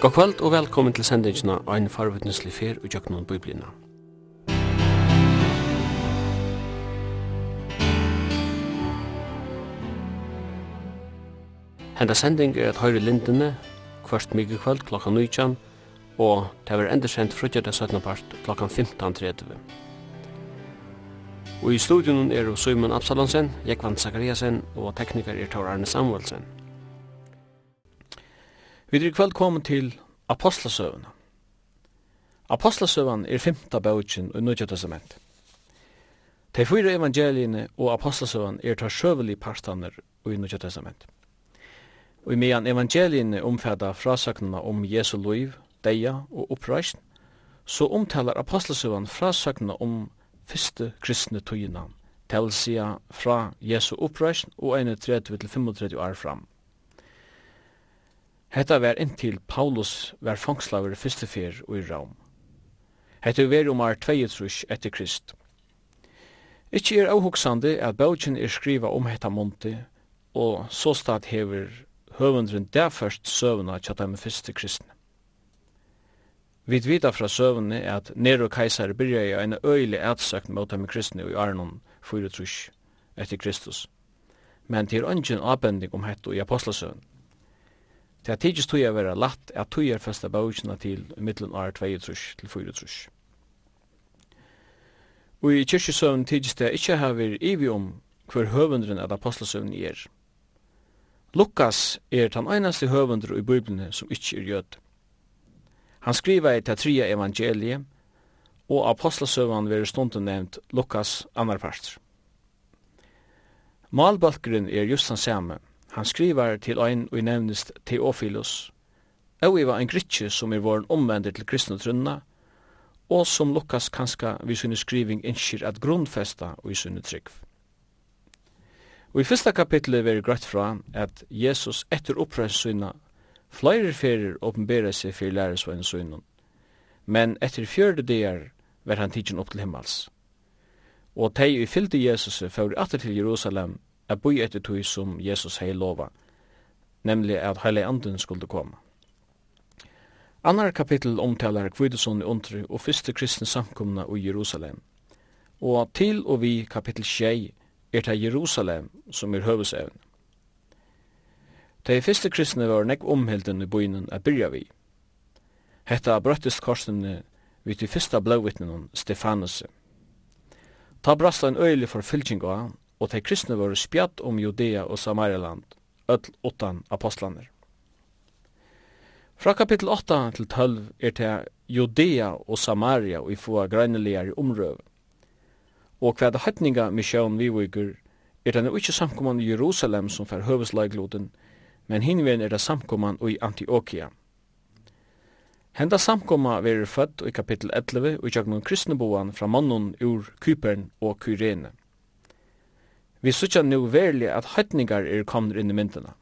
God kvöld og velkommen til sendingina og en farvetneslig fer og jøknum biblina. Henda sending er at høyre lindene, kvart mygge kvöld klokka 19, og det er enda sendt frutjata 17. part klokka 15.30. Og i studion er Simon Absalonsen, Jekvann Zakariasen og teknikar er Tor Arne Samuelsen. Vi er i kommet til Apostlasøvene. Apostlasøvene er femta bøtjen i Nødja Testament. De fyra evangeliene og Apostlasøvene er tar sjøvelige parstaner i Nødja Testament. Og i medan evangeliene omfæda frasøknene om Jesu liv, deia og oppreisen, så omtalar Apostlasøvene frasøknene om fyrste kristne tøyina, til å fra Jesu oppreisen og 31-35 år fram. Hetta var inntil Paulus var fangslaver fyrste fyr og i Raum. Hetta var om er 22 etter Krist. Ikki er avhugsande at bøgjen er skriva om hetta monti, og så stad hever høvundren derførst søvna tjata med fyrste kristne. Vi vita fra søvnene at Nero Kaisar byrja i en øylig ætsøkt mot dem kristne i Arnon 4 etter Kristus. Men til ungen avbending om hetta i apostlesøvn. Det er tidligst tog jeg være latt at tog jeg festa baugina til middelen år 2 trus til 4 trus. Og i kyrkjesøvn tidligst det ikke har vært ivi om hver høvundren av apostelsøvn er. Lukas er den einaste høvundre i Bibelen som ikke er jød. Han skriver i det tria evangeliet, og apostelsøvn vil stunden nevnt Lukas annar parter. Malbalkeren er just han samme, Han skriver til ein og nevnest Theophilus, og var ein gritje som er våren omvendet til kristnetrunna, og som Lukas kanska vi sunne skriving innskir at grunnfesta og i sunne trygg. Og i fyrsta kapitlet veri grøtt fra at Jesus etter oppreis sunna flere ferir åpenbera seg fyrir læresvein sunnum, men etter fjörde dagar ver han tidsin opp til himmels. Og tei i fylde Jesus fyrir atter til Jerusalem at boi etter tog som Jesus hei lova, nemlig at heile anden skulle komme. Annar kapittel omtalar kvidesson i undru og fyrste kristne samkomna i Jerusalem. Og til og vi kapittel 6 er det Jerusalem som er høvesevn. De fyrste kristne var nekk omhilden i byen at byrja vi. Hetta brøttist korsene vi til fyrsta blåvittnen Stefanus. Ta brast en øylig forfylking av og de kristne var spjatt om Judea og Samarialand, öll åttan apostlaner. Fra kapittel 8 til 12 er det Judea og Samaria og i få grønneligere omrøv. Og hva det høytninga misjon vi viker, er det ikke samkomman i Jerusalem som fer høveslagloden, men hinven er det samkomman i Antioquia. Henda samkomma verir født i kapittel 11 og i jagnon kristneboan fra mannen ur Kypern og Kyrene. Vi sutja nu verlig at høytningar er komner inn i myndina.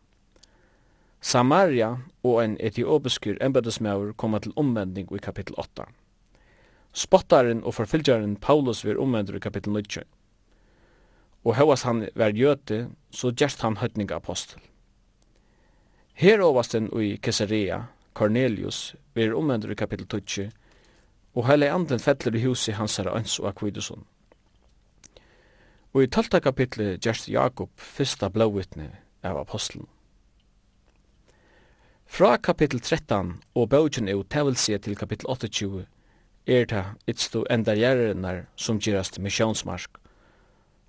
Samaria og ein etiopiskur embedesmæver koma til omvending i kapittel 8. Spottaren og forfylgjaren Paulus vir omvendur i kapittel 9. Og hevas han ver jøte, så gjerst han høytninga apostel. Her ovasten i Caesarea, Cornelius, vir omvendur i kapittel 12, og heile anden fettler i huset hans herre Øns og Akviduson. Og i tølta kapitlet gjerst Jakob fyrsta blåvittne av apostelen. Fra kapittel 13 og bøgjen er utævelse til kapittel 28 er det itstu enda gjerrenar som gjerast misjonsmarsk.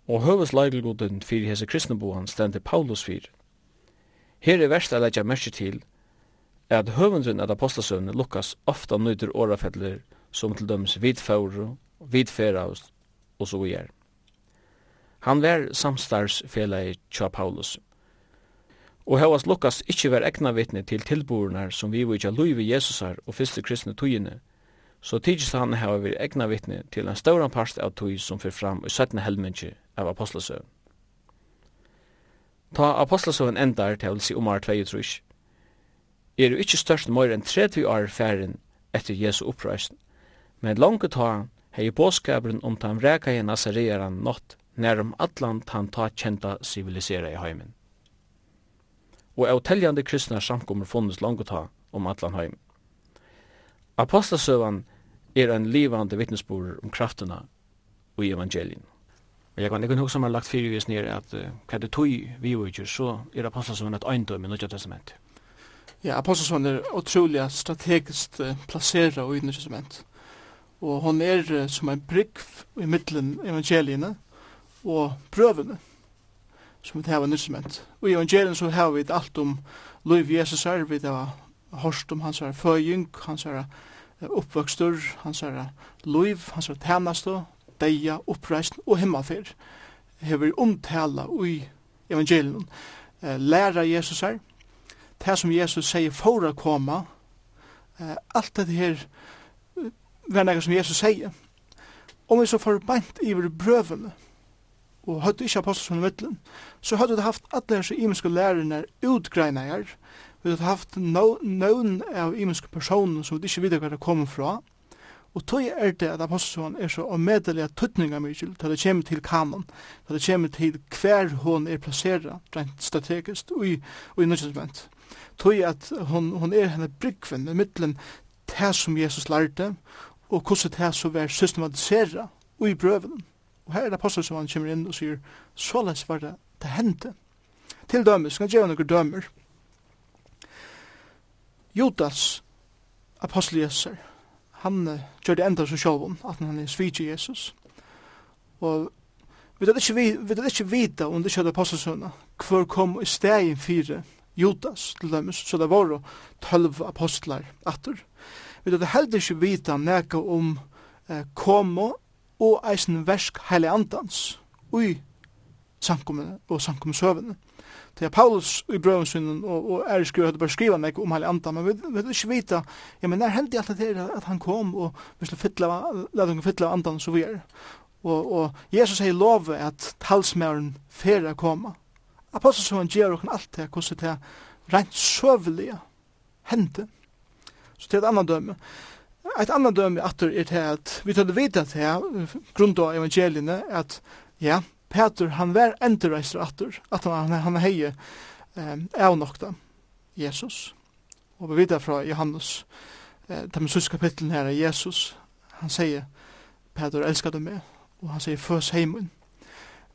Og høveslaigelgodun fyrir hese kristneboan stendir Paulus fyrir. Her er verst a leggja mersi til at høvendun at apostasøvne Lukas ofta nøyder årafeller som til døms vidfauru, vidferaust og så vi er. Han var samstarsfelagi tja Paulus. Og hevas Lukas ikkje var egna vittne til tilbornar som vi vitja luivi Jesusar og fyrste kristne tøyene, så tidsist han heva vi egna vittne til en stauran parst av tøy som fyr fram i 17. helmenki av apostlasøvn. Ta apostlasøvn endar til si omar 2 Er jo ikkje størst møyre enn 30 år færen etter Jesu oppreisen, men langt ta hei påskabren om tan reka i Nazarearan nått nærum atlan han ta kjenta civilisera i heimen. Og av teljande kristna samkommer funnes langt ta om allan heim. Apostasøvan er en livande vittnesbord om krafterna i evangelien. Og jeg kan ikke huske har lagt fyrir vis nere at uh, hva det tog vi utgjør, så er apostasøvan et eindom i Nødja Testament. Ja, apostasøvan er utrolig strategisk uh, plassera i Nødja Testament. Og hon er uh, som en brygg i middelen evangeliene, og prøvene som vi har en instrument. Og i evangelien så har vi alt om Louis Jesus her, vi har hørt om hans her føying, hans her oppvøkstur, hans her liv, hans her tjeneste, deia, oppreisen og himmelfer. Hever omtala i evangelien. Læra Jesus her, det som Jesus sier for å komme, alt det her, hver som Jesus sier. Om vi så får bant i brøvene, og høyde ikke apostler som mittlen, så høyde det haft alle disse imenske lærerne utgreina her, vi hadde haft nøvn av imenske personer som vi ikke videre hva det kommer fra, Og tog er det at apostelen er så omedelig at tøtninga mykjel til det kommer til kanon, til det kommer til hver hon er plasseret rent strategisk og i, i nødvendigment. Tog at hon, hon er henne brygven i middelen det som Jesus lærte og hvordan det så var og i brøvenen. Og her er det apostel som han kommer inn og sier, så lest var det det hendte. Til dømer, skal jeg gjøre noen dømer. Judas, apostel Jesus, han uh, gjør det enda så sjølven, at han er svitje Jesus. Og vi vet ikke, vi, vet ikke vita om det kjødde hadde apostelsønna, hvor kom i stegin fire Judas til dømes, så det var jo tølv apostlar atter. Vi vet heller ikke vita nekka om eh, komo og eisen versk heile andans ui samkommene og samkommensøvene. Det er Paulus i brøvensynen og, og er skriva, at det bare skriva meg om heile andan, men vi vet ikke vita, ja, men nær hendig alt det at han kom og vi skulle fytla, lade hun fytla andan så vi er. Og, og Jesus sier love at talsmæren fyrir er koma. han gjør okken alt det, hvordan det er rent søvelige hendte. Så det er et annan dømme. Et annet døme atter er til at vi tar det at her, grunn av evangeliene, at ja, Peter han var enterreiser atur, at han, han heie eh, av nokta Jesus. Og vi vidar fra Johannes, eh, de sys kapitlen her er Jesus, han sier, Peter elskar du meg, og han sier, føs heimun.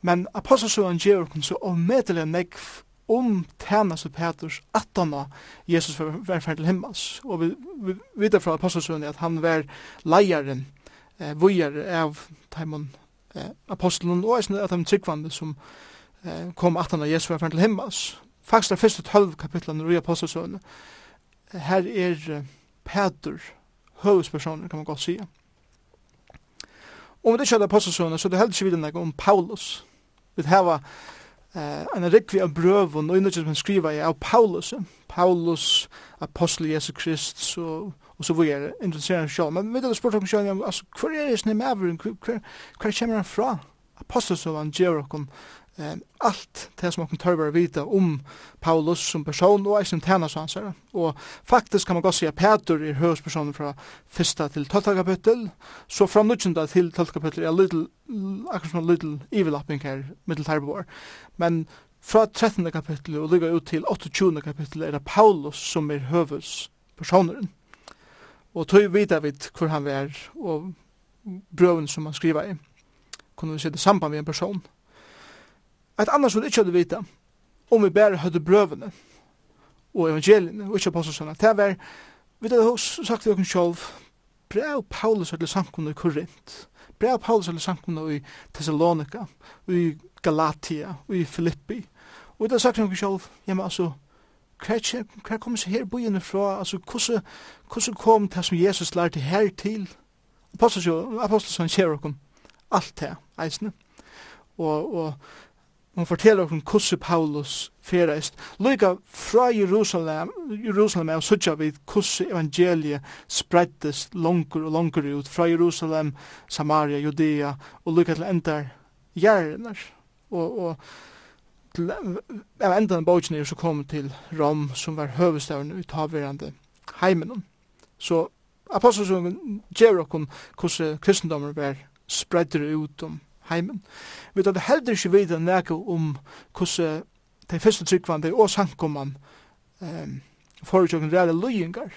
Men apostelsøen gjør hun så omedelig negv om tænast og Peters atana Jesus var, var ferdig til himmels. Og vi, vi vet fra apostelsønnen at han var leieren, eh, vujer av Taimon eh, apostelen, og eisne at han tryggvande som eh, kom atana Jesus var ferdig til himmels. Faktisk det første tølv kapitlene i apostelsønnen, her er eh, Peter høvespersoner, kan man godt sige. Om det ikke er så det heldig ikke videre om Paulus. Vi har eh en rikvi av brøvun og innutjus man skriver er av Paulus Paulus, apostel Jesu Krist så, og så var vore interesserar sjálf men vi hadde spurt om sjálf altså hver er det snem med hver, hver kommer han fra apostel som han gjør okkom eh, alt det som man tørver å vite om Paulus som person og eisen tjenas så her. Og faktisk kan man godt si at Peter er hørespersonen fra fyrsta til tolta kapittel, så fra nudgjenda til tolta kapittel er little, akkurat som en little evil-apping her, middel Tarbor. Men fra 13. kapittel og lyga ut til 28. kapittel er det Paulus som er høvespersoneren. Og tog vita vid hvor han var og brøven som han skriva i kunne vi se det samband med en person. Et annars hun ikke hadde vita om vi bare hadde brøvene og evangeliene og ikke apostelsene. Det var, vi hadde sagt til oss selv, brev Paulus til samkomne i Korint, brev Paulus til samkomne i Thessalonika, i Galatia, i Filippi. Og vi hadde sagt til oss selv, ja, men altså, hva hver kom seg her byen fra? Altså, hvordan, kom det som Jesus lærte her til? Apostelsene kjer oss alt det, eisne. Og, og Hon forteller om hvordan Paulus ferest. Lyga fra Jerusalem, Jerusalem er sutja vid hvordan evangeliet sprettes langer og langer ut fra Jerusalem, Samaria, Judea og lyga til endar gjerner. Og, og til av endan bókin er så kom til Rom som var høvestavn ut havverande heimenon. Så apostelsungen gjer okkom hvordan kristendommer var spredder ut om heimen. Vi tar heldur ikke videre nekka om hvordan de første tryggvande og sankomman um, foretjøkken reale løyingar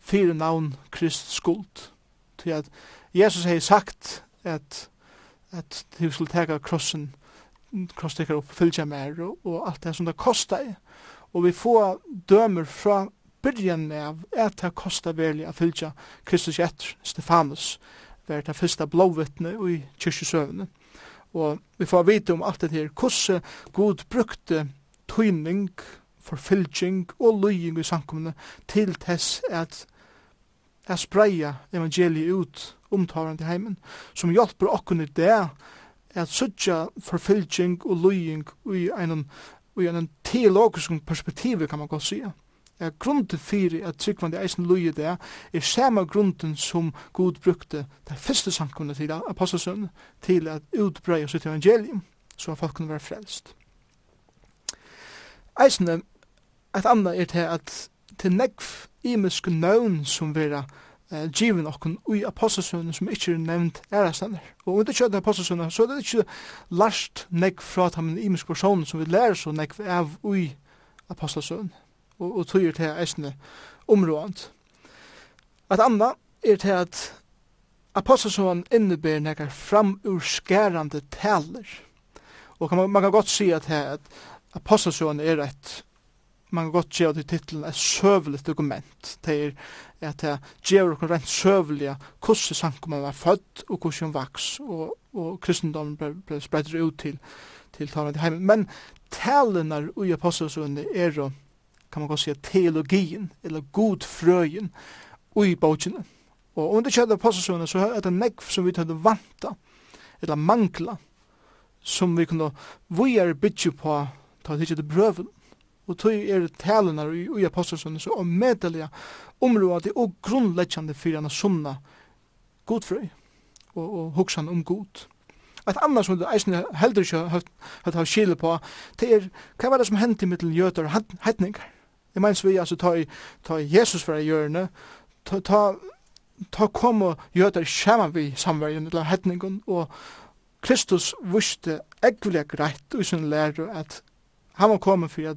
fyrir navn Krist skuld. Til at Jesus hei sagt at at du skulle teka krossen krosstekar upp fylgja mer og, og alt det som det kostar og vi får dømer fra byrjan av at det kostar velja a fylgja Kristus etter Stefanus var det første blåvittne i kyrkjesøvne. Og vi får vite om alt det her, hvordan Gud brukte tøyning, forfylging og løying i samkommende til tess at jeg spreia evangeliet ut til heimen, som hjelper okken i det at suttja forfylging og løying i en, i en teologisk perspektiv, kan man godt sige. Ja, grunden fyrir at tryggvandi eisen lugi det er sama grunden som Gud brukte det første samkomna til apostelsøn til at utbreie sitt evangelium så at folk kunne være frelst. Eisen et annet er til at til nekv imisk nøvn som vera eh, given okkun ui apostelsønnen som ikkje er nevnt ærastander. Og om det ikke så er det ikkje larst nekv fra at han imisk person som vi lærer så nekv av ui apostelsønnen og, og tøyer til eisne områdant. At anna er til at apostelsån innebærer nekar framurskærande taler. Og kan man, man kan godt si at, her, at apostelsån er et man kan godt gjøre det i titlen et søvelig dokument. Det er at det gjør noen rent søvelige hvordan sankumene var født og hvordan hun vaks og, og kristendommen ble, ble spredt ut til, til talen til heimen. Men talene i apostelsånene er jo kan man godt si, teologien, eller god frøyen i bøkene. Og under kjæða apostelsøvna, så er det nekv som vi tar vanta, eller mangla, som vi kunne vujar bytje på, ta hitje til brøven, og tog er talene i, i apostelsøvna, så omedeliga området og grunnleggjande for en sunna godfrøy, og, og hoksan om god. Et annars som du eisen heldur ikke har hatt av høyt på, det er, hva var det som hendte høyt høyt høyt høyt høyt Jeg mener vi, altså, ta, ta Jesus fra hjørne, ta, ta, ta kom og gjør det skjermen vi samverden eller hetningen, og Kristus visste ekvelig greit i sin lærer at han var kommet for å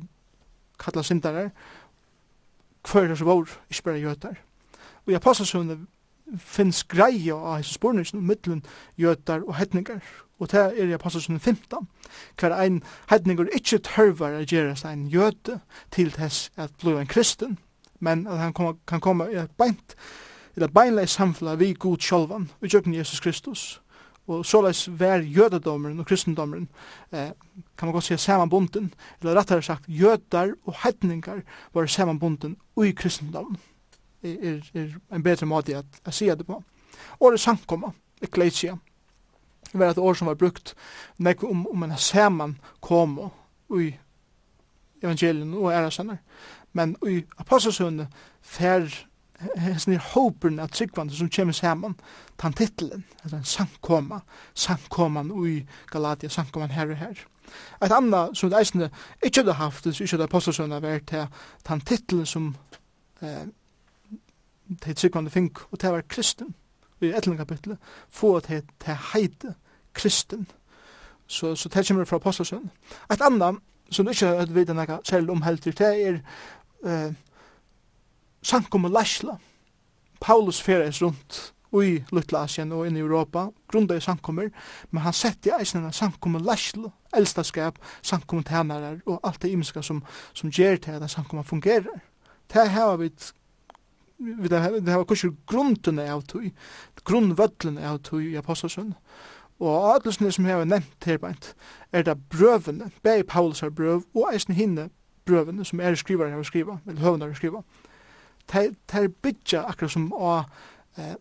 kalla syndere, hver er så vår, ikke bare gjør det. Og i apostelsøvnet finnes greia av hans spurningen om middelen jøtar og hetningar. Og det er i passagen 15, hver ein hetningar ikkje tørvar å gjøre seg en jøte til tess at bli en kristen, men at han kom, kan komme i et beint, eller beinleis samfunnet vi god sjolvan, utjøkken Jesus Kristus. Og såleis vær jødedommeren og kristendommeren, eh, kan man godt si samanbunden, eller rettare sagt, jødar og hetningar var samanbunden og i kristendommen er, er en bedre måte at jeg sier det på. Året samkomma, ekklesia, var et år som var brukt nek om, om en saman kom i evangelien og æresenner. Men i apostelsundet fer hesten er håperen at sikvande som kommer saman, tan titlen, altså en sankoma, sankoman ui Galatia, sankoman her og her. Et anna som det eisende ikke hadde haft, det ikke hadde apostelsundet vært til tan titlen som eh, til tryggvande fink, og det var kristen, i etterlig kapitlet, få til til heite kristen. Så, så det kommer fra apostelsøn. Et anna, som du ikke har hørt videre noe om helter, det er eh, sankum og lasla. Paulus feres rundt i Lutla Asien og inn i Europa, grunda i sankummer, men han sett i eisen en sankum og lasla, eldstaskap, sankum og og alt det imiska som, som gjer til at sankum fungerer. Det her har vi vi har kurser grunden av tog, grunnvødlen av tog i apostelsønnen. Og adelsene som jeg har nevnt her beint, er det brøvene, begge Paulus er brøv, og eisen hinne brøvene som er skriver jeg har skriva, eller høvende jeg har skriva. Det er bytja akkurat som av eh,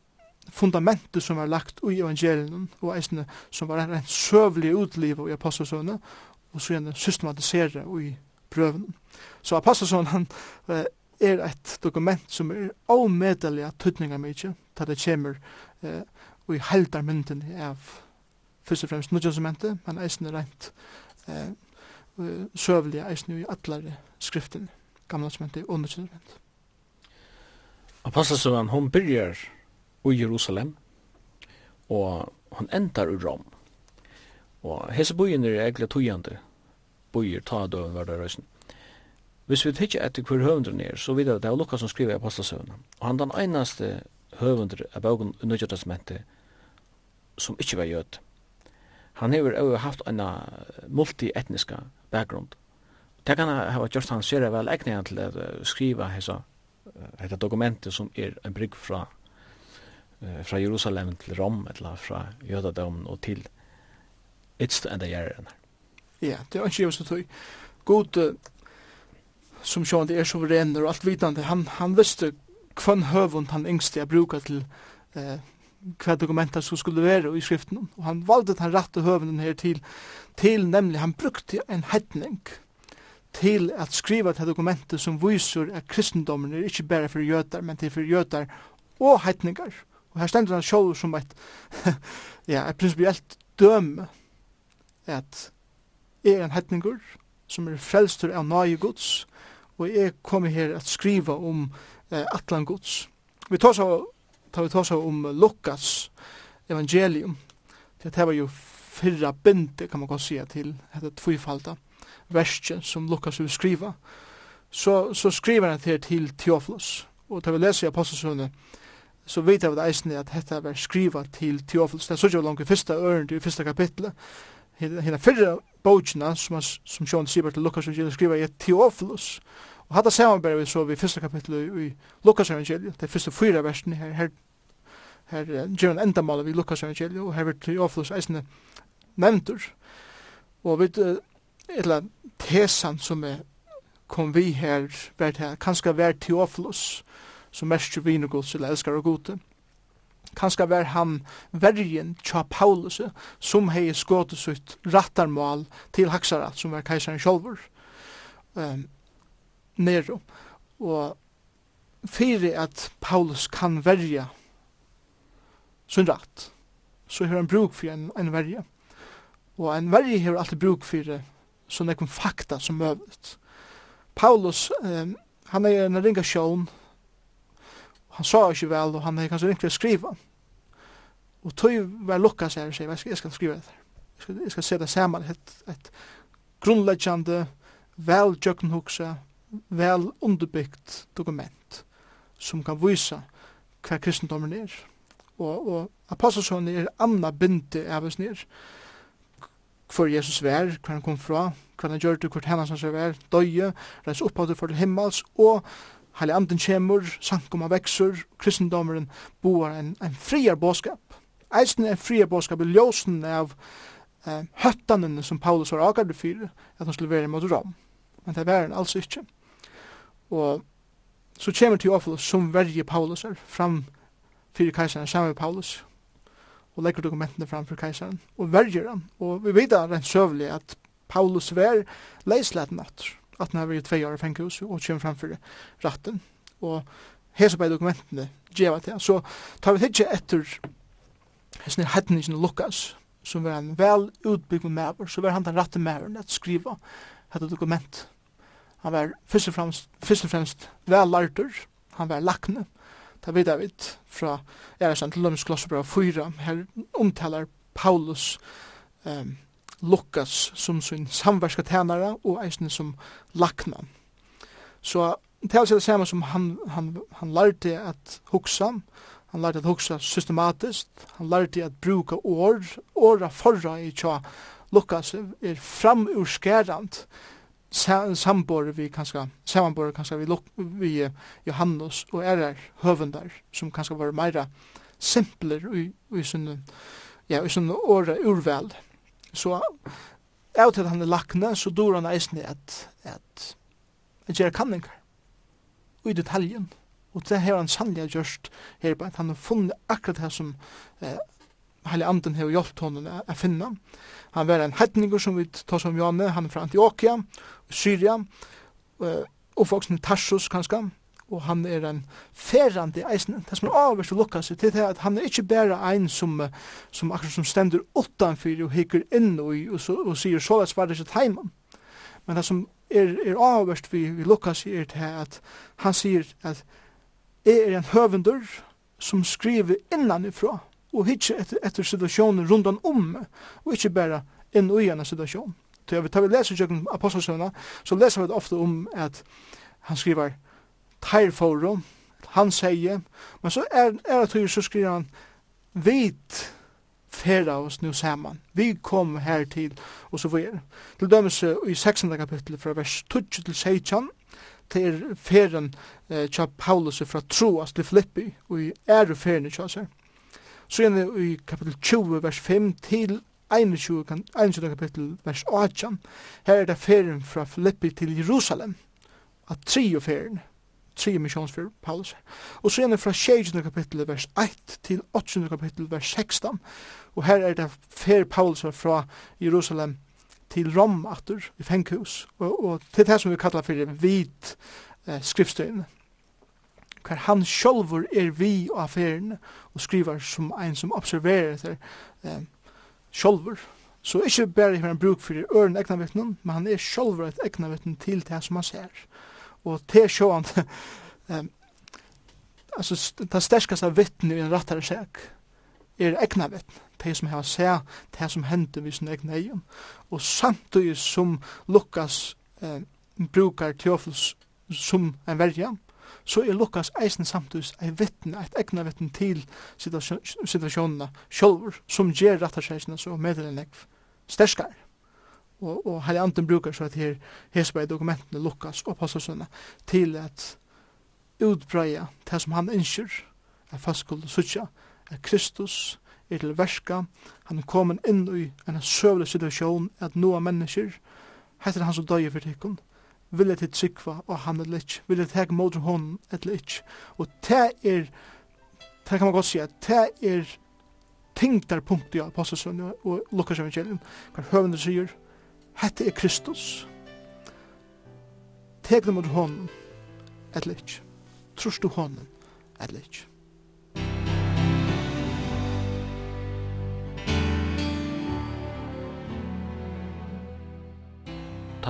fundamentet som er lagt i evangelien, og eisen som var en søvlig utliv i apostelsønne, og så gjerne systematisere i prøven. Så apostelsønnen, han, eh, er et dokument som er avmedelig av tøtninga mykje, da det kommer eh, og i heldar mynden av først og fremst nødgjønsementet, men eisen er rent eh, søvlige eisen i atlare skriften, gamle sementet og nødgjønsementet. Apostelsøvann, hon byrjar i Jerusalem, og hon endar i Rom. Og hese bojen er egentlig tøyende, bojer ta døven hver dag røysen. Hvis vi tikkje etter hver høvundren er, så videre det er Lukas som skriver apostelsøvnene. Og han den einaste høvundren av bogen i Nødja testamentet som ikkje var jød. Han hever jo haft en multietniska bakgrund. Det kan ha gjort han ser vel egnet til å skriva hessa hetta dokumentet som er en brygg fra fra Jerusalem til Rom, eller fra Jødadom og til Itzt enda gjerren. Ja, det er ikke jeg som tog. God, som sjående er suverener og alt vitande, han, han visste kvann høvund han yngste jeg bruka til eh, hva dokumenter som skulle være i skriften. Og han valde han rette høvunden her til, til nemlig han brukte en hetning til at skriva til dokumentet som viser at kristendommen er ikke bare for jøtar, men til for jøtar og hetningar. Og her stendur han sjål som et, ja, et prinsipielt døme at er en hetningur som er frelstur av nøye gods, og jeg kom her at skriva om eh, Atlan Guds. Vi tar så, tar vi tar så om Lukas evangelium. Det var jo fyrra binde kan man godt säga til dette tvifalda verset som Lukas vil skriva. Så, så skriver han til til Theophilus. og tar vi leser i Apostelsönet så vet jeg eisne at dette var skriva til Teofilus. Det er så ikke langt i første øren, i første kapitlet. Hina fyrra bókina, som, som Sjón Sibert og Lukas og skriva, er Teofilus. Og hatt det samarbeid vi så vi første kapitlet i Lukas evangeliet, det første fyra versene her, her, her gjør en endamål i Lukas evangeliet, og her vil Teofilus eisne nevntur. Og vi etla tesan som er kom vi her, vært her, kanskje vær Teofilus, som mestru vinegods eller elskar og gode. Kanskje vær han vergen tja Paulus, som hei skåtes ut rattarmal til haksarat, som var keisaren sjolver. Um, nero. Og fyrir at Paulus kan verja sin rætt, så har han bruk for en, en verja. Og en verja har alltid bruk for sånn ekkum fakta som møvet. Paulus, um, han er en ringa sjån, han sa ikke vel, og han er kanskje ringt for å skriva. Og tøy var lukka seg og sier, jeg skal skriva det. Jeg skal, jeg skal se det saman, et, et grunnleggjande, vel jøkkenhugsa, vel underbyggt dokument som kan vise hva kristendommen er. Og, og apostelsån er anna bindi av oss nir. Hvor Jesus vær, hvor han kom fra, hvor han gjør det, hvor han hans vær, døye, reis opp av det for til himmels, og heilig anden kjemur, sankoma veksur, kristendommeren boar en, en friar båskap. Eisen er friar båskap i ljósen av eh, høttanene som Paulus var akar fyrir, at han skulle være mot Rom. Men det var han altså ikke. Og så kommer Teofilus som verje Paulus er fram fyrir kejsaren sammen med Paulus og legger dokumentene fram fyrir kejsaren og verger han. Og vi vet rent søvlig at Paulus var leislet natt at han har vært tvei år i fengehus og kommer fram fyrir ratten. Og hese på dokumentene djeva til. Så tar vi ikke etter hesne hedningen Lukas som var en vel utbyggd med så var han den ratte maveren at skriva dette dokumentet Han var først og fremst, først og fremst vel lartur, han var lakne, ta vid David fra Eresan til Løms Klossebra 4, her omtalar Paulus um, Lukas som sin samverska tænare og eisen som lakna. Så til seg det samme som han, han, han lærte at hugsa, han lærte at hugsa systematisk. han lærte at bruka år, åra forra i tja Lukas er framurskærand, sambor vi kanska samanbor kanska vi lok, vi Johannes og erar høvendar som kanska var meira simpler i i sin ja i sin orra urvel. så out til han er lakne, så dår han eisini at at at gera kanningar i detaljen og det har han sannlig gjørst her på at han har funnet akkurat det som eh, Heilig Anden har hjulpet honom å finne. Han var en hedninger som vi tar som Janne, han er fra Antioquia, Syria, og folk som Tarsus kanskje, og han er en ferrande eisen, det som er avverst å lukka seg til det at han er ikke bare ein som, som akkurat som stender utanfyr og hikker inn og, og, og, og sier så lett svarer det ikke. Men det som er, er avverst vi, vi lukka seg er til at han sier at jeg er en høvendur som skriver innanifra, og hitje etter, etter situasjonen rundan om, og ikkje berre inn og i en situasjon. Så tar vi leser kjøkken apostelsøvna, så leser vi det ofte om at han skriver teirforum, han sier, men så er, er det så skriver han vit færa oss nu saman. Vi kom her til, og så videre. Til dømes i 16. kapittel fra vers 12 til 16, til færen eh, tja Paulus fra Troas til Filippi, og i ære færen tja seg. Så igjen i kapitel 20, vers 5 til 21, 21 kapitel, vers 18. Her er det ferien fra Filippi til Jerusalem. At tri og ferien, tre missionsfer Paulus. Og så igjen fra 16 kapitel, vers 1 til 8 kapitel, vers 16. Og her er det fer Paulus fra Jerusalem til Rom, atur, i fenghus. Og, og til det som vi kallar for vit eh, skriftstøyene hver han sjolvor er vi og affærene, og skriver som ein som observerer etter eh, sjolvor. Så ikkje bare har han bruk for øren egna vittnen, men han er sjolvor et egna vittnen til det som han ser. Og til sjåan, eh, altså, det sterskaste vittnen i en rattare seg er egna vittnen det som har sett det som hendte vid sin egne egen. Og samtidig som Lukas eh, brukar Teofils som en verja, så er Lukas eisen samtidig ei vittne, eit egna vittne til situasjonene sjolver, som gjer rattarseisene så medel ekv sterskar. Og, og heilig anden brukar så at her hesper dokumentene Lukas og apostelsønne til at utbreia det som han innskjer, er fast og sutja, er Kristus er til verska, han er kommet inn i en søvlig situasjon at noa mennesker, heter han som døy for tikkun, vilja til trykva og han eller ikke, vilja til hek mot hon eller ikke. Og det er, det kan man godt sige, det er tyngdarpunkt i Apostelsønnen og Lukas evangelium, kan høvende sier, hette er Kristus, tek dem mot honom, eller ikke, trus du hon eller ikke.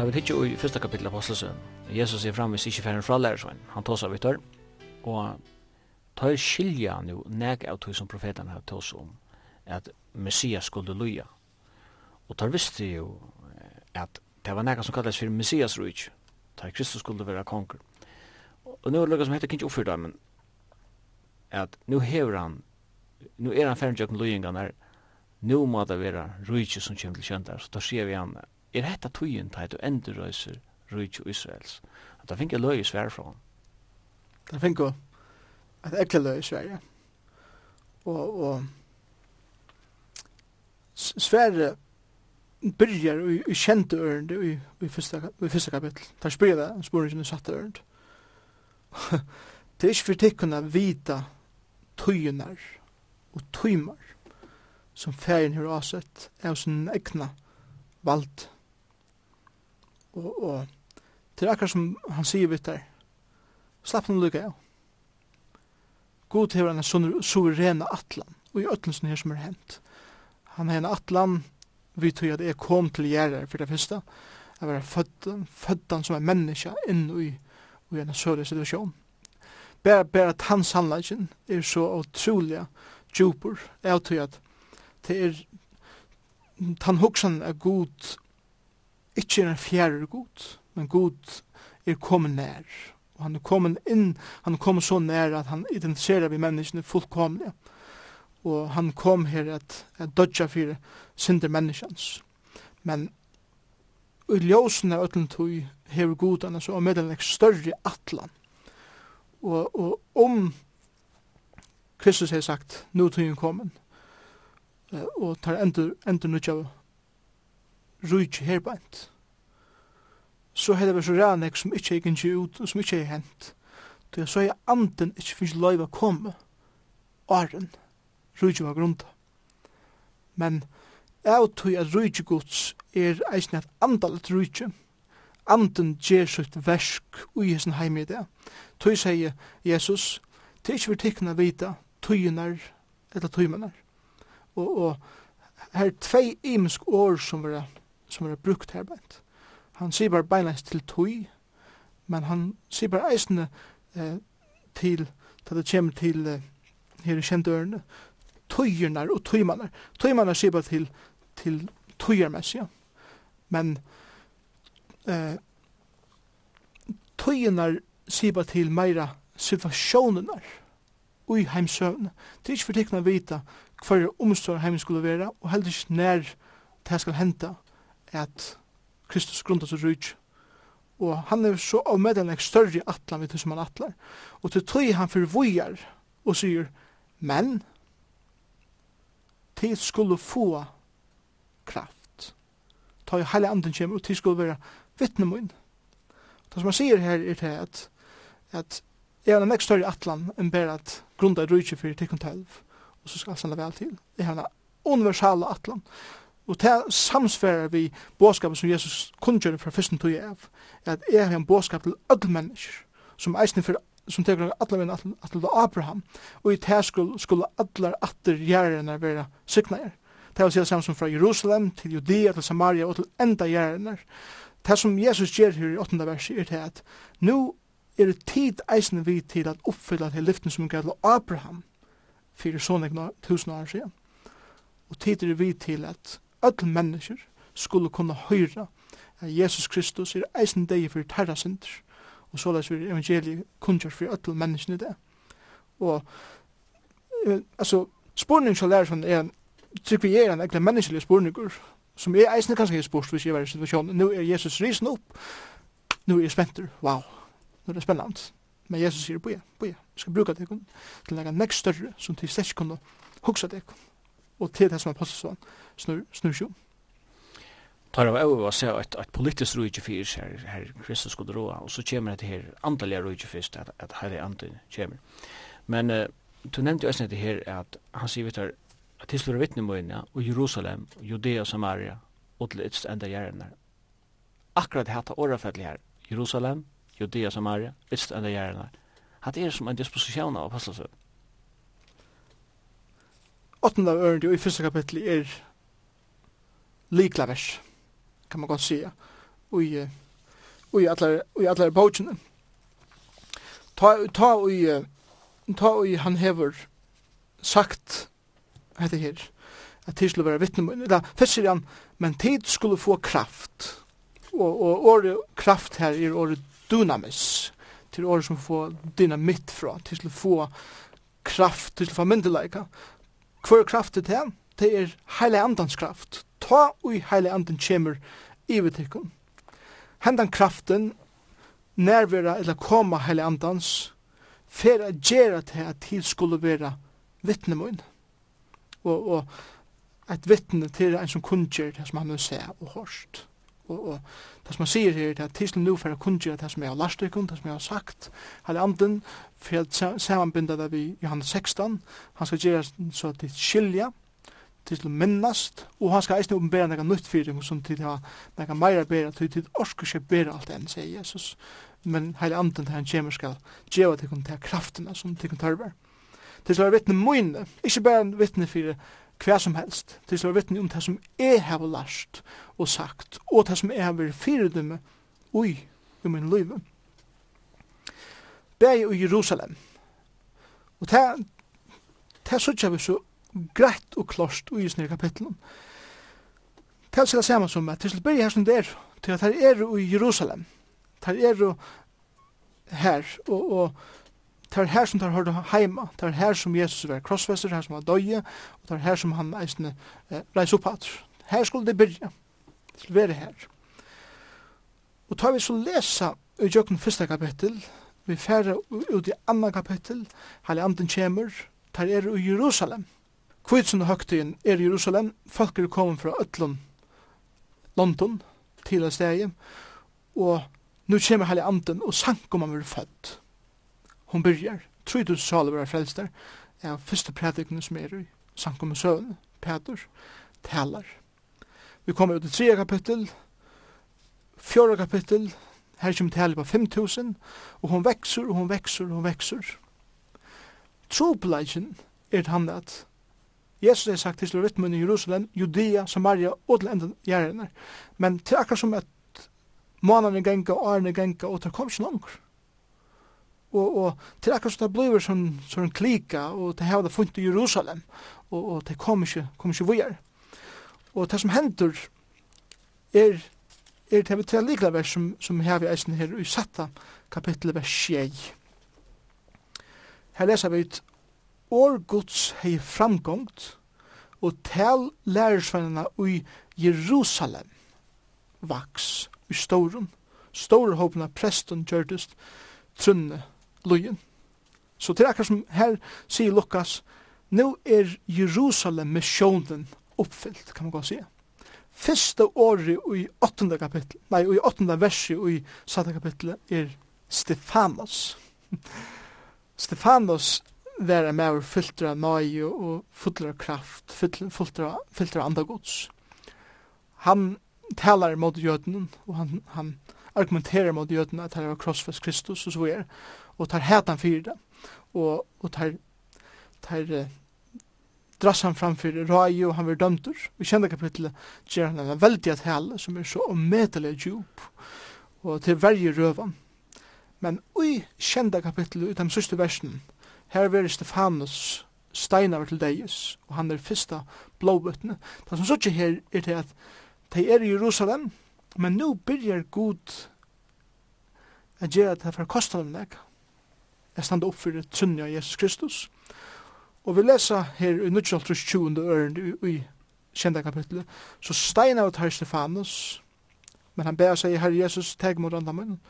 Jeg vi hitte i første kapittel av Apostelsøen. Jesus er framvis ikke færre fra lærersvenn. Han tås av vittar. Og tar skilja nu nek av tog som profetene har tås om at Messias skulle luja. Og tar visste jo at det var nekka som kallades for Messias rujt. Tar Kristus skulle være konger. Og nu er det lukka som heter kynnt oppfyrda, men at nu hever han, nu er han færre jøkken lujingan er nu må det være rujt som kjem til kjøntar. Så tar sier vi han er hetta tøyin tæt og endurøyser rúki Israels. At ta finn løy svær frá. Ta finn. At ekle løy svær. Ja. Og og svær byrjar í i kjente ørende i, i, fyrsta i fyrsta kapittel. Ta spyrir det, spurningen er satt ørende. det er ikke for tikkene vita tøyunar og tøymar som ferien har avsett er hos en egna vald og, og til er akkurat som han sier vitt der slapp han lukka av. God hever han en sånn suverena atlan og i ötlensen her som er hent. Han er en atlan vi tog at jeg kom til gjerrar for det første jeg var føddan, føddan som er menneska inn i, i en sørlig situasjon bare, bare at hans handlagen er så utrolig djupur jeg tog at det er han hugsan er god ikke er en fjerde god, men god er kommet nær. Og han er kommet inn, han er kommet så nær at han identifiserer vi menneskene fullkomlige. Og han kom her at, at dødja for synder menneskens. Men i ljósen av ötlen tog hever godene så er ek større atlan. Og, og om Kristus har sagt, nu tog han kommet, og tar endur, endur nutja rujt herbant. Så hadde vi så rænek som ikkje er gikk ut, som ikkje er hent. Så så er anden ikkje finnst loiva komme. Åren, rujt var grunda. Men jeg tog at rujt gods er eisne at andalet rujt. Anden gjer sitt versk ui hessen heim i det. Tog sier Jesus, det er ikkje vi tikkna vita tøyunar eller tøymanar. Og, og her er tvei imensk år som er som er brukt her bænt. Han sier bare beinleis til tøy, men han sier bare eisende eh, til, til det kommer til eh, her i kjentørene, tøyerne og tøymannar. Tøymannar sier bare til, til tøyermessig, ja. Men eh, tøyene sier bare til meira situasjonenar ui heimsøvn. Det er ikke for tikkene å vite hver omstår heim skulle være, og heller ikke nær det skal hente at Kristus grunda til rujt. Og han er så av avmedan ek større atlan vi til som han atlar. Og til tøy han forvojar og sier, men, tid skulle få kraft. Ta i heile anden kjem, og tid skulle være vittnemun. Det som han sier her er til at, at jeg har en ekst større atlan enn bare at grunda rujtje fyrir tikkun tølv, og så skal han vel til. Jeg har en universal atlan, Og det samsfærer vi bådskapen som Jesus kunngjør fra fyrsten tog av, at jeg har en bådskap til alle mennesker, som eisne for som tekur alla vinn til Abraham, og i tær skulle, skulle allar atter gjerrene vera signager. Det vil si samme som fra Jerusalem til Judea til Samaria og til enda gjerrene. Det som Jesus ger her i 8. verset er til at nu er det tid eisne vi til at oppfylla til lyften som gav Abraham fyrir sånne tusen år siden. Og tid er vi til at öll mennesker skulle kunne høyra at Jesus Kristus er eisen deg for terra synder, og så lest vi evangeliet kunnskjørs for öll menneskene det. Og, altså, spurning som lærer sånn er, tykker vi er en ekkert menneskelig spurningur, som er eisen kanskje er spurt hvis jeg var i situasjonen, nå er Jesus risen opp, nå er jeg spenter, wow, nå er det spennende. Men Jesus sier, boja, boja, vi skal bruka det til å lage nekst større, som til slett kunne hugsa det, og til det som apostelsen snur, snur sjó. Tar av au og ser at, at politisk rujtje fyrir her, her Kristus skulle råa, og så kemur det her andalige rujtje fyrst, at, at heilig antal kemur. Men uh, du nevnte jo det her at han sier vi tar at til slår vittnemøyene og Jerusalem, Judea og Samaria, og til ytst enda gjerne. Akkurat hatt årafettelig her, Jerusalem, Judea og Samaria, ytst enda gjerne. Hatt er som en disposisjon av apostelsøvn. Åttende av ørende og i første kapittel er liklavers, kan man godt sige, i, i alle, i alle. Ta, ta, i, ta i han hever sagt hette her, at tid skulle være vittne, eller fyrst sier han, men tid skulle få kraft, og, og året kraft her er året dynamis, til året som får dynamitt fra, til skulle få kraft, til skulle få myndelika. Hver kraft er? Det er heile andans kraft, ta ui heile anden kjemur i vitikken. Hendan kraften, nærvera eller koma heile andans, fer a gjerra til at tid skulle vera vittnemun. Og, og et vittne til en som kunngjør det som han vil se og hårst. Og, og det som han sier her, det er tislen nu for å kunngjøre det som jeg har lært dere, det som jeg har sagt, heile anden, for jeg samanbinda det vi Johannes 16, han skal gjøre så til skilja, til å minnast, og han skal eisne oppenbæra nega nytt fyrir, og som tid ha nega meira bæra, til til orsker seg bæra alt enn, sier Jesus. Men heile anden til han kjemur skal djeva til kun til kraftina som til kun tørver. Til slår vittne moine, ikkje bæra vittne fyrir hva som helst, til slår vittne om det som jeg har lært og sagt, og det som jeg har vært fyrirdømme ui i min liv. Bæg i Jerusalem. Og det, det sutja vi så greit og klost i snir kapitlen. Det er det samme som at til byrja her som det er, til at her er i Jerusalem, her er jo her, og, og det er her som tar hørt heima, det er her som Jesus var krossfester, her som var døye, og det er her som han eisne eh, reis opp at. Her skulle det byrja, det skulle være her. Og tar vi så lesa i jøkken første kapittel, vi færre ut i annan kapittel, heilig anden kjemur, tar er i Jerusalem, Kvitsen høgtiden er i Jerusalem, folk er kommet fra Øtlund, London, til et steg, og nu kommer hele anden og sank om han var født. Hun byrjar, tror du salig var frelster, er første predikene som er i sank om søvn, Peter, talar. Vi kommer ut i tre kapittel, fjorda kapittel, her kommer taler på 5000, og hun vekser, og hun vekser, og hun vekser. Trobladjen er han at Jesus har sagt til rytmen i Jerusalem, Judea, Samaria og til enda gjerne. Men til akkurat som at månene genga, årene genga, og det kom ikke noen. Og, og til akkurat som det blir sånn, sånn klika, og det har det funnet i Jerusalem, og, og det kom ikke, kom ikke vujer. Og det som hender er, er det vi tre likla vers som, som har vi eisen her i satta kapittel vers 6. Her leser vi ut år Guds hei framgångt og tal lærersvennene i Jerusalem vaks i storen. Store håpen av presten gjørtest trunne løyen. Så til er akkurat som her sier Lukas, nå er Jerusalem missionen oppfyllt, kan man godt si. Fyrste året i åttende kapittel, nei, i åttende verset i satte kapittel er Stefanos. Stefanos være en mer fylter av nøye og fylter av kraft, fylter av andagods. Han talar mot jødenen, og han, han argumenterer mot jødenen at han er krossfest Kristus og så er, og tar hætan fyrir det, og, og tar, tar eh, drass han framfyr rai og han var dømtur. Vi kjenda kapitlet gjer han en veldig at som er så ometelig djup og til verje røvan. Men ui kjenda kapitlet, ut av sørste versen, Her er Stefanus steinar til deis, og han er fyrsta blåbøttene. Det som sikkert her er til at de er i Jerusalem, men nu byrjar god a gjerra det for kostalnek, er standa opp fyrir tunnja Jesus Kristus. Og vi lesa her i 1920. øren i kjenda kapitlet, så steinar ut her Stefanus, men han ber seg, Herre Jesus, teg mot andamun,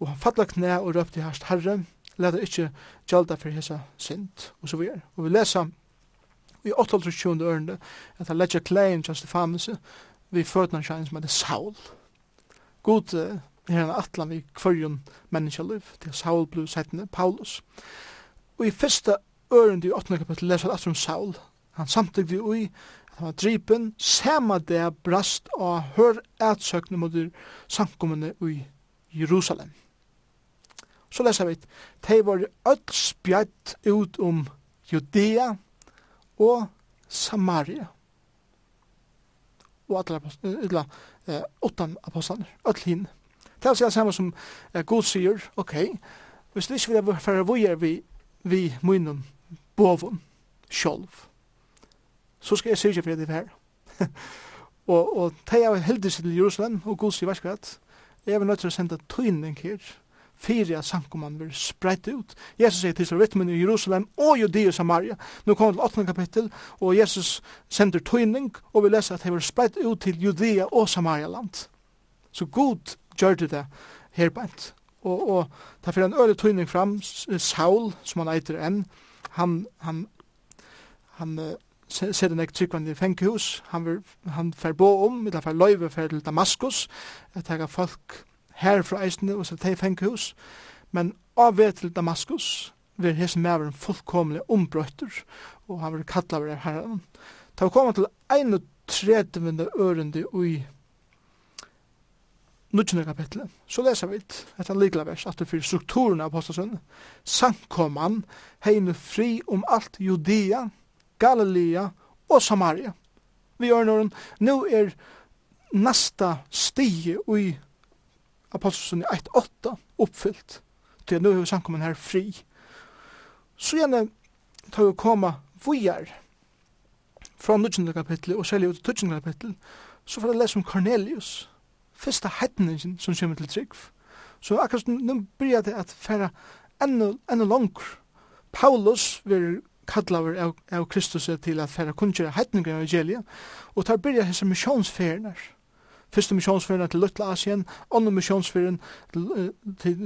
og han fatla knæ og røpte herst, Herre, let det ikke gjelda for hesa sint, og så vi er. Og vi leser i 8.20 ørende, at han letja klein just til famelse, vi føtna seg som heter Saul. God uh, er en atlan vi kvarjon menneskjaliv, til Saul blu setne, Paulus. Og i fyrsta ørende i 8. kapittel leser at om Saul, han samtidig ui, at han var dripen, sema det brast og hør etsøkne mot sankommene i Jerusalem. Så leser vi, de var öll spjætt ut om Judea og Samaria. Og alle apostler, eh, åttan apostler, öll hinn. Det er samme som eh, God sier, ok, hvis det ikke vil være fære vujer vi, vi munnen, bovun, sjolv, så skal jeg syrja for det her. og, og teg av heldig til Jerusalem, og God sier, hva skal jeg, jeg vil nødt til å sende tøyning her, fyrir at sankumann vil spreit ut. Jesus sier til Sarvitmen i Jerusalem og Judea og Samaria. Nå kommer til 8. kapittel, og Jesus sender tøyning, og vi leser at det vil spreit ut til Judea og Samaria land. Så god gjør det det her bænt. Og, og ta fyrir en øyne tøyning fram, Saul, som han eiter enn, han, han, han, uh, ser den ektrykvan i fengehus, han, vil, han fer bo om, eller fer løyve fer til Damaskus, at hega folk her fra eisene, og så til fengt men men avved til Damaskus, ver hesen maveren fullkomlig ombrøyter, og han vil kallar av herren. Ta vi koma til 31. ørende i 19. kapitlet, så leser vi etter likla vers, at det fyrir strukturen av apostasønnen, sankoman heine fri om alt Judea, Galilea og Samaria. Vi gjør noen, nå er nasta stige i apostelsen 1.8 oppfyllt til nå er samkommen her fri så gjerne tar vi koma vujar fra 19. kapittel og særlig ut til 20. kapittel så får jeg lese om Cornelius første hettningen som kommer til trygg så akkurat nu blir det at færa enda, enda langer Paulus vil kallaver av, av Kristus til at færa kunngjøre hettninger av evangeliet og tar byrja hese misjonsferner Fyrste missionsferien er til Lutla Asien, andre missionsferien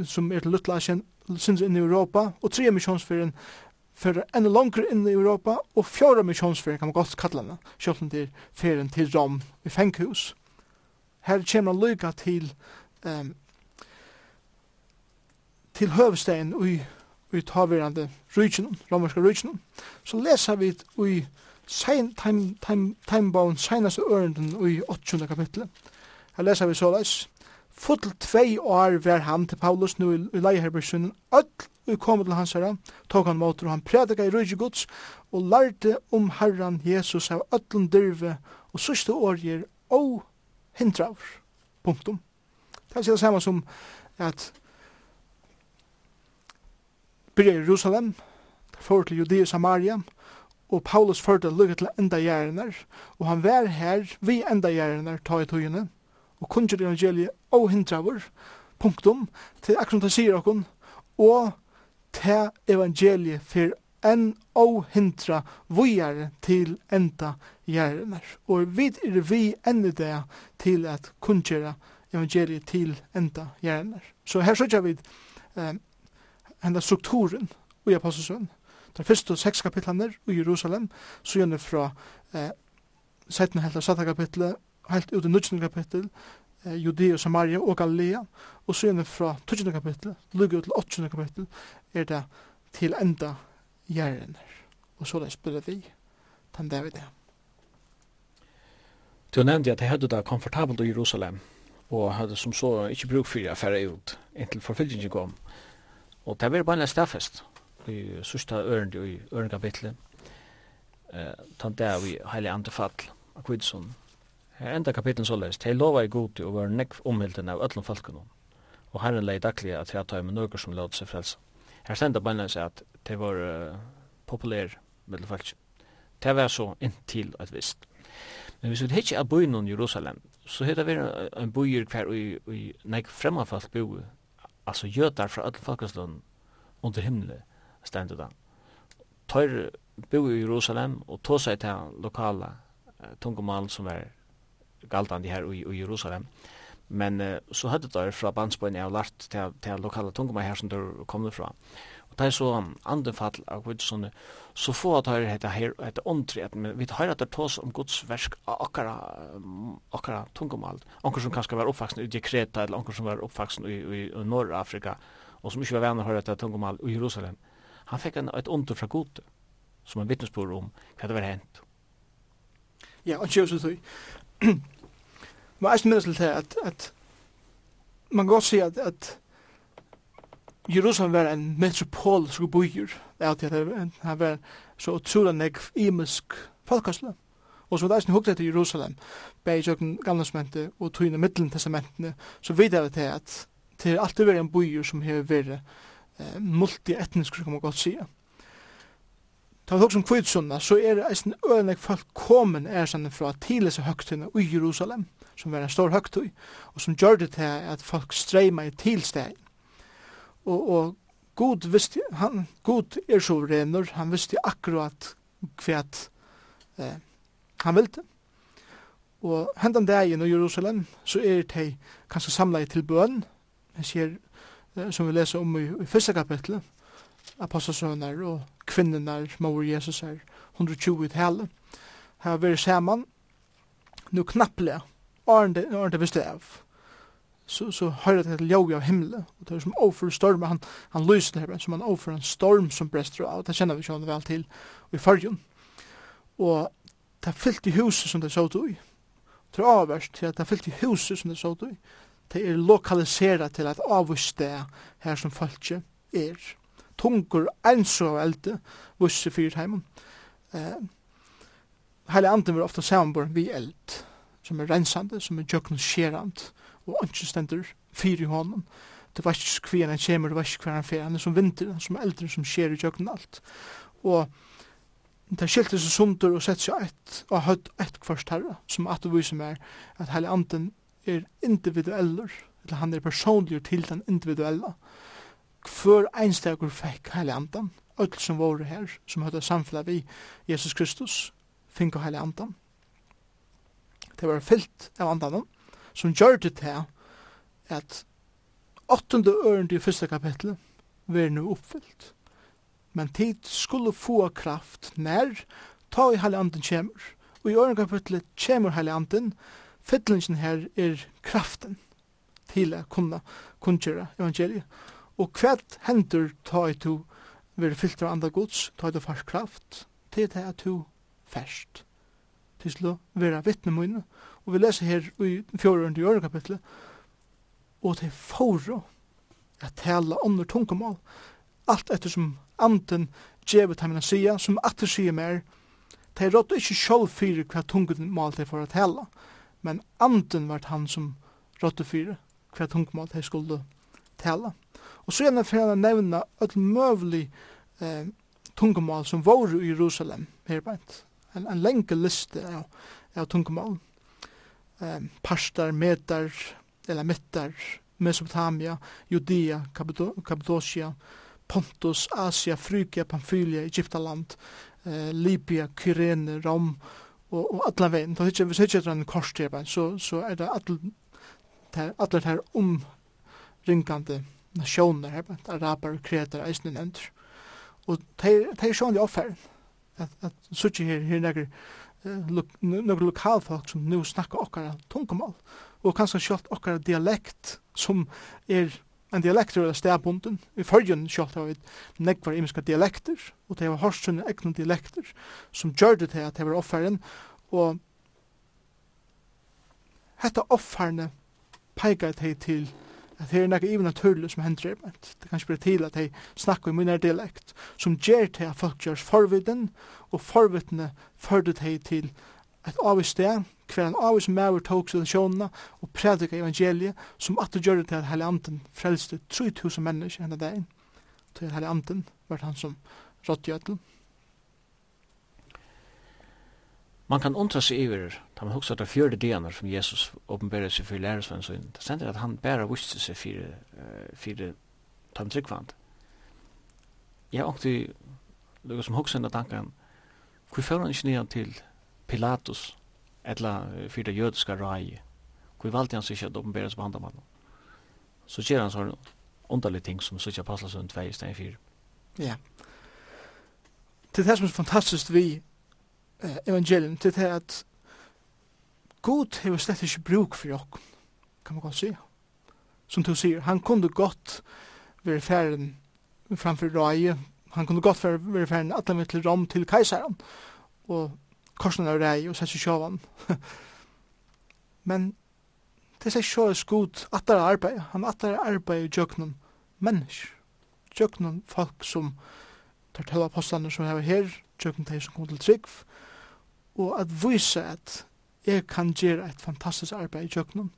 som er til Lutla Asien, syns inn i Europa, og tre missionsferien for enn langre inn i Europa, og fjóra missionsferien kan man godt kalla henne, sjálfn til ferien til Rom i Fenghus. Her kommer han lyga til um, til høvestegn i, i tavirande rujtjennom, romerska rujtjennom, så leser vi i sein time time time bound seinas ørnden i 8. kapittel. Her leser vi såleis. Full tvei år var han til Paulus nu i leiherbergsunnen. Öll vi kom til hans herra, tok han motor, og han prædika i røyge gods og lærte om herran Jesus av öllum dyrve og sørste årger og hindraur. Punktum. Det er det samme som at byrja i Jerusalem, for til Judea og Samaria, og Paulus førte lukket til enda gjerner, og han var her vi enda gjerner ta i togene, og kunnskjer evangeliet og hindravur, punktum, til akkurat han sier okkur, og til evangeliet for en og hindra vujare til enda gjerner. Og vi er vi enn det til at kunnskjera evangeliet til enda gjerner. Så her sørger vi eh, enda strukturen i apostelsønnen de første seks kapitlene i Jerusalem, så gjerne fra eh, 17. helt av 7. kapitlet, helt ut i 19. kapittel, eh, Judea Samaria og Galilea, og så gjerne fra 20. kapittel, lukket ut til 8. kapittel, er det til enda gjerrener. Og så det spiller vi, den der vi det. Du nevnte at jeg hadde det komfortabelt i Jerusalem, og hadde som så ikke bruk for å fære ut, inntil forfyllingen kom. Og det var bare en stedfest i sørsta ørende i ørende kapitlet. Eh, tant der vi heilig andre fall av kvidsson. Her enda kapitlet såleis, hei lova i god og var nekv omhilden av öllum falken og herren lei daglig at jeg tar med nøkker som låter seg frelse. Her stenda bare seg at det var uh, populær mellom falken. Det var så inntil et visst. Men hvis vi ikke er byen i Jerusalem, så heter det en byer hver i, i nek fremmefalt bo, altså jøtar fra alle folkeslån under himmelen, stendet da. Tøyr bo i Jerusalem og tog seg til lokala uh, tungomal som er galtande her i, i Jerusalem. Men uh, så hadde det fra bandsbøyne jeg har lært til, til lokala tungomal her som det kom fra. Og det er så andenfall av gud sånne, så få at høyre heter her, hette åndri, at vi høyre at det tås om Guds versk av akkara, akkara tungomal. Anker som kanskje var oppvaksen i Kreta, eller anker som var oppvaksen i, i, i Norr-Afrika, og som ikke var venner høyre at det tungomal i Jerusalem. Han fikk en, et under fra gode, som han vittnesbord om hva det var hent. Ja, og kjøs ut høy. Men jeg minnes til det at, at man kan godt si at, at Jerusalem var en metropol som bygger, at det var så utrolig nek imisk folkasle. Og så var det en hukket til Jerusalem, bei jøkken gamle og tøyne middelen testamentene, så videre til at det er alltid vært en bygger som har vært eh, multietnisk, som man godt sier. Ta vi som kvitsunna, så er det eisen øynek folk komin er sann fra tidligse høgtøyna i Jerusalem, som var en stor høgtøy, og som gjør det til at folk streima i tilsteg. Og, og God, visste, han, God er så renur, han visste akkurat kvæt eh, han vilde. Og hendan dagen i Jerusalem, så er det kanskje samla i til bøn, men sier som vi leser om i, i første kapitlet, apostelsønner og kvinnenar, mor Jesus er 120 i tale, har vært sammen, nu knapple, årende, årende visste av, så, så hører det til ljog av himmelen, og det er som overfor storm, han, han lyser det her, som han overfor en storm som brester av, det kjenner vi sånn vel til, i fargen, og det er fyllt i huset som det så ut i, det er avverst til at det er fyllt i huset som det så ut i, Det er lokaliseret til at avvist her som folket er. Tungur eins og elde vusse fyrir heimun. Eh, heile anden vil ofta samanbor vi eld, som er rensande, som er jøkken skjerand, og anki stendur fyrir honom. hånden. Det var ikke hver han kommer, det var ikke hver han fer, han er som vinter, som eldre, som skjer i jøkken alt. Og Det skilte seg sundur og sett seg ett, og høtt ett kvarst herra, som at du viser meg at heile anden er individueller, eller han er personlig til den individuella. Hver einstakur fekk heile andan, öll som voru her, som høyde samfunnet vi Jesus Kristus, finko heile andan. Det var fyllt av andan, som gjør det til at åttende øren i første kapitlet var nu oppfyllt. Men tid skulle få kraft nær ta i heile andan kjemur, og i øren kapitlet kjemur heile andan, fyllingen her er kraften til å kunne kunngjøre evangeliet. Og hva hender ta i to være fyllt av andre gods, ta i to fars kraft, til det er to færst til å være vittne mine. Og vi leser her i fjordet i året kapitlet, og til er for at tala under tungemål, alt etter som anden djevet ham en sida, som atter sier mer, det er rått ikke selv fyrir hva tungemål det for å tala, men anden vart han som rådde fyrir hva tungmål de skulle tala. Og så gjerne fyrir han nevna öll mövlig eh, tungumal som var i Jerusalem her. En, en lenge liste av, av tungumal. Eh, parstar, medar, eller mittar, Mesopotamia, Judea, Kappadocia, Pontus, Asia, Frygia, Pamphylia, Egyptaland, eh, Libya, Kyrene, Rom, og, og alla veien, da hittir vi hittir en korstjepa, så, så er det alle her omringande nasjoner her, araber, kreter, eisne nevnt. Og det er sjånlig offer, at, at sutsi her, her nekker, nokre lokalfolk som nu snakkar okkara tungumal og kanskje sjálvt okkara dialekt som er en dialekt er stedbunden. I fyrjun sjálft har vi nekvar imiska dialekter, og det var horsun egnu dialekter, som gjør det til at det var offeren, og hetta offerne peikar det til at det er nekka even naturlig som hender det, det kan spyrir til at de snakkar i munnar dialekt, som gjør det at folk gjørs forviden, og forvidene fyrir det til et avis sted, hver en avis maver tog sjånene og predika evangeliet, som at det gjør det til at Heilig Anden frelste 3000 mennesker henne dagen. Til Heilig Anden var han som rått gjøtel. Man kan undra seg iver, da man husker at det er fjörde dianer som Jesus åpenberer seg for lærersvenn så det sender at han bare viste seg for uh, fire tom tryggvand. Jeg har ångte, lukket som huksen av tanken, hvor fører han ikke nye til Pilatus, etla fyrir det jødiska rai, hvor valgte han sikkert seg på handamann. Så gjør han sånn underlig ting som sikkert passar sånn tvei i stedet fyrir. Ja. til det som er fantastisk vi eh, evangelium til det at God har slett ikke bruk for jokken, kan man godt si. Som du sier, han kunde godt være ferden framfor Røye, han kunde godt være ferden at han til Rom til Kaisaren, og korsen av rei og sett sjåvan. Men det er sjåvan skot attar arbeid, han attar arbeid i jøknum mennesk, jøknum folk som tar til apostlene som hever her, jøknum de som kom til trygg, og at vise at jeg kan gjøre et fantastisk arbeid i jøknum,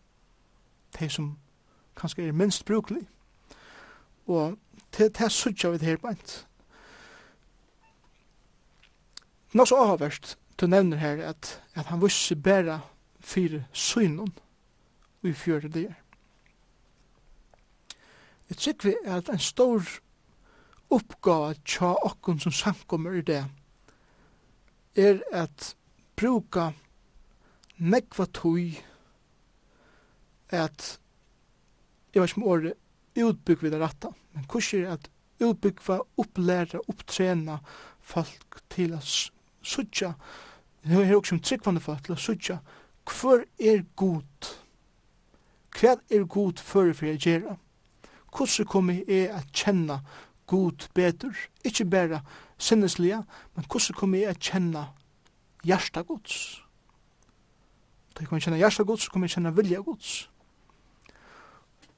de som kanskje er minst brukelig. Og til det er suttja vi det her beint. Nå så avhverst du nevner her at, at han visste bare fire synen i fjøre der. Jeg tykker vi at en stor oppgave tja okkon som samkommer i det er at bruka nekva tui at jeg vet ikke om året utbygg vi det ratta men kurs er at utbyggva, upplæra, upptrena folk til at sutja, nu er også som tryggvande folk til å sutja, hver er god? Hver er god for for jeg gjerra? Hvordan kommer jeg at kjenne god bedre? Ikke bare sinneslige, men hvordan kommer jeg at kjenne hjärsta gods? Da jeg kommer kjenne hjärsta gods, så kommer jeg kjenne vilja gods.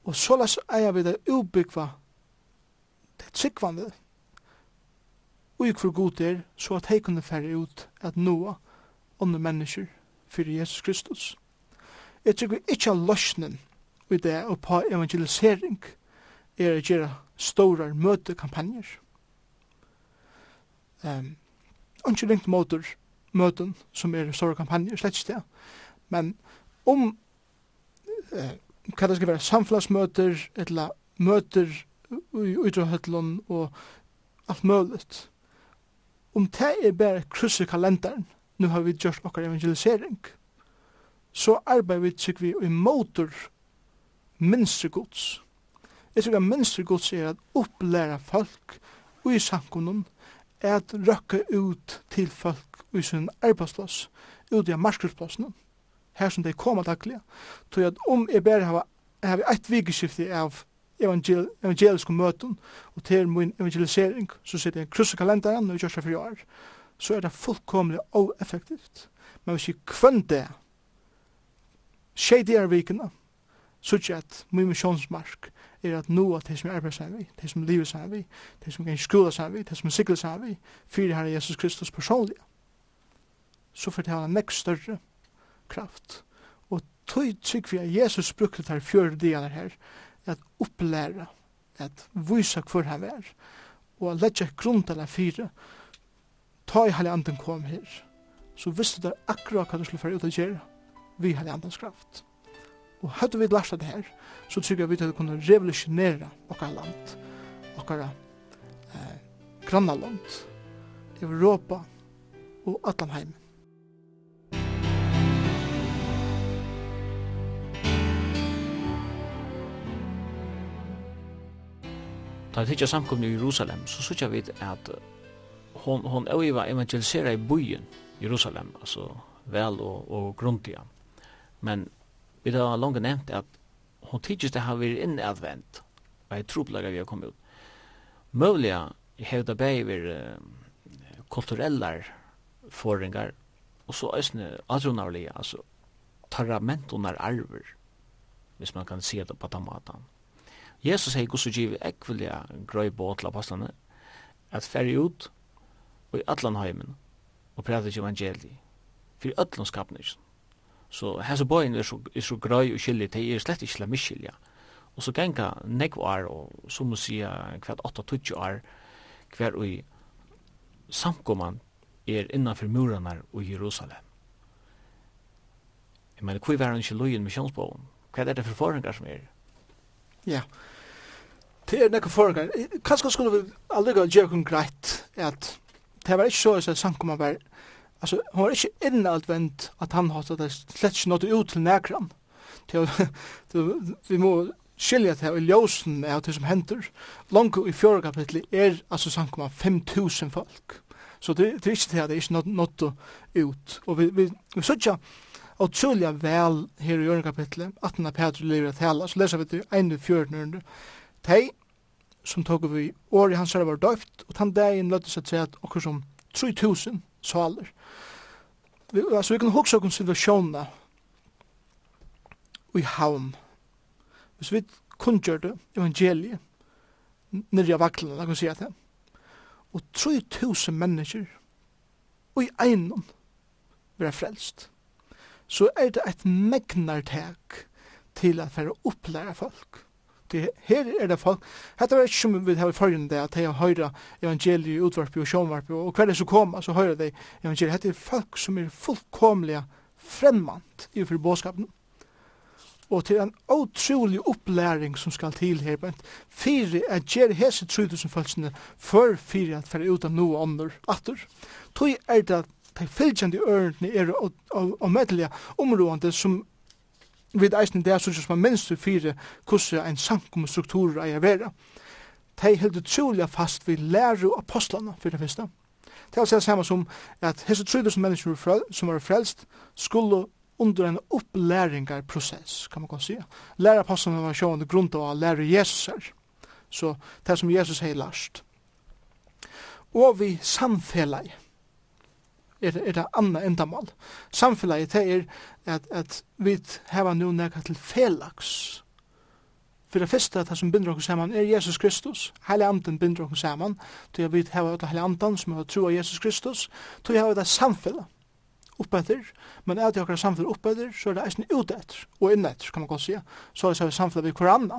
Og så las eier vi det ubygva det tryggvande, og for god er, så at hei kunne færre ut at noa andre mennesker fyrir Jesus Kristus. Jeg tror vi ikke har løsnen i det å på evangelisering er å gjøre store møtekampanjer. Um, ikke ringt måter møten som er store kampanjer, slett ikke det. Men om eh, hva det skal være samfunnsmøter, eller møter i utrahøtlen og alt mulig, om det er bare krysse kalenderen, nu har vi gjort okkar evangelisering, så arbeider vi tykker vi i motor minstri gods. Jeg tykker minstri gods er at opplæra folk i samkonnen, at røkka ut til folk i sin arbeidsplass, ut i markedsplassen, her som de kommer daglig, tog at om jeg bare har, har et vikeskifte av evangel evangeliske møten, og til min evangelisering, så sitter jeg krysser kalenderen, og gjør seg for i år, så er det fullkomlig og effektivt Men hvis jeg kvann det, skje det er vikene, så ikke at min misjonsmark er at nå at de som er seg vi, de som livet seg vi, de som kan skola seg vi, de som sikler seg vi, fyrir herre Jesus Kristus personlig, så får det ha en nekk større kraft. Og tog trygg vi at Jesus brukte det her fjøre delen her, at opplæra, at vysa hvor han er, og at letja grundala fyra, ta i halde anden kom her, så visste du akkurat hva du skulle fyrir ut og gjøre, vi halde andens kraft. Og hadde vi lært det her, så tykker jeg vi til å kunne revolusjonere okkar land, okkar eh, grannaland, Europa og Atlanheim. ta vi tikkja samkomne i Jerusalem, så sykja vi at hon, hon øyva evangelisera i byen Jerusalem, altså vel og, og grundiga. Men vi har langt nevnt at hon tikkist det har vært inn advent, og jeg tror vi har kommet ut. Møvliga hevda bei vir uh, kulturellar forringar, og så æsne adronarlige, altså tarramentonar arver, hvis man kan se det på den måten Jesus hei gos og giv ekvilja grøy båt til apostlene at færre ut og i atlan heimen og præta til evangeliet for öllum skapnir så hesa boyin er så er så grøy og kylli te er slett ikkje la miskylja og så genga negv år og som må sia kvart 8-20 år hver og samkoman er innanfor muranar og Jerusalem Jeg mener, hvor er han ikke løyen misjonsbogen? Hva er det for forhengar som er? Ja. Det er nekka forengar. Kanskje skulle vi allega gjøre kun greit at det var ikke så at Sankum var altså, hun var ikke innadvendt at han hatt at det slett ikke nådde ut til nekran. Vi må skilja det i ljósen av det som hender. Langt i fjore kapitli er altså Sankum 5000 folk. Så det, det er ikke det at det er ikke nådde ut. Og vi, vi, vi, vi, og tjulja vel her i jørgen kapitlet, 18. av Petru lever at hela, så leser vi til 1.14. Tei, som tog vi år i hans herre var døyft, og tann dagen løtte seg til at okkur som 3000 saler. Vi, altså, vi kan hugsa okkur situasjona i havn. Hvis vi kunngjør det, evangeliet, nirri av vaklene, da kan vi si at det. Og 3000 mennesker, og i einon, vera frelst så er det et megnartek til at være opplære folk. Det, her er det folk, hette er ikke som vi har i forrige det, at de har høyre evangeliet, utvarpi og sjånvarpi, og hver er som kommer, så høyre de evangeliet. Hette er folk som er fullkomlige fremmant i forbåskapen. Og til en utrolig opplæring som skal til her, men fire er gjer hese 3000 følelsene før fire at færre ut av noe andre atter. Tog er det de fylgjande ørene er og meddelige områdene som vid eisen det er sånn som er minst til fire hvordan en samkommestruktur er å være. De held utrolig fast vi lærer apostlene for det første. Det er å si samme som at hese 3000 mennesker som var frelst skulle under en opplæringarprosess, kan man kan si. Lærer apostlene var sjående grunn til å lære Jesus. her. Så det er som Jesus har lært. Og vi samfellet er, er det anna endamål. Samfelaget det er at, at vi har nu nekka til felags. For det første, det som binder oss saman, er Jesus Kristus. Heile anden binder oss saman. Tog jeg vidt heva utla heile anden som har tro av Jesus Kristus. Tog jeg heva det samfella oppetter, men er det akkurat samfunnet oppetter, så er det eisen utetter og innetter, kan man godt si. Så er det samfunnet ved koranen,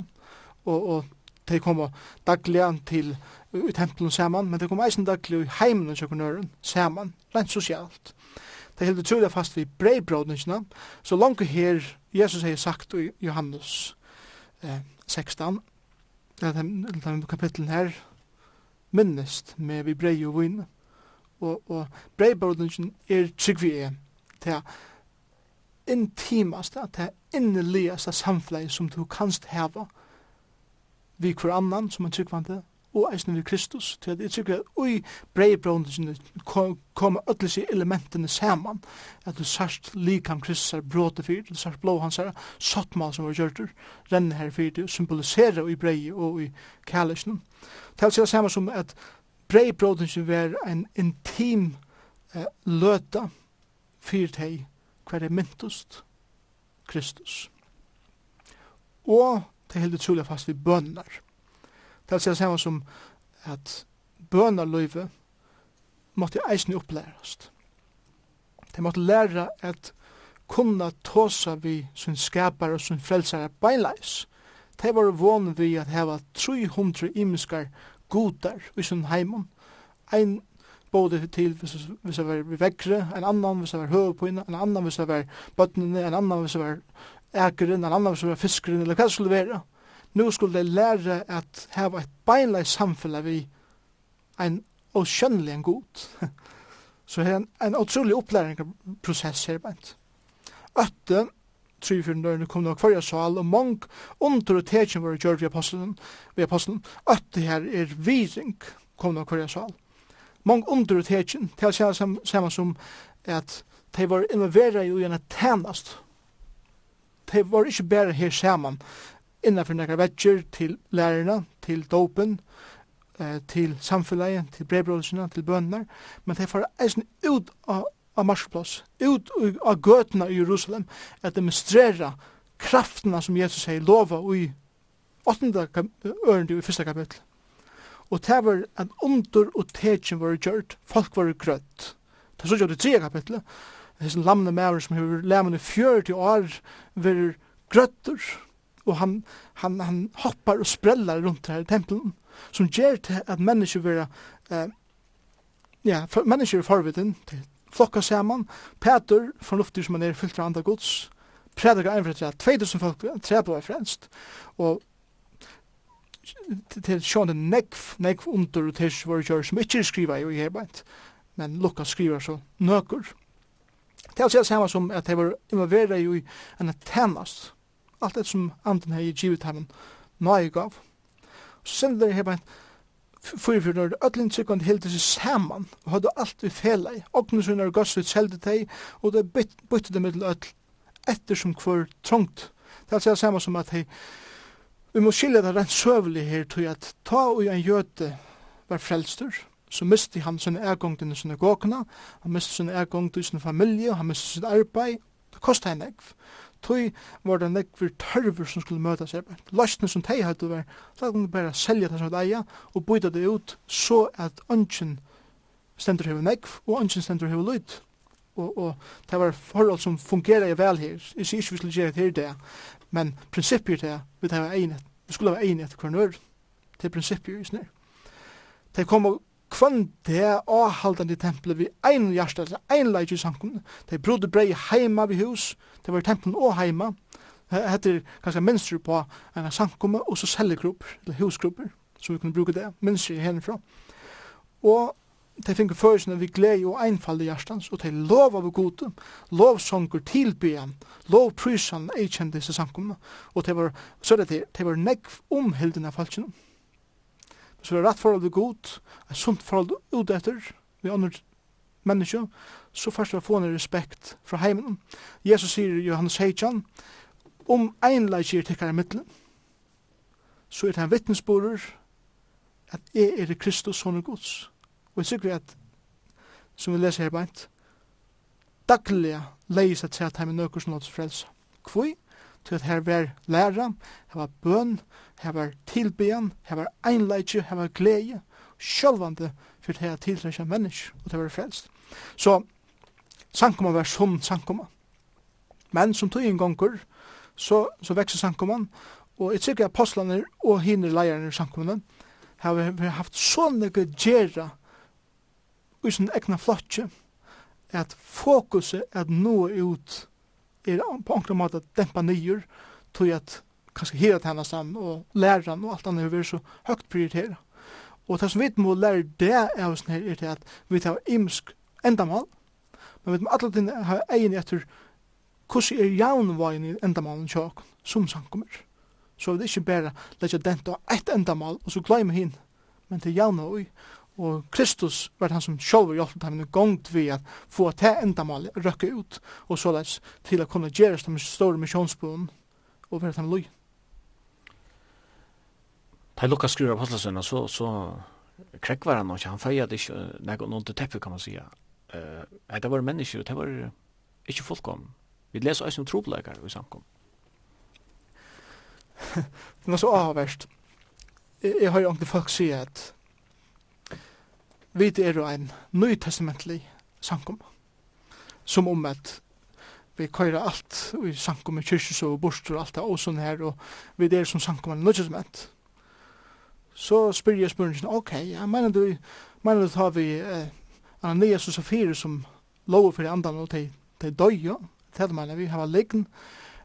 og, og de kommer daglig til i tempelen saman, men de kommer eisen daglig i heimen og kjøkkenøren saman, rent sosialt. De heldur tjulig fast vi breibrådningene, så langt her Jesus har sagt i Johannes eh, 16, eller kapitlen her, minnest med vi brei og vinn, og, og breibrådningsen er trygg vi er, til intimast, til inneligaste samfleget som du kanst heva vi kvar annan som er tryggvande, og eisne vi Kristus, til at jeg tryggva ui breibrondisene kommer ötlis i elementene saman, at du sørst likam Kristus er bråte fyrt, du sørst blå hans er sottmal som var gjørtur, renne her fyrt, og symbolisera i brei og i kærlisnen. Til seg saman som at breibrondingene var en intim eh, løta fyr hver er myntust Kristus. Og de helt utrolig fast vi bønnar. Det er samme som at bønarløyve måtte eisen opplærast. De måtte læra at kunna tåsa vi sin skapare og sin frelsare beinleis. De var vån vi at heva 300 imiskar godar i sin heimon. Ein både til hvis det var vekkere, en annan hvis det var høvepøyne, en annan hvis det var bøttene, en annan hvis det var ekeren, en annan som er fiskeren, eller hva det skulle være. Nå skulle de lære at her var et beinleis samfunn vi en åskjønnelig en god. Så her er en, en utrolig opplæringsprosess her beint. Øtte, tryfjøren dørene kom nok forrige sal, og mong under og tekjen var gjør vi apostelen, vi apostelen. Øtte her er viring, kom nok forrige sal. Mong under og tekjen, til å se sammen som at de var involveret i en tænast, de var ikke bare her sammen innenfor nekra vetjer til lærerne, til dopen, eh, til samfunnet, til brevbrødelsene, til bønner, men de var eisen ut av, av marsplass, ut av gøtene i Jerusalem, at demonstrera kraftene som Jesus sier lova i 8. ørende i 1. kapittel. Og det var at under og tegjen var gjørt, folk var grøtt. Det er så gjør det 3. kapittelet, hessen lamne maver som hever lamne i 40 år verir grøtter og han, han, han hoppar og sprellar rundt her i tempelen som gjer til at mennesker vera eh, ja, for, mennesker er forviden til flokka saman. Peter, fornuftig som han er fyllt av andre gods predikar ein fyrir 2000 folk trepa var fremst og til sjående nekv, nekv under og tis var gjør som ikke skriva i herbeint men lukka skriva så nøkur Det er samme som at de var involveret i en tænast. Alt det som anden har givet ham nøye gav. Så sender de her fyrir fyrir når öllin tryggvand hildi sig saman og hadde alt vi fela i ognu sunn er gossu tseldi teg og det bytti det middel öll etter som hver trångt det er altså saman som at hei vi må skilja det rent søvlig her tog at ta og en jöte var frelstur så misti han sin ergångt til sin synagogene, han misti sin ergångt til sin familie, han misti sin arbeid, det kostet han ekv. Tøy var det nekver tørver som skulle møta seg. løsne som teg hadde vært, så hadde du bare selja det som eia og byta det ut så at ønsken stendur hever nekv og ønsken stendur hever lyd. Og, og det var forhold som fungerer vel her. Jeg sier ikke vi skulle gjøre det her det, men prinsippet er det, vi, det egnet. vi skulle ha egnet hver nøyre til prinsippet i snir. Det kom og kvann det avhaldande tempelet vi ein hjärsta, ein leidje i sankun, de brodde brei heima vi hus, det var tempelen og heima, heter kanskje minstru på en sankumme, og så cellegrupper, eller husgrupper, så vi kunne bruke det, mønster herifra. Og de finner følelsene vi glede og einfalde hjertans, og de lov av gode, lovsonger tilbyen, lovprysan, eikjende disse sankumme, og de var, så det, de var nekv omhildende av falskjennom så er rett forhold til god, et sunt forhold ut etter, vi andre mennesker, så først vil få en respekt fra heimen. Jesus sier i Johannes Heitjan, om ein leikir tikkar i middelen, så er det en vittnesborer at jeg er Kristus, Kristus sånne gods. Og jeg sikker at, som vi leser her beint, daglige leis at seg at heimen nøkker som låter frelsa. Kvoi, til at her vær læra, her var bøn, hevar her var einleitje, hevar glede, sjølvande for det her tiltrekja mennesk, og det var frelst. Så sankoma var som sankoma. Men som tog ingonger, så, så vekser sankoman, og jeg tykker apostlene og hinner leierne i sankomanen, har haft sånne gjerra i sin egna flotje, at fokuset at nå ut er på enkla måte dempa nyer, tog at kanskje hira til henne sammen, og læreren og alt annet har vært så høgt prioritera. Og det som vi må lære det av oss her, er til at vi tar imsk endamal, men vi må alle tiden ha egin etter hvordan er jaunveien i endamalen tjåk som samkommer. Så vi er ikke bare legge dent av ett endamal og så glemme hin, men til jaunveien, og Kristus var han som sjálfur hjelpte dem gongt vi at få til endamal røkke ut, og så til å kunne gjeres de store misjonsboen og være dem løyen. Ta Lukas skriver på Atlasøyna, så, så krekk var han ikke, han feier det ikke, nek, noen til teppet kan man eh Uh, det var mennesker, det var ikke fullkom. Vi leser også om trobeleikere i samkom. det var så avverst. Jeg, har jo ikke folk sier at vi er jo en nytestamentlig samkom, som om at vi køyrer alt, vi sankum i kyrkjus og borster og alt det, og sånn her, og vi er som sankum en nøytestament, så spyr jeg spørningen, ok, ja, mener du, mener du tar vi eh, Ananias og Safir som lover for andan og til, til døy, til mener vi har liggen,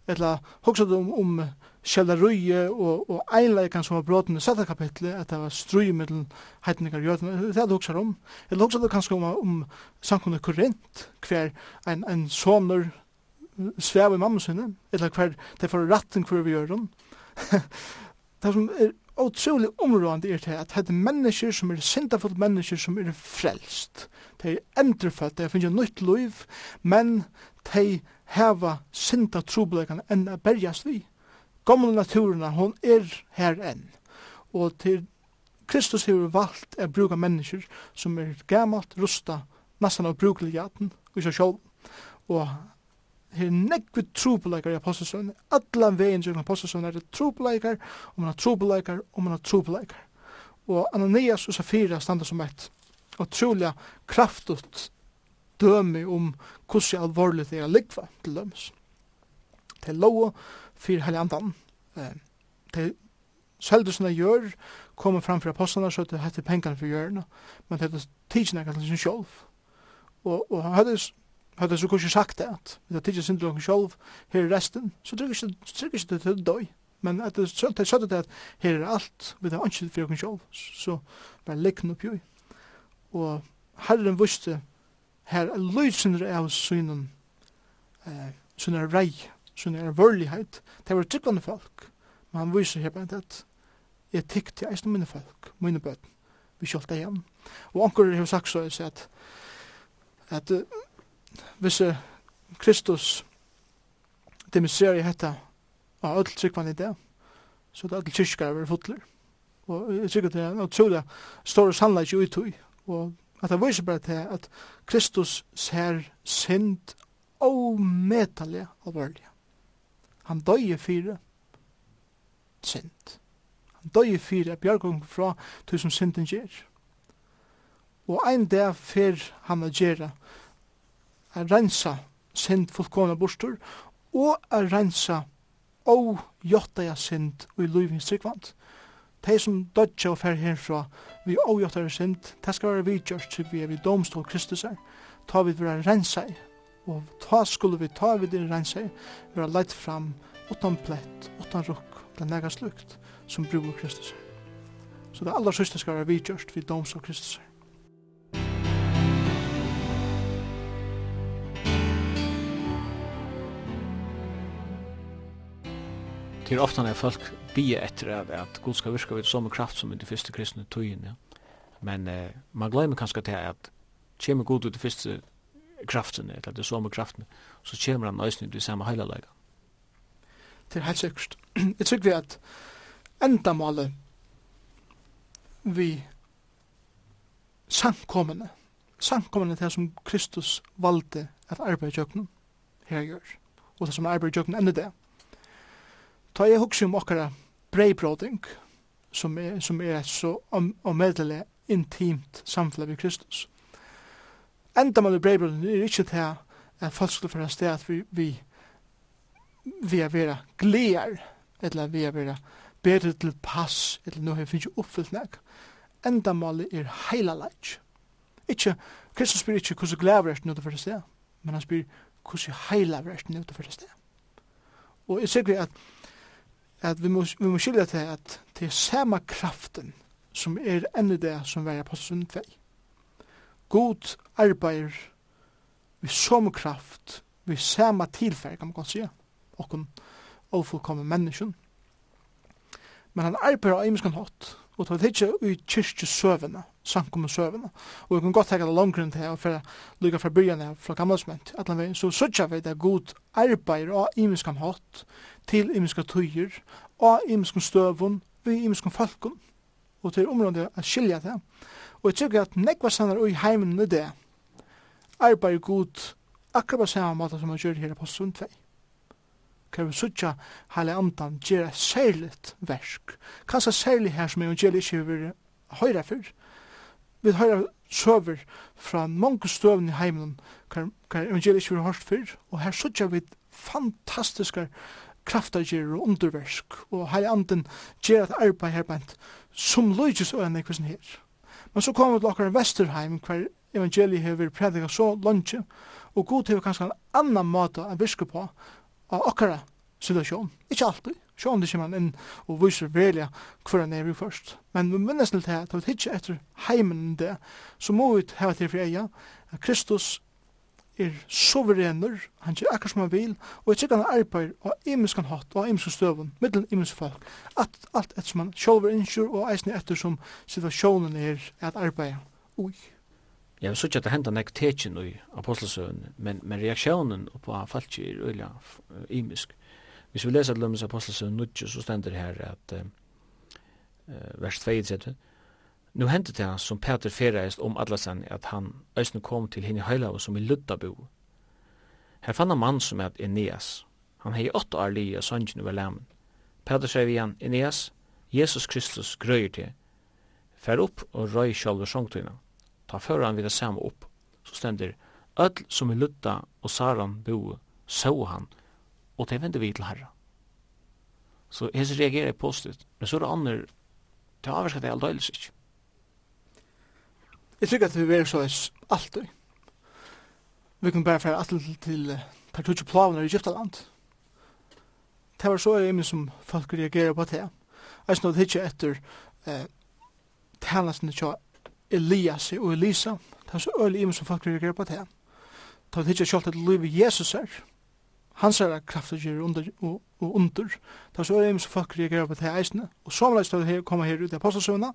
eller hoksa du om, om kjellerøye og, og einleikan som var bråten i sætta kapitlet, at det var strøy mellom heitningar og det er det hoksa om. Eller hoksa du kanskje om, om samkunnet korrent, hver en, en sonur svev i mamma sinne, eller hver det får ratten hver vi gjør dem. det som er utrolig områdende er til at det er mennesker som er syndafullt mennesker som er frelst. De er endrefødt, de finner nytt liv, men de hava synda trobelegan enn a berjast vi. Gamle naturena, hon er her enn. Og til Kristus hefur valgt a bruka mennesker som er gamalt, rusta, nastan av brukeligjaten, og sjálf, og her nekve trupeleikar i apostelsøvn, alla vegin gjennom apostelsøvn er det trupeleikar, og man har trupeleikar, og man har trupeleikar. Og Ananias og Safira standa som et utrolig kraftut dømi om hvordan alvorlig det er likva til dømes. Det er lov for hele andan. Det er som sinna gjør, kommer fram for apostlene, så det heter pengene for gjørene, men det er tidsnekka til sin sjolv. Og, og hadde Hadde så kanskje sagt det at vi tar tidsi synder okken sjolv, her er resten, så trykker ikke det til døy. Men at det sønt er sønt at her er alt, vi har ikke for okken sjolv, så bare lekken opp jo. Og herren visste, her er løysynder av synen, eh, synen er rei, synen er vörlighet, det var tryggvande folk. Men han viser her bare at jeg tykk til eisen mine folk, mine bøten, vi kjolt det igjen. Og anker har sagt så at at hvis Kristus demonstrerer i hetta av öll tryggvann i det, så det er öll kyrkar er fotler. Og jeg tykker det er en utrolig stor sannleik i utøy, og at det viser bare til at Kristus ser synd ometallig alvorlig. Han døye fire synd. Han døye fire bjørgung fra tusen synden gjør. Og ein dag fyr han å gjøre a rensa synd fullkomna bostur og a rensa og jottaja synd og i livins tryggvand. De som dødja og fer herfra vi og jottaja sind, det skal være vidgjørst til vi er vi domstol Kristus er, ta vi vera rensa i, og ta skulle vi ta vi din rensa i, vera leit fram utan plett, utan rukk, utan nega slukt, som bror Kristus er. Så det aller siste skal være vidgjørst vi domstol Kristus er. her ofta når folk bie etter at, at Gud skal virka vid samme kraft som i de første kristne tøyen, ja. Men eh, man glemmer kanskje til at kommer Gud ut de første kraftene, eller de samme kraftene, så kommer han nøysen i de samme heilalega. Det er helt sikkert. Jeg tror vi at enda målet vi samkommende, samkommende til som Kristus valgte at arbeid i jøknen her gjør, og det som arbeid i jøknen enda det, Ta jeg hugsa om okkara breibroding, som er, som er så om, ommedelig intimt samfunnet vi Kristus. Enda med breibroding er ikke til at folk skulle fyrir sted at vi, vi, vi er vera glear, eller vi er vera bedre til pass, eller nå har vi ikke oppfyllt nek. Enda målet er heila leik. Ikke, Kristus spyr ikke hvordan glæver er nødt til fyrir sted, men han spyr hvordan heila er nødt til fyrir sted. Og jeg sikker at at vi må, vi må skilja til at det er samme kraften som er enn det som er på sunn 2. God arbeider vi som kraft, vi samme tilfær, kan man kan sige, kun ofullkommen menneskjen. Men han arbeider av imenskan hatt, og det er ikke i kyrkjesøvene, samkommet søvende. Og vi kan godt tenke det langgrunn til å føre lykke fra byen her, fra gamle sment, at veien, så sørger vi det god arbeid av imenskan hatt, til imenskan tøyer, og imenskan støvun, vi imenskan falkun, og til området å skilja det. Og jeg tykker at nekva sannar ui heimen i det, arbeid god akkurat på samme måte som man gjør her på Sund 2. kan vi sutja heile andan gjer særligt versk. Kanskje særlig her som evangeliet ikke vil høyre fyrr, vi hører søver fra mange støvn i heimen, hver evangeliet ikke vil har hørt før, og her sørger vi fantastiske kraftager og underversk, og her anden gjør et arbeid her bænt, som løyges og enn ekvisen her. Men så kommer vi til okkar Vesterheim, hver evangeliet har vært prædika så lønge, og god til vi kanskje en annan måte enn virke på av okkara situasjon, ikke alltid, Sjån det kommer inn og viser velja hvor han er vi først. Men vi minnes til det, til vi ikke etter heimen det, så må vi ha til for eia, at Kristus er suverener, han gjør akkur som han vil, og er sikkerne arbeid og imensk han hatt og imensk støvun, middelen imensk folk, at alt etter som han sjolver innskyr og eisne etter som situasjonen er at arbeid. Ui. Ja, vi sykja at det henda nek tekin i apostelsøvun, men, men reaksjonen på falki er øyla imisk. Hvis vi leser til Lømmes Apostelsøn Nudje, så stender det her at uh, vers 32, Nu hendte det som Peter ferreist om Adlasen at han øyne kom til henne høyla som i Luddabo. Her fann han mann som er Eneas. Han hei åtta år li og sangen over lemmen. Peter sier vi igjen, Eneas, Jesus Kristus grøyer til. Fær opp og røy sjálfur sjongtøyna. Ta fører han videre samme opp. Så stender, Öll som i Ludda og Saran bo, så han, og det vender vi til herra. Så hans reagerer jeg positivt, men så er det andre, det er avvarskar det er aldeilis ikke. Jeg tror at vi er så eis alltid. Vi kan bare fære alltid til partutje plavene i Egyptaland. Det var så jeg som folk reagerer på det. Jeg snod hitje etter eh, tænasen til Elias og Elisa. Det var så øyelig imen som folk reagerer på det. Det var hitje kjalt et livet Jesus er hans er kraftig gjør under og, og under. Da så er det imen som folk reagerer på det eisene. Og så må jeg her, komme her ut i apostelsøvna,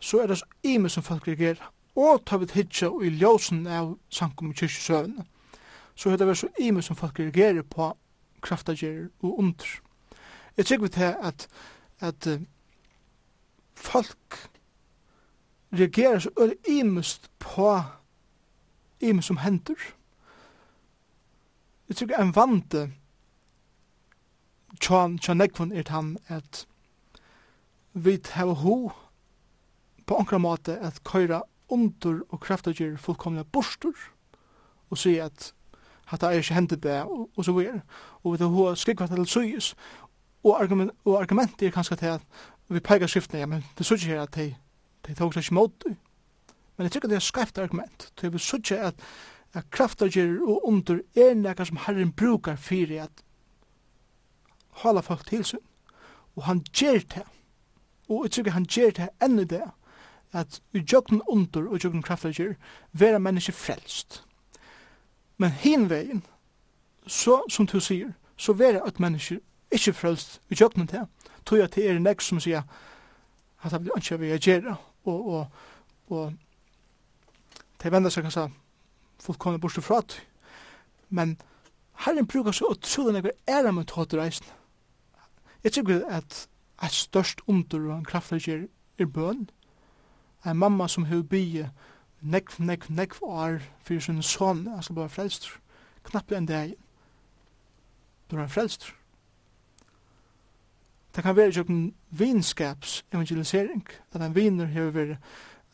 så er det så imen som folk reagerer. Og ta vi hitja og i ljósen av sankum i kyrkjusøvna. Så er det så imen som folk reagerer på krafter gjør og under. Jeg tykker vi til at, at uh, folk reagerer så er imest på imest som hender. Jeg tror en vante tjan, tjan nekvun er han at vi hava ho på ankra måte at køyra under og kraftagjir fullkomna borstur og si at hatta er ikke hendet det og, og så videre og vi tar ho skrikva til suyes og, argument, og argumentet er kanskje til at vi peikar skriftene ja, men det sykje her at de, de tog seg ikke mot men jeg tykker det er skreft argument. Til vi sykje at at kraftagerer og under er nekka som Herren brukar fyrir at hala folk til sin. Og han gjer det. Og jeg tykker han gjer det enn det at i jøkken under og jøkken kraftagerer vera menneske frelst. Men hinvegin, så som du sier, så vera at menneske ikkje frelst i jøkken det. Tog at det er nek som sier at han blir anskje vi gjerra og, og, og, og, og, og, og, og, fullkomne bortsett fra det. Men herren brukar så utrolig nekker æra med tåter reisen. Jeg tykker at et størst under og en kraftleger er bøn. En mamma som har bygge nekv, nekv, nekv år fyrir sin son, han skal bare frelst. Knappe en dag. Du er frelst. Det kan være jo en vinskaps evangelisering, at en viner har vært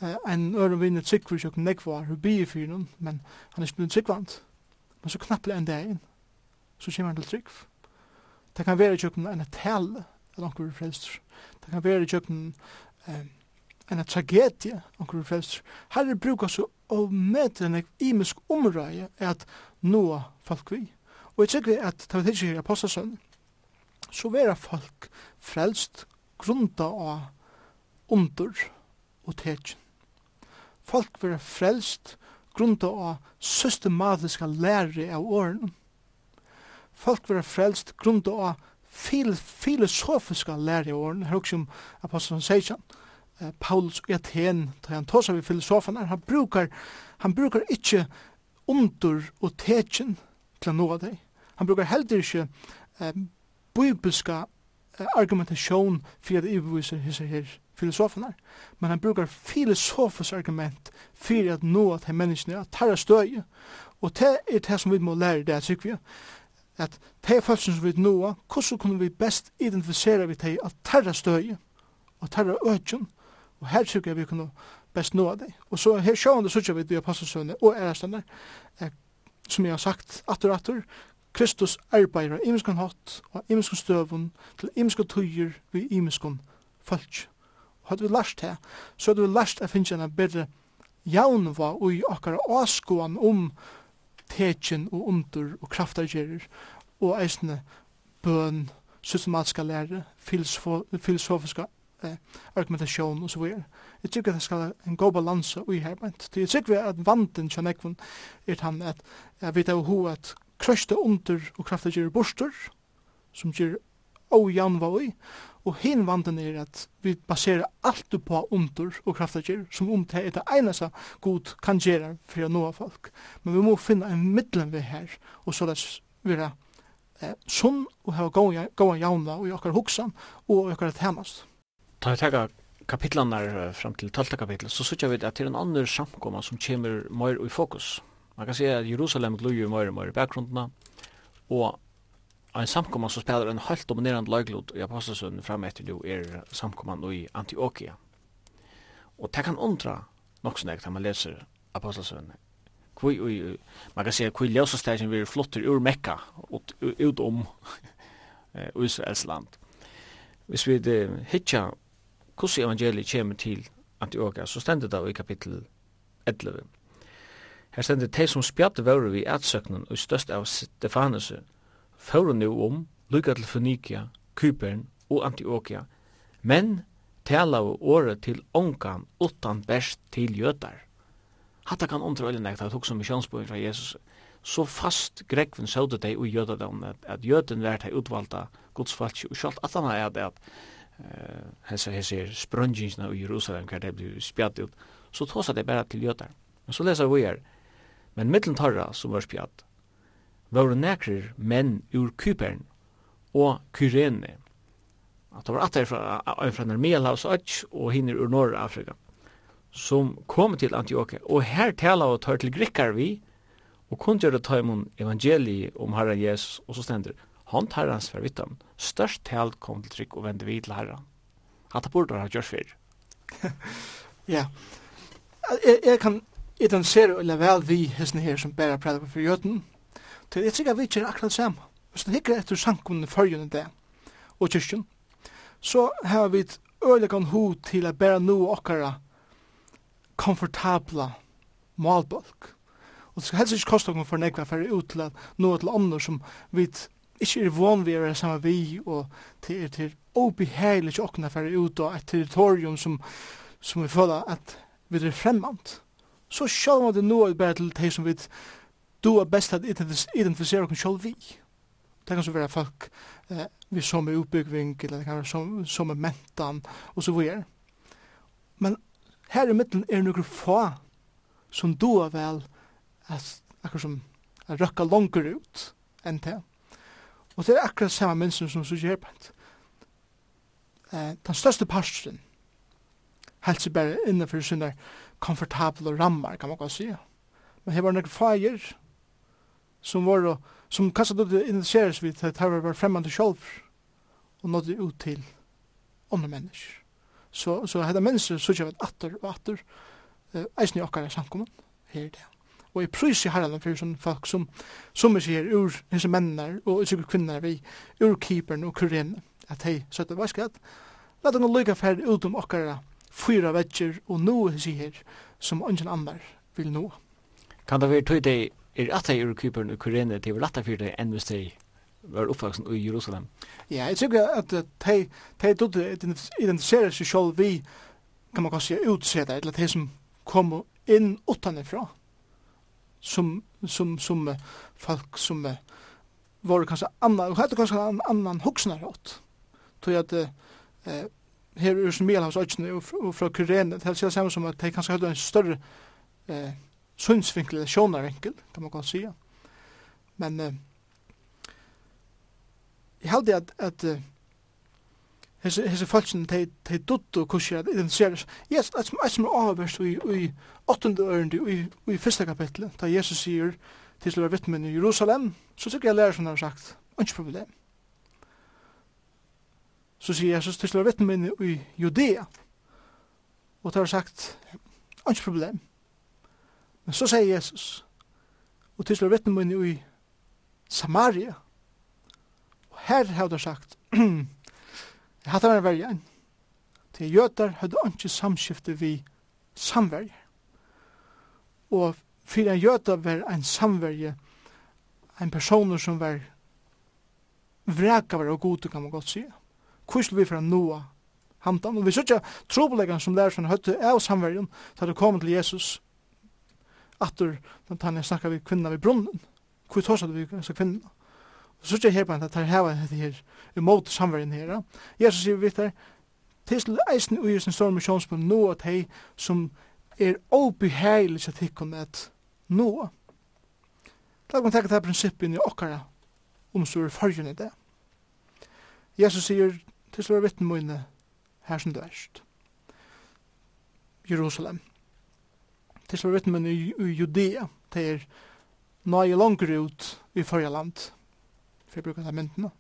en øren vinner tryggfri sjøkken nekvar, hun bier fyrir noen, men han er ikke blitt tryggvant. Men så knapple en dag inn, så kommer han til tryggv. Det kan være i en tale, eller anker frelster. Det kan være i sjøkken en tragedie, anker frelster. Her er brukar så og møter en imisk omrøye at nå folk vi. Og jeg trykker at det var ikke her apostelsønn, så vera folk frelst grunda av under og tegjen folk vera frelst grunda av systematiska lære av åren. Folk vera frelst grunda av fil filosofiska lære av åren. Her også om apostelen Sejan, eh, Paulus i Athen, da han tåsar vi filosoferna, han brukar, han brukar ikkje under og tekin til å nå deg. Han brukar heller ikkje eh, bibelska eh, argumentasjon for at ibeviser hisse her filosofene, men han brukar filosofiskt argument för att nå att de menneskene att tarra stöj. Och det är det som vi må lära det, tycker vi, at de følelsen som vi nå, hvordan kunne vi best identifisere vi de at tarra støy og tarra økjen, og her tykker jeg vi kunne best nå det. Og så her sjående sørger vi til apostelsøvne og ærestene, eh, som jeg har sagt, atter atter, Kristus arbeider av imenskan hatt og imenskan støvun til imenskan tøyer vi imenskan falsk hadde vi lært det, så hadde vi lært at finnes en bedre jaunva og i akkara avskåan om tekin og under og kraftargerer og eisne bøn, systematiska lære, filosofiska eh, argumentasjon og så videre. Jeg tykker det skal en god balanse ui her, men jeg tykker at vanten kjenn ekvun er han at jeg vet av ho at krøyste under og kraftargerer borster, som gjør og var ui, Og hin vanden er at vi baserer alt på under og kraftager, som om det er det eneste god kan gjøre for å nå folk. Men vi må finne en middelen vi her, og så det være eh, sunn og ha gåa jauna og i okkar hoksan og i okkar temast. Ta i tega der fram til 12. kapitlet, så sutja vi at det er en annan samkomma som kommer mer i fokus. Man kan se at Jerusalem glur mer og mer i bakgrundna, og en samkomman som spelar en helt dominerande laglod i Apostelsund fram efter nu är samkomman i Antiochia. Och det kan undra nog snägt när man läser Apostelsund. Kvui ui, man kan säga kvui ljósastægin vi flottur ur Mekka og ut om Israels land. Hvis vi hitja hvordan evangeliet kommer til Antiochia, så stendet det i kapittel 11. Her stendet det som spjatte vore vi etsøknen og størst av Stefanus fóru nu om lukka til Fønikia, Kypern og Antioquia, men talaðu året til ongan utan best til jötar. Hatta kan undra øyla nekt, at hugsa om misjonsbøyen fra Jesus, så fast grekven søvde deg og gjøde dem, at, at jøden vært hei utvalda godsfalt, og sjalt at han er at uh, hese, hese sprøngingsna i Jerusalem, hver det blir spjatt ut, så tåsa det bare til jøder. Men så leser vi her, men mittlen tarra som var spjatt, var nekrir menn ur Kypern og Kyrene. At det var at det fra, fra Nærmelavs og hinner ur Norra-Afrika som kom til Antioquia, Og her tala og tar til grikkar vi og kun gjør det ta imun evangeliet om Herren Jesus og så stender hånd Herrens vervittan. Størst tal kom til trygg og vende vi til Herren. Hatta burde ha gjørs Fyr. ja. Jeg, jeg kan identifisere eller vel vi hesten her som bærer prædikon for jøden Til jeg tror vi ikke akkurat samme. Hvis du hikker etter sankunnen førjen i det, og kyrkjen, så har vi et øylegan ho til å bære noe okkara komfortabla malbolk. Og det skal helst ikke koste okkur for nekva for ut til noe til andre som vi ikke er vann vi er samme vi, og til er til obehagelig ikke okkur for ut av et territorium som, som vi føler at vi er fremmant. Så sjálv om det nå er bare til de som vi du er best at identifisere okkur sjálf vi. Det kan så være folk eh, vi som er utbyggving, eller det kan være som, som er mentan, og så videre. Men her i midten er noen få som du er vel at, akkur som er røkka langer ut enn det. Og det er akkurat samme mennesker som sier her på Eh, den største parsten helst seg bare innenfor sånne komfortable rammer, kan man godt si. Men her var noen feir, som var som kanske då det initieres vid at her var fremmande sjolv og nådde ut til andre mennesker. Så, så hette mennesker så kjøvet atter og atter eisen i okkar er samkommun her det. Og i prys i herran fyrir sånn folk som som er sier ur hese mennar og utsikker kvinnar vi ur keeperen og kurren at hei søtta vaskat la den lukka fer ut om okkara fyra vetjer og nu sier som ungen annar vil nå. Kan det være tøyde er at det er Kypern og kurene det å lette for det enn hvis det var oppvaksen i Jerusalem. Ja, jeg tror at de identifiserer seg selv vi, kan man kanskje utsette, eller de som kom inn utanifra, som, som, som folk som var kanskje annan, og hadde kanskje en annan hoksnarått. Tror jeg at eh, her er som Melhavsøyene og fra Kyrene, det er samme som at de kanskje hadde en større eh, synsvinkel, eller sjånarvinkel, kan man godt sige. Men uh, jeg held at, at uh, hese, hese falsen, de, de dutt og kursi at identifiseres. Yes, det er som er avhverst i, i åttende ørende, i, i første kapitlet, da Jesus sier til å være vittmen i Jerusalem, så tykker jeg lærer som han har sagt, ikke problem. Så sier Jesus til å være vittmen i Judea, og det har sagt, ikke problem. Men så sier Jesus, og til slår vittne munne i Samaria. Og her har du sagt, jeg hatt av en verja enn. Til jødar hadde ikke samskifte vi samverger. Og fyrir en jøda var en samverje, en personer som var vreka var og gode, kan man godt sige. Hvordan vi fra noa hamtan. Og vi sier ikke trobeleggen som lærer seg høytte av samverjen, da det kom til Jesus, atur han snakka vi kvinna vi brunnen. Hvor tåsar vi så kvinna? Og så sier her på en, at her heva dette her imot samverden her. Jesus sier vi der, til eisen ui sin stor missionsbund nå at hei som er obehagelig til tikkun at nå. Da kan man tenke det her prinsippet i okkara omstår fargen i det. Jesus sier til slår vittnemøyne her som du erst. Jerusalem til som rytmen i, i Judea, til nøye langer ut i forrige land, for jeg bruker det myndene.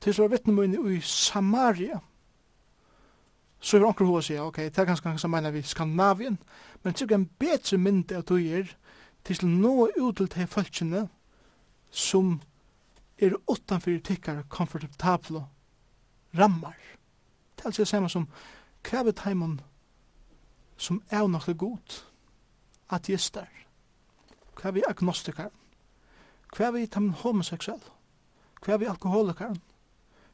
Til som rytmen i Samaria, så er anker hos jeg, ok, det er ganske ganske mener vi Skandinavien, men det er en bedre mynd av tøyer til å nå ut til de folkene som er utanfor tikkere komfortable rammar. Det er altså det samme som krevet heimen som er nok god, ateister, hva er vi agnostikeren, hva er vi tamen homoseksuell, hva er vi alkoholikeren,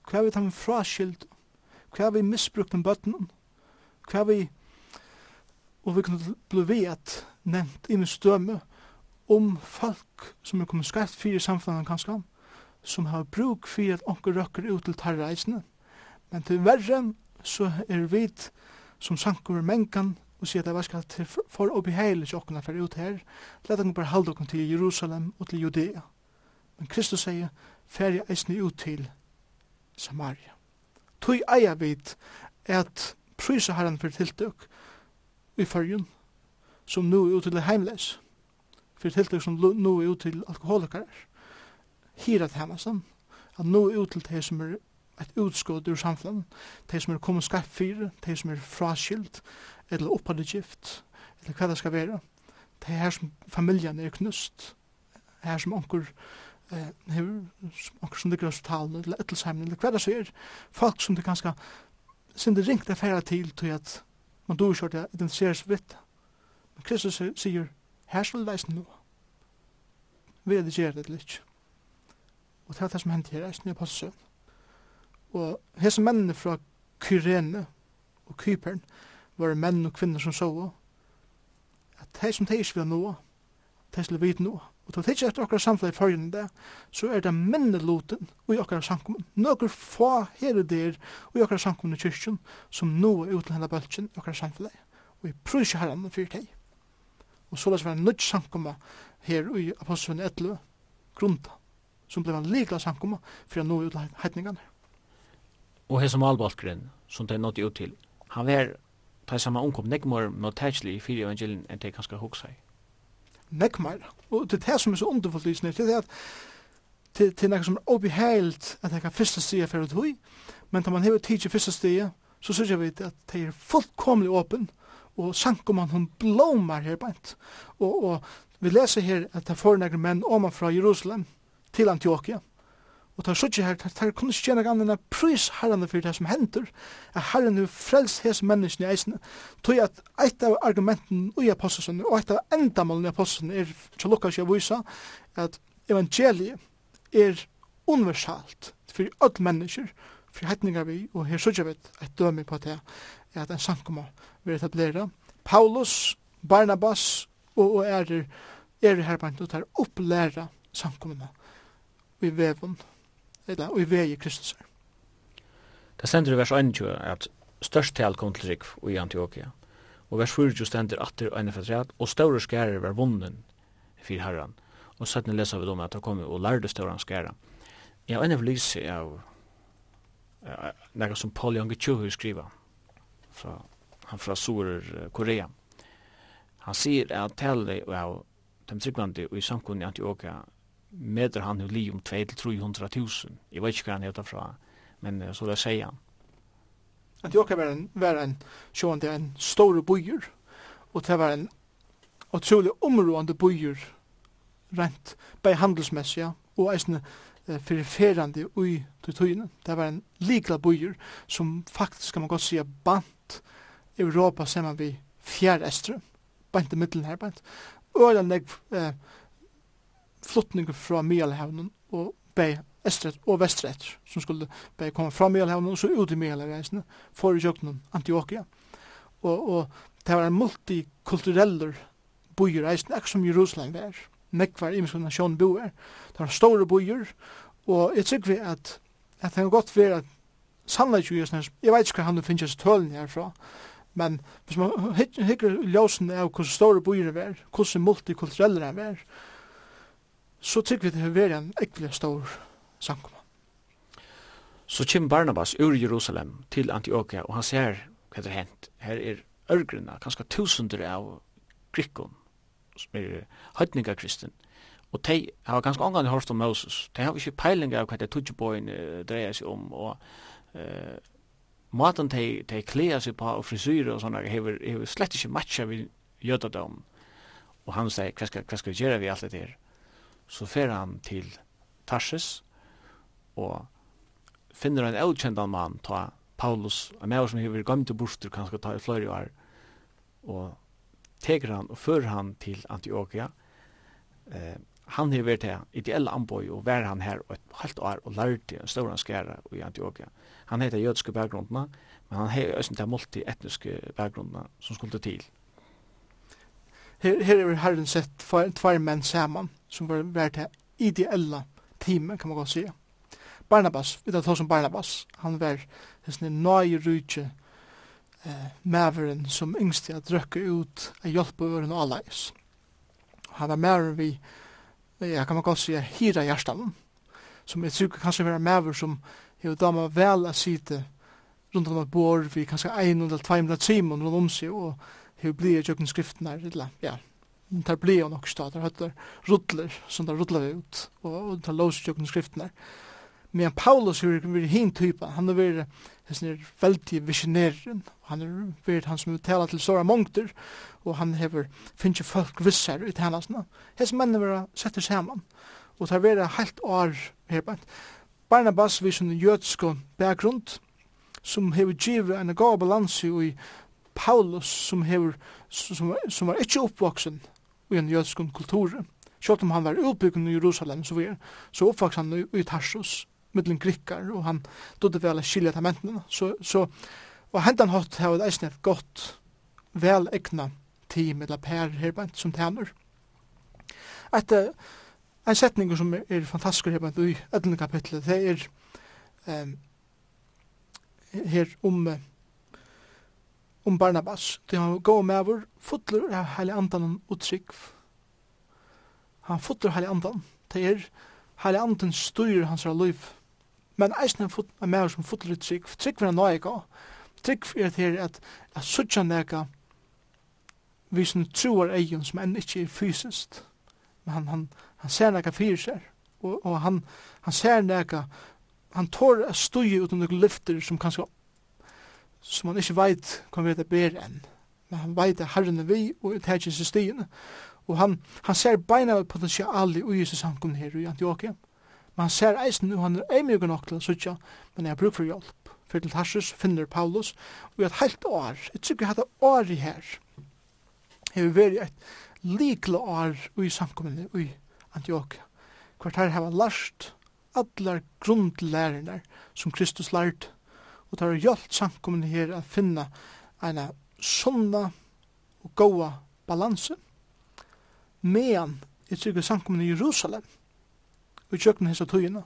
hva er vi tamen fraskild, hva er vi misbrukten bøttenen, hva er vi, og vi kunne bli vi at nevnt i min stømme om folk som er kommet skreft fyrir samfunnet kanskje, som har bruk for at onker røkker ut til tarreisene, men til verre så er vi som sanker mengan og sier at det var skal til for å beheile til åkken for ut her, let dere bare halde dere til Jerusalem og til Judea. Men Kristus sier, ferie eisne ut til Samaria. Tøy eia vit at prysa herren for tiltøk i fyrjun, som nu er ut til heimles, for tiltøk som nu er ut til alkoholikarer, hirat heimasen, at nu er ut til de som er et utskåd ur samfunnet, de som er kommet skarpt fyrir, de som er fraskilt, eller oppholdet gift, eller hva det skal være. Det er her som familjen er knust, her som onker eh, hever, som onker som ligger hospitalen, eller ettelsheimen, eller hva det så er, folk som det ganske sin det ringt affæra til til at man dår kjørt at identifiseres vitt. Men Kristus sier, her skal leisen nå. Vi er det gjerne det litt. Og det er det som hendt her, eisen i apostelsøvn. Og hese mennene fra Kyrene og Kypern, var menn og kvinner som så at de som de ikke vil nå, de skulle vite nå. Og til å tidsje etter okkar samfunnet i forrige det, så er det minneloten i okkar samkommun. Nøkker få her og der i okkar samkommun i kyrkjen som nå er uten henne bølgen i okkar samfunnet. Og jeg prøver ikke herren for deg. Og så la oss være nødt samkommun her i apostelen 11 grunda, som ble en likla samkomma for å nå uten heitningene. Og her som Albaltgren, som de nådde ut til, han var ta sama omkom nekmor mot i fyrir evangelien enn det er ganske i. Og det er det som er så underfullt lysene, det er at til, til nekka som er obeheilt at nekka fyrsta stia fyrir hui, men da man hever tidsi fyrsta stia, så sørger vi at det er fullkomlig åpen, og sankumann hun blomar her bænt. Og, og vi leser her at det er fornegre menn omanfra Jerusalem til Antioquia, Og tar suttje her, tar kunne ikke gjerne annet enn prys herrene for det som hender, at herren er frels hes menneskene i eisene, tog at eit av argumenten i apostelsen, og eit av endamålen i apostelsen er, til Lukas jeg viser, at evangeliet er universalt for alle mennesker, for hetninger vi, og her suttje vi et døme på det, at en sankoma vil etablera. Paulus, Barnabas og, og er, er her bant og tar opplæra sankumma i vevun eller i vei Kristus. Det stender i vers 21 at størst tal kom til Rikv i Antioquia. Og vers 24 stender atter og ene fortret, og større skærer var vunnen for herran, Og satt ni leser vi om at han kom og lærde større skærer. Jeg har ene forlyse av noe som Paul Young Chuhu skriver fra, han fra Sur-Korea. Han sier at tallet av de tryggvande i samkunnet i Antioquia meter han jo li om 2-300 tusen. Jeg vet ikke hva han heter fra, men så det sier han. Men det var en, var en, sjåan det en stor bøyer, og det var en utrolig områdende bøyer, rent, bei handelsmessig, og eisne eh, ferferande ui til tøyene. Det var en likla bøyer som faktisk, kan man godt sige, bant Europa sammen vi fjerde estre, bant i middelen her, bant. Og det er flottningur fra Mialhavnen og bei Estret og Vestret, som skulle bei komme fra Mialhavnen og så ut i Mialhavreisene, for i kjøkkenen Antioquia. Og, og det var en multikultureller bojerreisen, ikke som Jerusalem var. nekvar i imiske nasjon boer. Det var store bojer, og jeg tykker vi at, at det kan godt være at sannleik jo jeg vet ikke hva han finnes tølen herfra, men hvis man hikker ljósen av hvordan store bojer var, hvordan multikultureller er, var, så tykker vi det vil være en ekvelig stor samkomma. Så kommer Barnabas ur Jerusalem til Antioquia, og han ser hva det er hent. Her er ørgrunna, kanskje tusunder av grikkon, som er høytningakristen, og de har ganske omgang hørt om Moses. De har ikke peiling av hva det tutsjeboen uh, dreier seg om, og uh, maten de, de klea seg på, og frisyrer og sånne, hever, hever slett ikke matcha vi jødadom. Og han sier, hva skal, hva skal vi gjøre vi alt det her? så fer han til Tarsis og finner en avkjendan mann ta Paulus, en med som hever gammel til bostur, kanskje ta i flere år, og teker han og fører han til Antioquia. Eh, han har vært her ideelle anboi og vær han her et halvt år og lærte en stor skære i Antioquia. Han heter jødiske bergrundene, men han har også til multietniske bergrundene som skulle til. Her, her er herren sett tvær menn sammen som var vært det ideelle teamet, kan man godt si. Barnabas, vi tar som Barnabas, han var en nøye rydtje eh, maveren som yngste at drøkke ut av hjelp og øren allais. Han var maveren vi, ja, kan man godt si, hira hjertan, som jeg tror kanskje var maver som hever dama vel at sitte rundt om et bor, vi kanskje ein eller 200 timer rundt om seg, og hun blir jo her, eller, ja, tar bli av nokre stater, høtter rutler, som tar rutler ut, og, og tar lovsjøkken skriftene. Men Paulus er vært hin typa, han er vært hessen er veldig visionæren, han er vært han som uttaler til stora mongter, og han hever finnes folk visser i tjenestene. Hes mennene vera setter saman, og tar vera helt år herbant. Barnabas vi som jødsko bakgrunn, som hever givet en gav balans i Paulus som hever, som, som var ikke oppvoksen i en jødskund kultur. Sjått om han var utbyggd i Jerusalem, så, vi, så oppvaks han i Tarsus, mittlen grikkar, og han dodde vel at skilja tamentene. Så, så, og hentan hatt har det eisne et godt, vel egna team eller per herbant som tæner. Et, uh, en setning som er, er fantastisk herbant i 11. kapitlet, det er um, her om um, om Barnabas, til han gå med vår fotler av heilig andan og trygg. Han fotler heilig andan, til er heilig andan styrer hans liv. Men eisen er en med som fotler i trygg, trygg vil han nå ikke. Trygg er til at jeg sørger nega vi som troar egen som enn ikke er fysisk. Men han, han, han ser nega fyrir seg, og, og han, han ser nega, han tår å støye uten noen lyfter som kanskje som han ikke veit kan være det ber enn. Men han veit at herren er vi og er tætjen sin stien. Og han, han ser beina av ui i Jesus samkomne her i Antioquia. Men han ser eisen nu, han er eimig nok til å sutja, men jeg har bruk for hjelp. For til Tarsus finner Paulus og i et heilt år, jeg tror ikke jeg hadde år i her, jeg vil være et likle år i samkomne i Antioquia. Hvert her har lært allar grundlærerne som Kristus lært og det har hjulpet samkomne her å finne en sunna og gode balanse, medan jeg trykker samkommende i Jerusalem, og kjøkken hins og tøyene,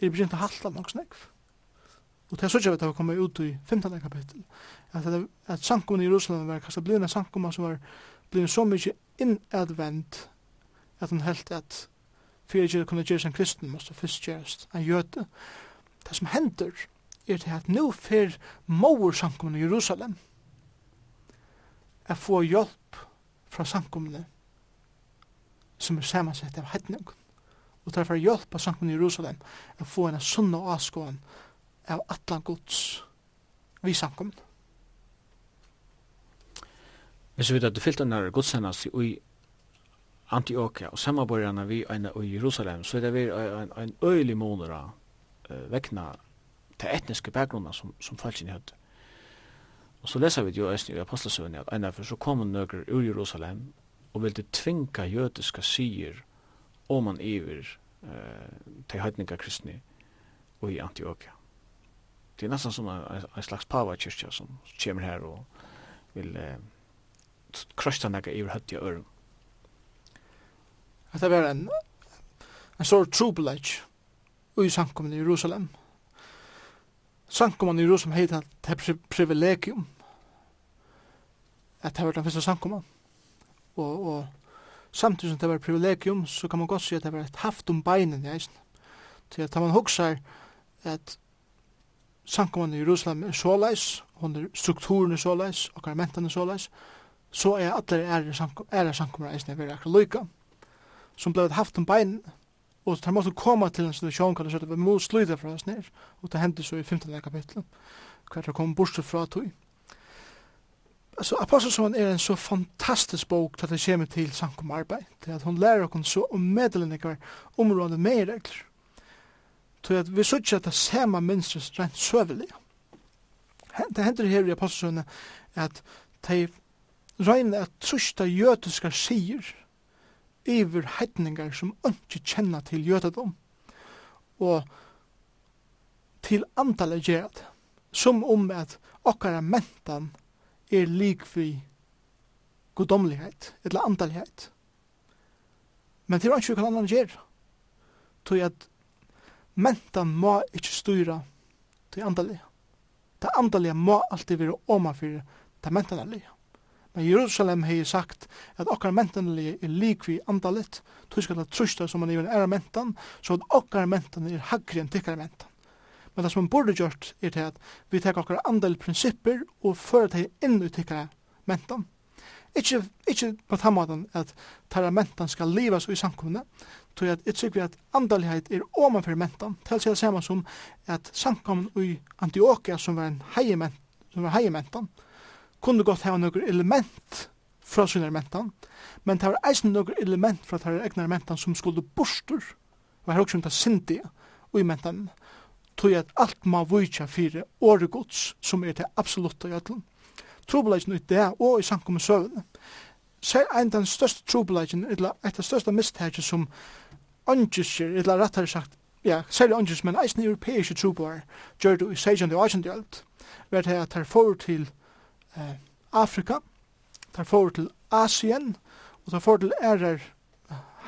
er begynt å halta nok snakk. Og det er så ikke at det var kommet ut i 15. kapittel, at, det, at samkomne i Jerusalem var kastet blivna samkomne som var blivna så mykje innadvendt at han helt at fyrir ikke kunne gjøre som kristen måste fyrst gjøres en jøte. Det som hender er til at nu fer mor samkomne i Jerusalem er få hjelp fra samkomne som er samansett av hedning og derfor hjelp av samkomne i Jerusalem er få en sunn og avskåen av atlan gods vi samkomne Hvis vi vet at du fyllt under godsennast i Antioquia og samarbeidarna vi i Jerusalem så er det vi en øylig måneder vekna til etniske bakgrunnar som, som falskene høyde. Og så leser vi jo i apostelsøvn at en av så kom nøkker ur Jerusalem og ville tvinga jødiska sier om man iver eh, til heidninga kristne og i Antioquia. Det er nesten som en, en slags pava kyrkja som kommer her og vil eh, krøsta nekka iver høtti av øren. Det var en, en stor trobelage i samkommen i Jerusalem sankumann i Jerusalem heit at det er privilegium at det var den første sankumann og, og samtidig som det var privilegium så kan man godt si at det var et haft om beinen i eisen til at man huksar at sankumann i Jerusalem er såleis hun er strukturen er såleis og mentan er såleis så er alle ære sankumar eisen er akkur loika som blei haft om beinen Og de måtte komme til en situasjon hvor de sier at vi må sluta fra oss ned. Og det hendte så i 15. kapitlet, hver det kom bort fra tog. Altså, Apostelsson er en så fantastisk bok til at det kommer til sankum arbeid, til at hun lærer oss så om medelendikker området med regler. Til at vi sørger at det samme minstens rent søvelige. Det hender her i Apostelsson at de regner at trusta jødiska sier, iver heidningar som ikke kjenner til jødedom, og til antallet gjerd, som om at okkara mentan er likvi godomlighet, eller antallighet. Men til ikke hva annan gjerd, tog at mentan må ikke styra til antallighet. Det antallighet må alltid være oma fyrir det mentan er Men Jerusalem hei sagt at okkar mentanelig er likvi andalit, tog skal det trusta som man er en mentan, så at okkar mentan er haggri enn tikkar mentan. Men det som man borde gjort er til at vi tek okkar andal prinsipper og fører til inn i tikkar mentan. Ikki, ikki på den måten at tæra mentan skal livas i samkomne, tog at ikke vi at andalighet er oman for mentan, til seg det samme som at samkomne i Antioquia som var en heie mentan, som var heie mentan, kunne godt ha noen element fra sin elementan, men det var eisen noen element fra det egne elementan som skulle borster, og her også om det sindige og i mentan, tog at alt ma vujtja fire åregods som er det absolutte i ætlen. Trobeleisen ut det og i sankum samkommet søvn, ser en den største trobeleisen, eller et av største mistaket som ønskjer, eller rettere sagt, ja, særlig ønskjer, men eisen europeiske trobeleisen, gjør du i 16. og 18. alt, var det at her får til eh, Afrika, tar for til Asien, og tar for til ærer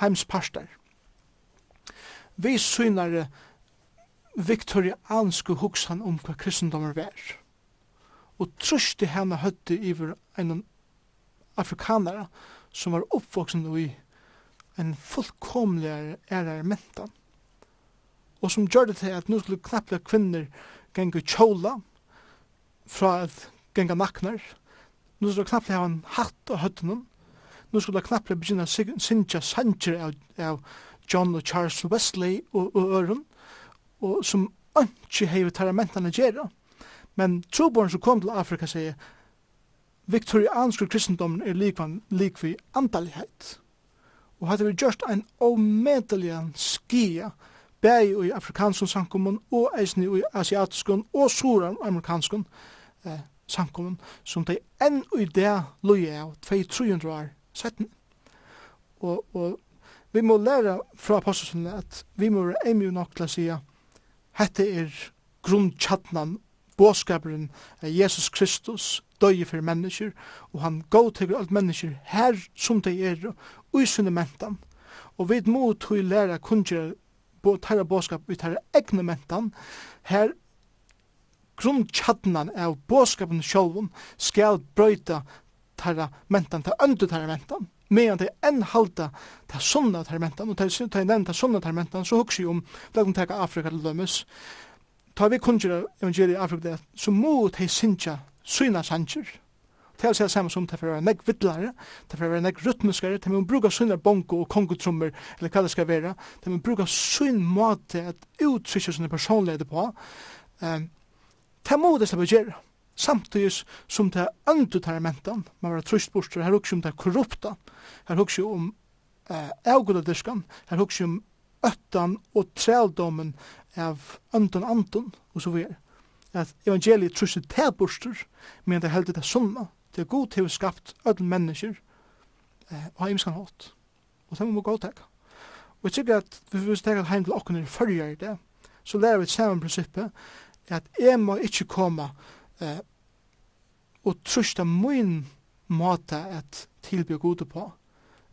heimsparster. Vi synar viktorianske hugsan om hva kristendommer vær. Og trusti hana høtti iver en afrikanare som var oppvoksen i en fullkomlig ærer mentan. Og som gjør det til at nu skulle knapplega kvinner gengu kjola fra at genga naknar. Nu skulle knapple ha en hatt av høttenen. Nu skulle knapple begynna sinja sanger av, av John og Charles Wesley og, og Øren, og som ikke hever teramentene gjerra. Men troborn som kom til Afrika sier, viktorianske kristendommen er likvann likvi andalighet. Og hadde vi gjort en omedelig skia, bæg i afrikansk samkommun og eisni i asiatiskun og suran amerikanskun, eh, samkommun som de enn i det løye av 2-300 år setten. Og, og vi må læra fra apostelsunne at vi må være eimig nok til å si hette er grunntjattnan båskaperen av Jesus Kristus, døye for mennesker, og han til alt mennesker her som de er, og i sunne mentan. Og vi må tog læra kunngjere på tæra båskap i tæra egne mentan, her grunnkjadnan av båskapen sjálvun skal brøyta tarra mentan, ta öndu tarra mentan, medan det enn halda ta sunna tarra mentan, og ta jeg nevnt ta sunna tarra mentan, så hugsi om, lagun teka Afrika til dømes, ta vi kunnkjera evangeliet i Afrika, så må de sinja syna sanjer, Det er samme som det fyrir nek vittlare, det fyrir nek rytmiskare, det mun bruka synar bongo og kongotrummer, eller hva det skal vera, det mun bruka syn måte at utsykja sinne personlighet på, um, Ta må det slippe gjøre. Samtidig som det er andre antitarmentan, man var trøst bort, her hukse om det er korrupta, her hukse om eh, avgudadiskan, her hukse om öttan og trældomen av anton anton, og så videre. At evangeliet trøstet til borster, men det heldet det sunna, det er god til å skapt ødel mennesker, eh, og ha imskan hatt. Og det må vi gå til. Og jeg tykker at vi vil teka heim til okken i fyrir i det, så lærer vi et samme prinsippet, at jeg må ikke komme eh, og trusta min måte at tilby gode på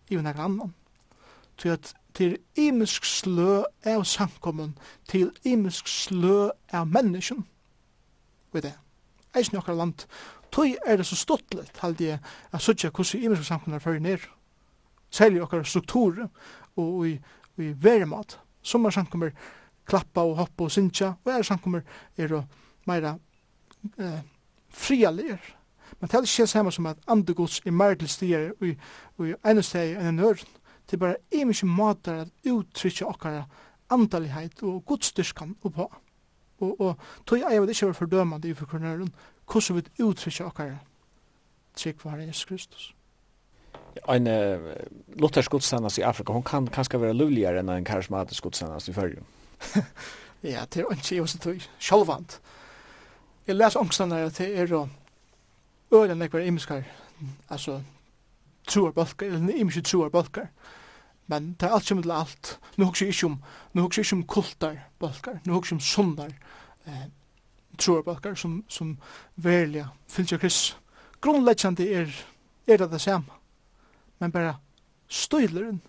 i en annan. Til at til imisk slø av samkommun, til imisk slø av menneskjen. Ved det. Eisen i okkar land. Tøy er det så stuttlet, halde jeg, at suttja hvordan imisk samkommun er fyrir ned. Særlig okkar strukturer og i, i veremat. Sommar samkommer klappa og hoppa og synja, og er samkommer er og meira eh, fria lir. Men det er ikke samme som at andre gods er meir til stier og i ene steg enn en høren. Det er bare imiske måter at uttrykja okkara andalighet og godstyrskan oppa. Og, og tog jeg vil ikke være fordømande i forkunneren hvordan vi uttrykja okkara trygg var Jesus Kristus en uh, luthersk gudstjenest i Afrika, hon kan kanskje være livligere enn en karismatisk gudstjenest i Førjum. ja, det er ikke jeg som tog, sjølvant. Jeg leser ångstene at det er å øyne nekvar imiskar, altså truar balkar, eller imiske truar balkar. Men det er alt som til alt. Nå hukker jeg ikke om, nå hukker jeg ikke om kultar balkar, nå hukker jeg om sundar eh, truar balkar som, som verliga fylgja krist. Grunnleggjande er, er det det samme, men bare støyleren,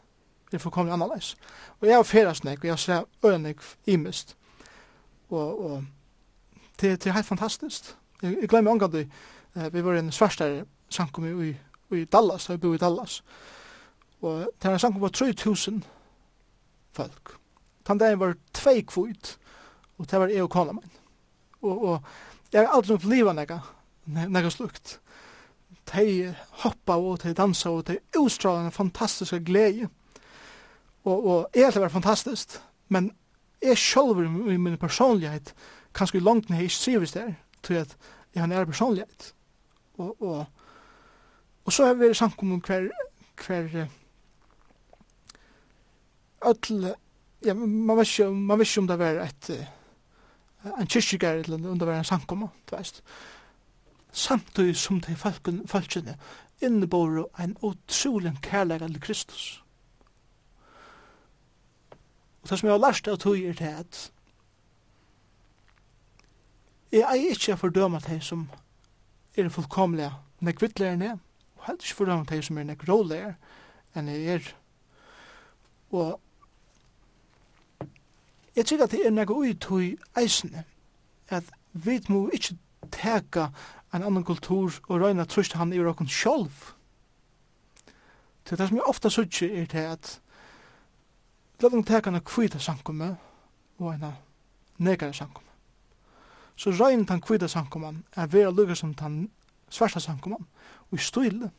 er fullkomlig annerledes. Og jeg har ferast nek, og jeg ser sett øynek imist. Og, og det, det er helt fantastisk. Jeg, jeg glemmer omgang det. Eh, vi var en svarstare sankum i, i, Dallas, da vi bor i Dallas. Og det er en sankum på 3000 folk. Tan dagen var tvei kvot, og det var jeg og kona min. Og, og jeg har aldri oppleva nega, nega slukt. De hoppa og de dansa og de utstrålende fantastiske glede og, og er det var fantastisk, men jeg sjølver i min personlighet, kanskje i langt når jeg ikke trives der, til at jeg har nære personlighet. Og, og, og så har vi vært samkommet om hver, hver öll, ja, man vet ikke, man vet ikke om det var et, en kyrkjegar eller om det var en samkomma, du veist. Samtidig som de folkene innebor en utrolig kærlega til Kristus. Og det som jeg har lært av tog er til at jeg er ikke fordømme til som er fullkomlige nekvittlærende, og heller ikke fordømme til som er nekrolige enn jeg er. Og jeg tror at det er nek ui tog eisene, at vi må ikke teka en annan kultur og røyna trøst han i råkon sjolv. Det er det som jeg ofta sutsi er til at Lad dem teka na kvita sankumme og hana negara sankumme. Så røyn tan kvita sankumman er vera lukka som tan svarta sankumman og i stil.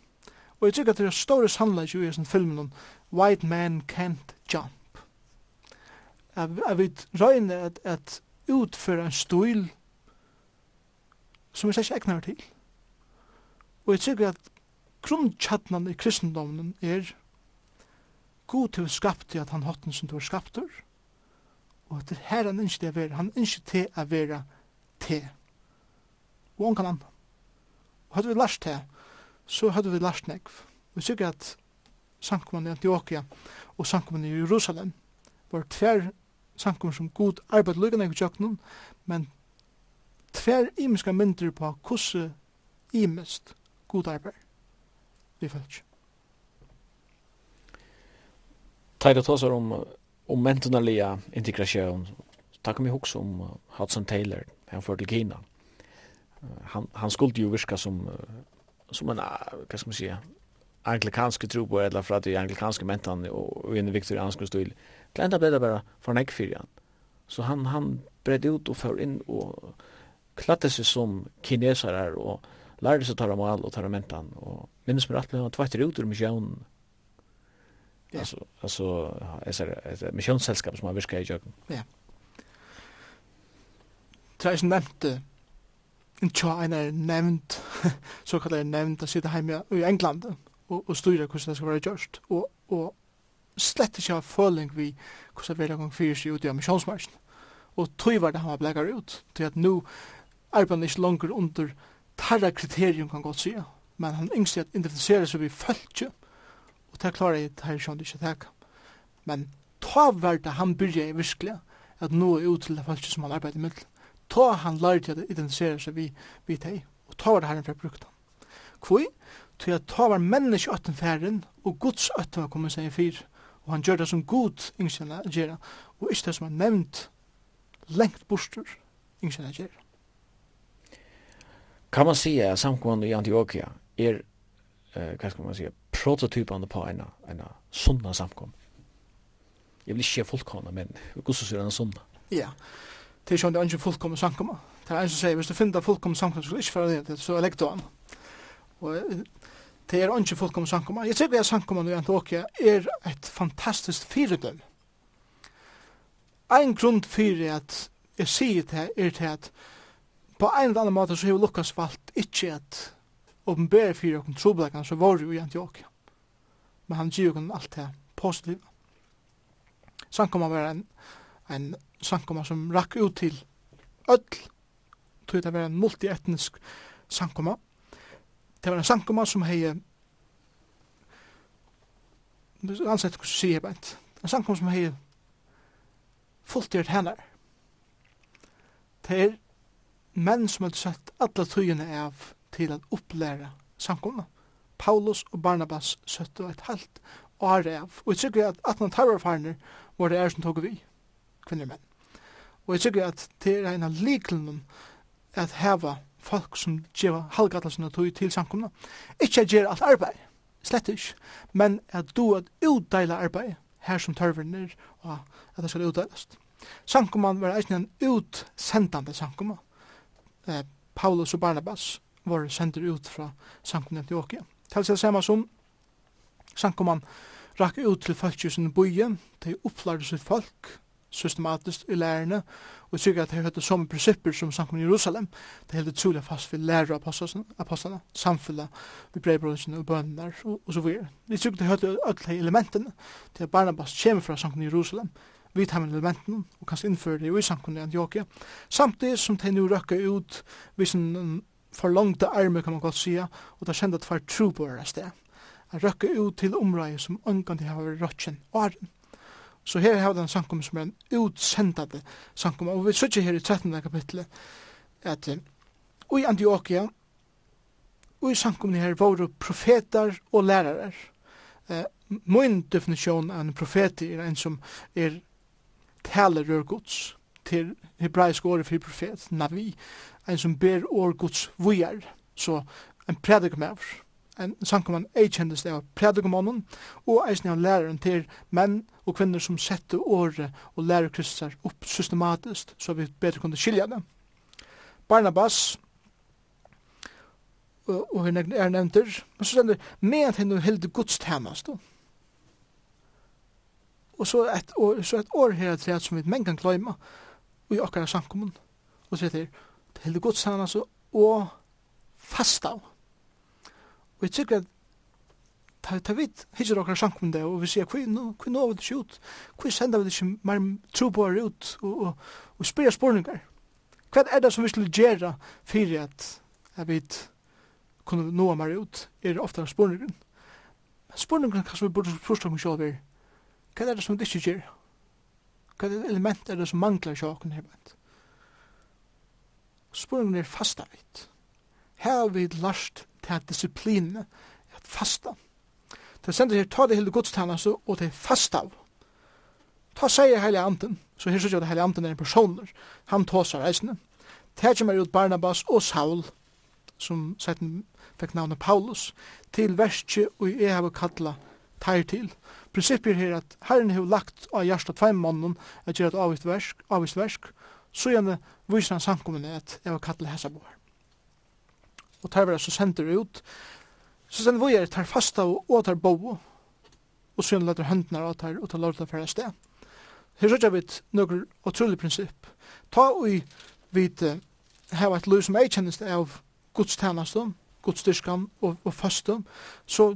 Og jeg tykker at det er store sannleik i sin filmen White Man Can't Jump. Jeg vet røyne at, at utføre en stil som vi slik egnar til. Og jeg tykker at grunntjattnan i kristendommen er God til å skapte at han hotten som du har skapter, og at det her han ikke til å være, han ikke til å være til. Og han kan annan. Og hadde vi lært det, så hadde vi lært negv. Vi sikker at samkommunen i Antioquia og samkommunen i Jerusalem var tver samkommun som god arbeid lukkane i kjøkkenen, men tver imiska mynder på hvordan imest god arbeid vi følger. tar det om om mentalia integration. Ta kom ihåg som Hudson Taylor han för till Kina. Han han skulle ju viska som som en vad ska man säga anglikanske tro på eller för att det är anglikanska mentan och en viktoriansk stil. Klanta blev det bara för en ekfyrjan. Så han han bredde ut och för in och klatte sig som kinesare och lärde sig ta dem all och ta dem mentan och minns mig att han tvättade ut ur missionen Ja. Alltså alltså är säger ett missionssällskap som har virkat i Jöken. Ja. Tres nämnt en tja en er nevnt, så kallar er nevnt at sitte hjemme i England og, og styre hvordan det skal være gjørst. Og, og slett ikke ha føling vi hvordan det er gang fyrir seg ut i emissionsmarsjen. Og tog var det han var blekkar ut, til at nu arbeider ikke langer under tarra kriterium kan godt sige, men han yngste at identifisere seg vi følge Og det klarer jeg her sånn ikke det Men ta verda han byrja i virkelig, at nå er ut til det falske som han arbeider med. Ta han lærte å identifisere seg vi, vi teg, og ta var det herren fra brukt han. Kvoi, til at ta var menneske øtten færen, og Guds øtten var kommet seg i fyr, og han gjør det som god yngskjene gjør, og ikke det som er nevnt lengt bostur yngskjene gjør. Kan man si at samkommande i Antioquia er, eh, hva skal man si, prototypande på en, en sunna samkom. Jag vill inte fullkomna, men hur så ser den sunna? Ja, det är ju inte er fullkomna samkomma. Det är en som säger, hvis du finner fullkomna samkomma, så skal du inte det, så er legg an. Og det är inte fullkomna samkomma. Jag tycker att samkomma i Antioquia är ett fantastiskt fyrdøm. Ein grund fyrir at jeg sier det er til at på en eller annen måte så har Lukas valgt ikke at åpenbære fyrir okkur troblekan så var jo i Antioquia men han gir jo alt det positiva. Sankoma var en, en sankoma som rakk ut til öll, tog det var en multietnisk sankoma. Det var en sankoma som hei ansett hos sier. En sankoma som hei fulltgjert hennar. Det er menn som hadde sett alla tøyene av til at opplæra sankomna. Paulus og Barnabas søtte et halvt året av. Og jeg tykker at 18 tarverfarner var det er som tog vi, kvinner og menn. Og jeg tykker at det er en av likelen at heva folk som gjeva halvgattelsen og tog til samkomna. Ikke at gjør alt arbeid, slett ikke, men at du at utdeila arbeid her som tarveren er, og at det skal utdeilast. Samkomman var eisen en utsendande samkomman. Eh, Paulus og Barnabas var sender ut fra samkomna til Åkia. Til seg saman som Sankoman rakk ut til folk i sin til de opplærde sitt folk systematisk i lærerne, og jeg tykker at de høyde som prinsipper som Sankoman i Jerusalem, de heldig trolig fast ved lærer apostlene, samfunnet, vi brevbrødene og bønner, og, og så videre. Vi tykker at de høyde alle elementene til at Barnabas kommer fra Sankoman i Jerusalem, vi tar med elementen og kanskje innføre det i samkomne i Antioquia, samtidig som de nå røkker ut hvis en forlangte arme kan man godt sija, og det kjente at det var tro på det sted. Han røkke ut til området som angant har vært røkken åren. Så her har den sankum som er en utsendade sankum, og vi sier her i 13. kapitlet, at i Antioquia, og i sankum her var profetar og lærarar. Eh, min definisjon av en profet er en som er taler rør gods, til hebraisk året for profet, navi, en som ber år Guds vujar, så en predikumæver, en sankumann eikjendis av predikumannen, og eisen av læreren til menn og kvinner som sette året og lærer Kristus opp systematisk, så vi bedre kunne skilja det. Barnabas, og hun er nevnter, men så stender, med at henne hilde Guds tjenest, Og så et, år, så et år her til som vi menn kan gløyma, og i okkara sankumann, og sier til, til gudstjenene altså, og fast av. Og jeg tykker at ta, ta vidt, hittir okkar sankum det, og vi sier, hva nå, hva nå vi det ikke ut? Hva sender vi det ikke mer troboar ut? Og, og, og spyrja spurningar. Hva er det som vi skulle gjera fyrir at jeg vet kunne nå mer ut? Er ofta spurningar. spurningaren? Spurningaren kan vi burde spørsmål om sjálf er, hva er det som vi ikke gjør? Hva er det element er det som manglar sjálf her? Spurningen er fasta vidt. Her har vi lærst til disiplin at fasta. Det sender her, ta det hele godstjeneste og det er fasta av. Ta seg i hele anden, så her sier jeg at hele anden er en person, Han tåsar reisende. Det kommer ut Barnabas og Saul, som setten fikk navnet Paulus, til verset og jeg har kalla tær til. Prinsippet her at Herren har lagt av hjertet tvei mannen at gjør et avvist versk, avvist versk så gjerne viser han samkommende at jeg var kattel hessa bor. Og tar vi det så sender ut, så sender vi er tar fasta og, og tar bo, og så gjerne letter høndene og tar, og tar lovta fyrir sted. Her sørger vi noen utrolig prinsipp. Ta og vi har et liv som jeg kjennes det av Guds tjeneste, Guds styrkan og, og fastum, så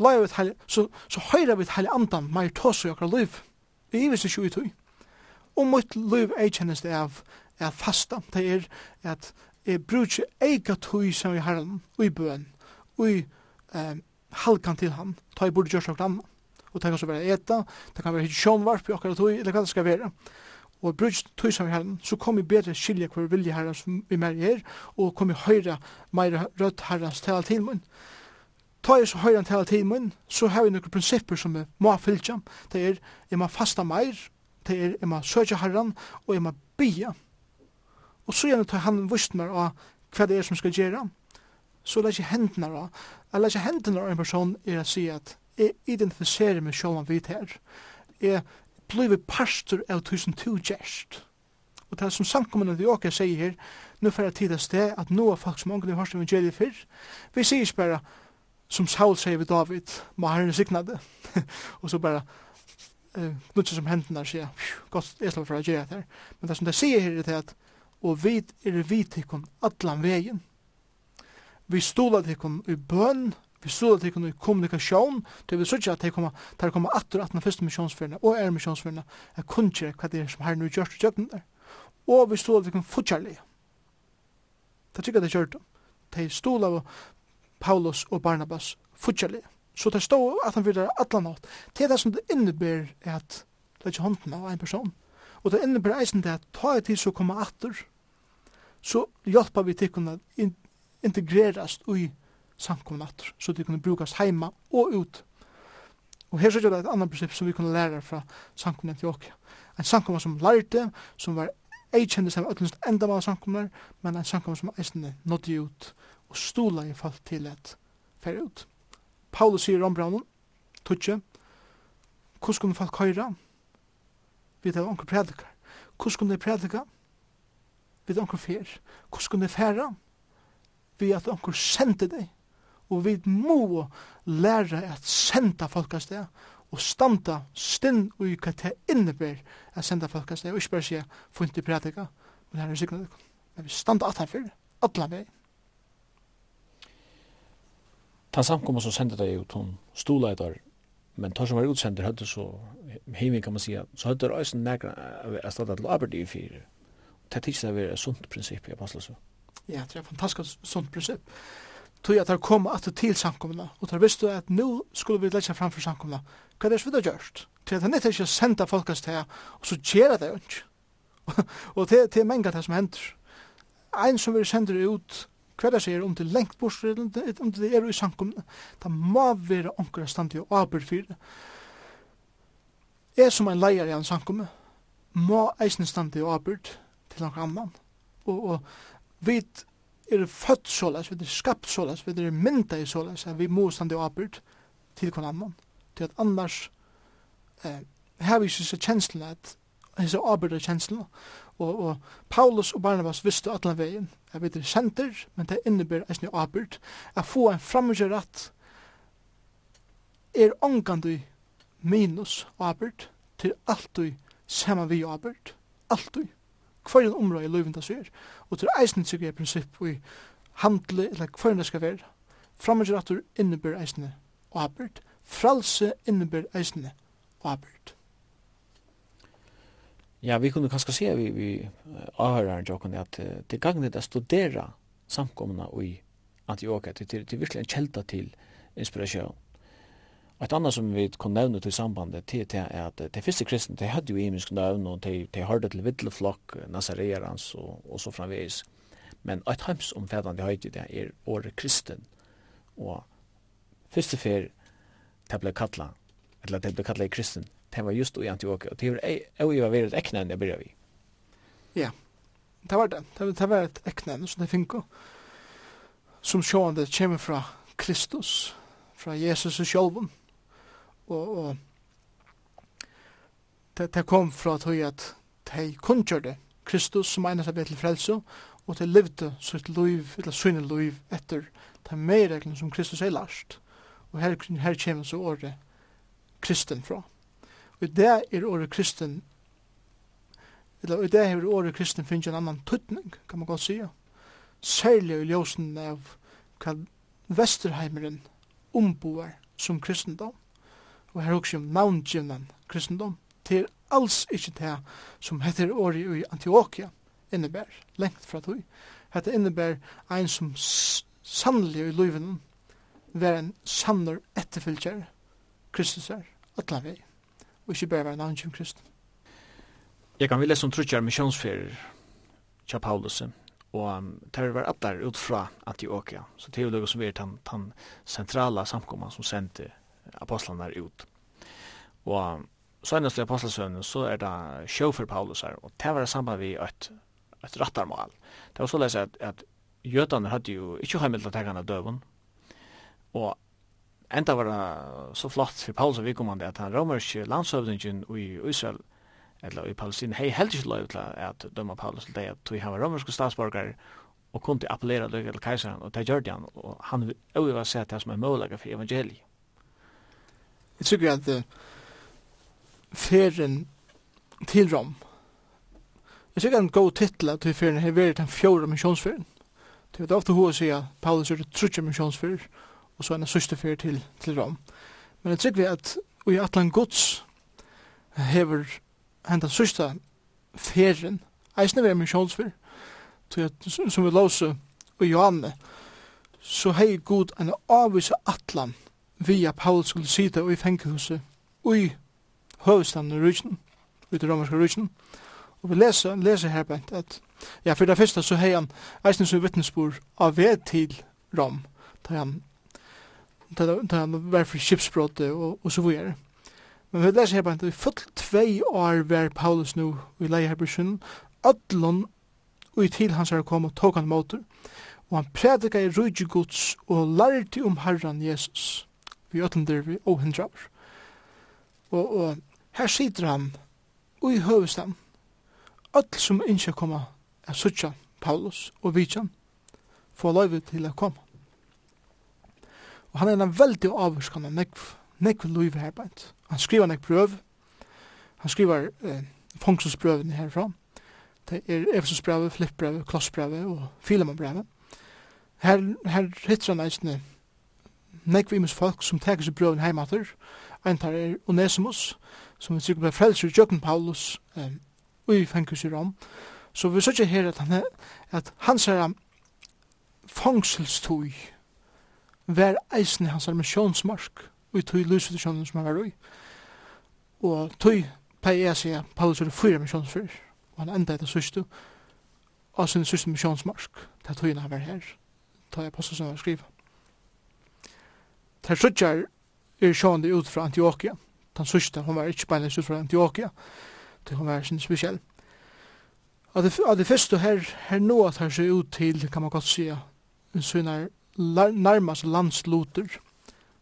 Lai vi så, så høyra vi til heilig andan meir tås i okkar liv. Vi ivis ikke ut i og mitt liv jeg kjennes av er fasta, det er at jeg bruker ega tøy som vi har og i bøen, og i eh, halkan til han, ta i bordet gjørs og annet. Og det kan så være eta, det kan være hitt sjånvarp i okkar tøy, eller hva det skal være. Og bruker tøy som vi har så kom vi bedre skilje hver vilje herren som vi mer er, og kom vi høyre meira rødt herrens tala til munn. Ta jeg så høyre tala til munn, så har vi noen prinsipper som vi må fylja. Det er, jeg må fasta meir, det er jeg må søke herren, og jeg må bia. Og så gjerne tar han vust meg av hva det er som skal gjøre. Så lær ikke hendene av, jeg lær ikke hendene av en person er å si at jeg identifiserer meg selv om vi her. Jeg blir pastor av tusen to gjerst. Og det er som samkommende vi åker sier her, nå får jeg tid til sted at nå er folk som ångene har hørt evangeliet før. Vi sier ikke bare, som Saul sier ved David, må herren sikna det. og så bare, eh nutsa som hendnar sig. Gott är släppt för att göra det här. Men det som det säger här är att och vi är vi tyckon allan vägen. Vi stolar tyckon i bön, vi stolar tyckon i kommunikation, det vill säga att det kommer där kommer att att den första missionsfärna och är missionsfärna är kunjer vad det är som här nu görs och jökna där. Och vi stolar tyckon fortfarande. Det tycker det kört. De av Paulus och Barnabas fortfarande. Så det står at han vil være alle nått. Det er det som det innebærer at det er ikke hånden av en person. Og det innebærer eisen det at ta et tid så kommer atter, så hjelper vi til å integreres i samkomne atter, så det kunne brukes heima og ut. Og her sier det et annet prinsipp som vi kunne lære fra samkomne til åkja. En samkomna som lærte, som var eikjendis av öllunst enda var samkomne, men en samkomne som eisen nådde ut og stola i fall til et fer ut. Paulus sier om brannum, tutsi, hvordan skulle folk køyra? Vi tar onker predikar. Hvordan skulle de prædika? Vi tar onker fer. Hvordan skulle de færa? Vi at onker sendte deg. Og vi må læra at senda folk av sted og standa stinn og i hva det innebær at senda folk av sted og ikke bare sier, få ikke prædika, men her er sikkert men vi standa at herfyr, atla vei. Tan samkomma som sendte deg ut hon stolaitar men tar som var utsender hade så hemma kan man säga så hade det nekra nägra att til arbeid i för det tills det är ett sunt princip i passar så. Ja, det är fantastiskt sunt princip. Tog att det kom att till samkomna och tar visste att nu skulle vi lägga fram för samkomna. Vad är det vi har gjort? Till att han inte ska sända folkast här och så gör det inte. Och det är mängder det som händer. En som vi sänder ut hva det sier om til lengt borser, om til det er i sankum, da må være onker standi og for det. Jeg som en leier i en sankum, må eisen standi og arbeid til noen annan. Og, og vi er født såles, vi er skapt såles, vi er mynda i såles, vi må standi og aber til noen annan. Til at annars eh, her vi ikke er kjenslene at hese arbeidde kjenslene, Og, og Paulus og Barnabas visste allan vegin at vi er senter, men det innebærer eisne avbyrd. At få en framgjørat er ångandu minus avbyrd til alltid saman vi avbyrd. Hver en område i løyvinda sér. Og til eisne sikker jeg prinsipp i handle, eller hverjan det skal være. Framgjøratur innebär eisne avbyrd. Fralse innebär eisne avbyrd ja, vi kunde kanske se vi, vi avhörar jag kunde att det gagnet att studera samkomna i Antiochia till till, till verkligen kälta till inspiration. Och ett annat som vi kunde nämna till sambandet till det är att det första kristna det hade ju imisk namn och de de hörde till vittleflock nasareans och och så framvis. Men ett hems omfattande höjde det är or kristen. Och första för tabla kalla eller tabla kalla kristen det var just i Antioquia. Det var ju var väldigt äckna när började vi. Ja. Det var det. Det var, det var ett äckna som det finko. Som sjående kommer fra Kristus, fra Jesus och själven. Och, och det, det kom fra att höja att de kunnkörde Kristus som enas arbetet till frälse og de levde sitt liv, eller sine liv, etter de medreglene som Kristus er lærst. Og her, her kommer så året kristen fra. Og det er året kristen, eller og det er året kristen finnes en annan tøtning, kan man godt sige. Særlig i ljósen av hva Vesterheimeren omboer som kristendom. Og her også om navngivnen kristendom. Det er alls ikke det som heter året i Antioquia innebær, lengt fra tog. Hette innebær ein som sannelig i løyven, vær en sannor etterfylgjer, Kristus er, atlan vei og ikke bare være navn om kristen. Jeg kan vilja som trutjar missionsferier tja Paulus, og um, ter var attar ut fra Antioquia, så det er jo som er den, den sentrala samkomman som sendte apostlarna ut. Og um, senast i apostelsøvnen så er det sjå for Paulus her, og det var samband vi et, et rattarmal. Det var så lese at, at jødane hadde jo ikke heimil til å tegge døven, og enda var det så flott for Paulus og vikommande at han romerske landshøvdingen i Israel, eller i Palestina, hei heldig ikke lov til at døma Paulus til det, at vi har romerske statsborgare, og kunne appellera løy til keiseren, og det gjør det han, og han øyva seg sett det som er mulig for evangeliet. Jeg tror at uh, ferien til Rom, jeg tror at en god titel vi ferien har vært den fjorda misjonsferien. Det er ofte hva å si at Paulus er det trutje misjonsferien, og så en sørste fyr til, til Rom. Men jeg tror vi at i Atlan Guds hever henta sørste ferien, eisne vi er misjonsfyr, som vi låse og Johanne, så hei god en avvise Atlan via Paulus skulle sida og i fengehuset i høvestanden i ryggen, ut i romerske ryggen. Og vi leser, leser her bent at ja, for det første så hei han eisen som vittnesbor av ved til Rom, da han ta var for skipsbrott og og så vidare. Men vi läser här på att full två år var Paulus nu i Leihebrisjon, Adlon og i til hans er kom og tok han motor. Og han prædika i rujtje gods og lærte om herran Jesus. Vi øtlander vi ohindrar. Og, og her sitter han ui høvestan. Öll som innskja koma er sutja Paulus og vidtjan Få løyve til a koma. Og han er en veldig avvurskan av nekv, nekv loiv her beint. Han skriver nekv prøv, han skriver eh, fongsusprøvene herfra. Det er Efesusbrevet, Flippbrevet, Klossbrevet og Filemonbrevet. Her, her hittar han eisne nekv imus folk som teker seg brøven heimater. Ein tar er Onesimus, som er sikkert ble frelser i Jøkken Paulus, eh, i fengus i Rom. Så vi sier her at han, er, at han ser fongselstøy, var eisen hans missionsmark og i tog lyssituasjonen som han var i. Og tog pei jeg sier Paulus er fyra misjonsfyr, og han enda etter systu og sin systu missionsmark til tog han var her ta jeg passet som han skriva. Ter sutjar er sjående ut fra Antioquia den syste, hun var ikke beinleis ut fra Antioquia til hun var sin spesiell Av det, av det første her, her nå at her ser ut til kan man godt sige en sønner nærmast landsluter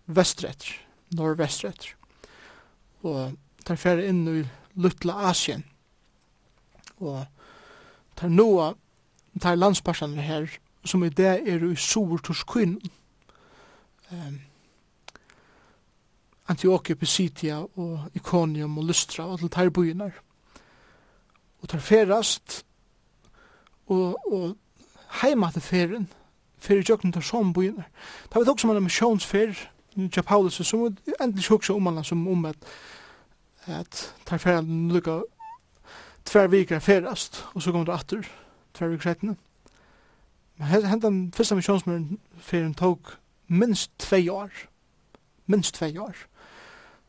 vestretter, norvestretter. Og tar fer inn i Lutla Asien. Og tar noa tar landspartene her som i det er i Sovertorskyn. Um, Antioquia, Pisidia og Iconium og Lystra og alle tar byen Og tar ferast og, og heima til ferien fyrir jöknum tar som byen. Ta vet også man en misjonsfer, til Paulus, som endelig hukse om han som om at at tar fyrir lukka tver vikar ferast, og så kommer det atter tver vikar setne. Men hentan fyrsta misjonsmøren fyrir tok minst tvei år. Minst tvei år.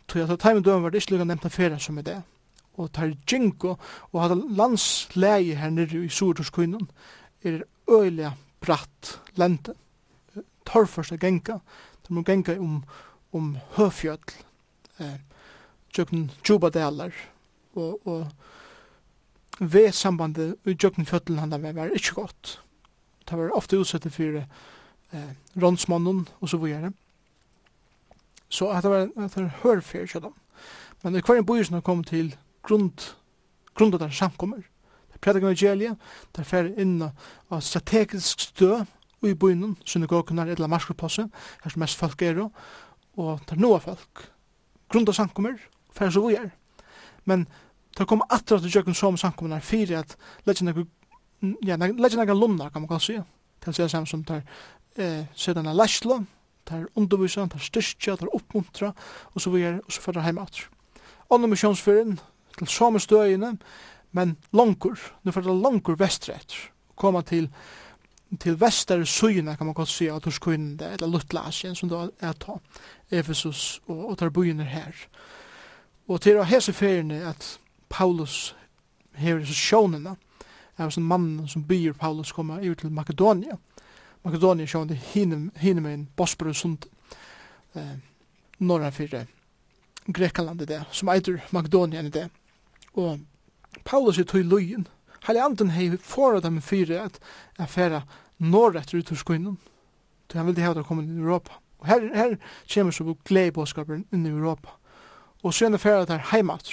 Tog at taimen døven var det ikke lukka nevnt av ferast som er det. Og tar jinko og hadde landsleie her nere i Sordorskøynen, er øyla bratt lente. Torførst er genka. Det må genka om, om høfjøll, eh, tjøkken tjubadaler, og, og ved sambandet i tjøkken fjøtlen han var, var ikke godt. Det var ofte utsett for eh, rånsmannen og så videre. Så at det var, at det var hørfjør, Men i hver en bøysen har kommet til grund, av den samkommer, predikan evangeliet, der fer inn av strategisk stø i bynnen, synagogen er eller marskerpasset, her som mest folk er, og der noa folk, grunda sankummer, fer så vi er. Men der kom atra til jøkken som sankummer, fyrir at leggen ja, leggen egen lumna, kan man kan si, kan si samme som tar eh, sedan er læsla, tar undervisa, tar styrstja, tar oppmuntra, og så vi er, og så fyrir heim atr. Ånda misjonsfyrin, til samme støyene, men långkur, nu fyrir långkur västret, koma til til vestar søyene, kan man godt se av Torskunde eller Lutlasien, som da er ta Efesus og, og tar byen her. Og til å hese feriene at Paulus hever disse sjånene er en mann som byr Paulus komme ut til Makedonia. Makedonia sjånene hinne med en Bosporus sund eh, norra fyrir Grekaland i det, som eitur Makedonia i det. Og Paulus er tog løyen. Heilig anden hei forat dem fyre at affæra norr etter ut hos kvinnen. Så han ville hei komme inn i Europa. Og her, her kommer så glede bådskapen inn i Europa. Og så er det affæra der heimat.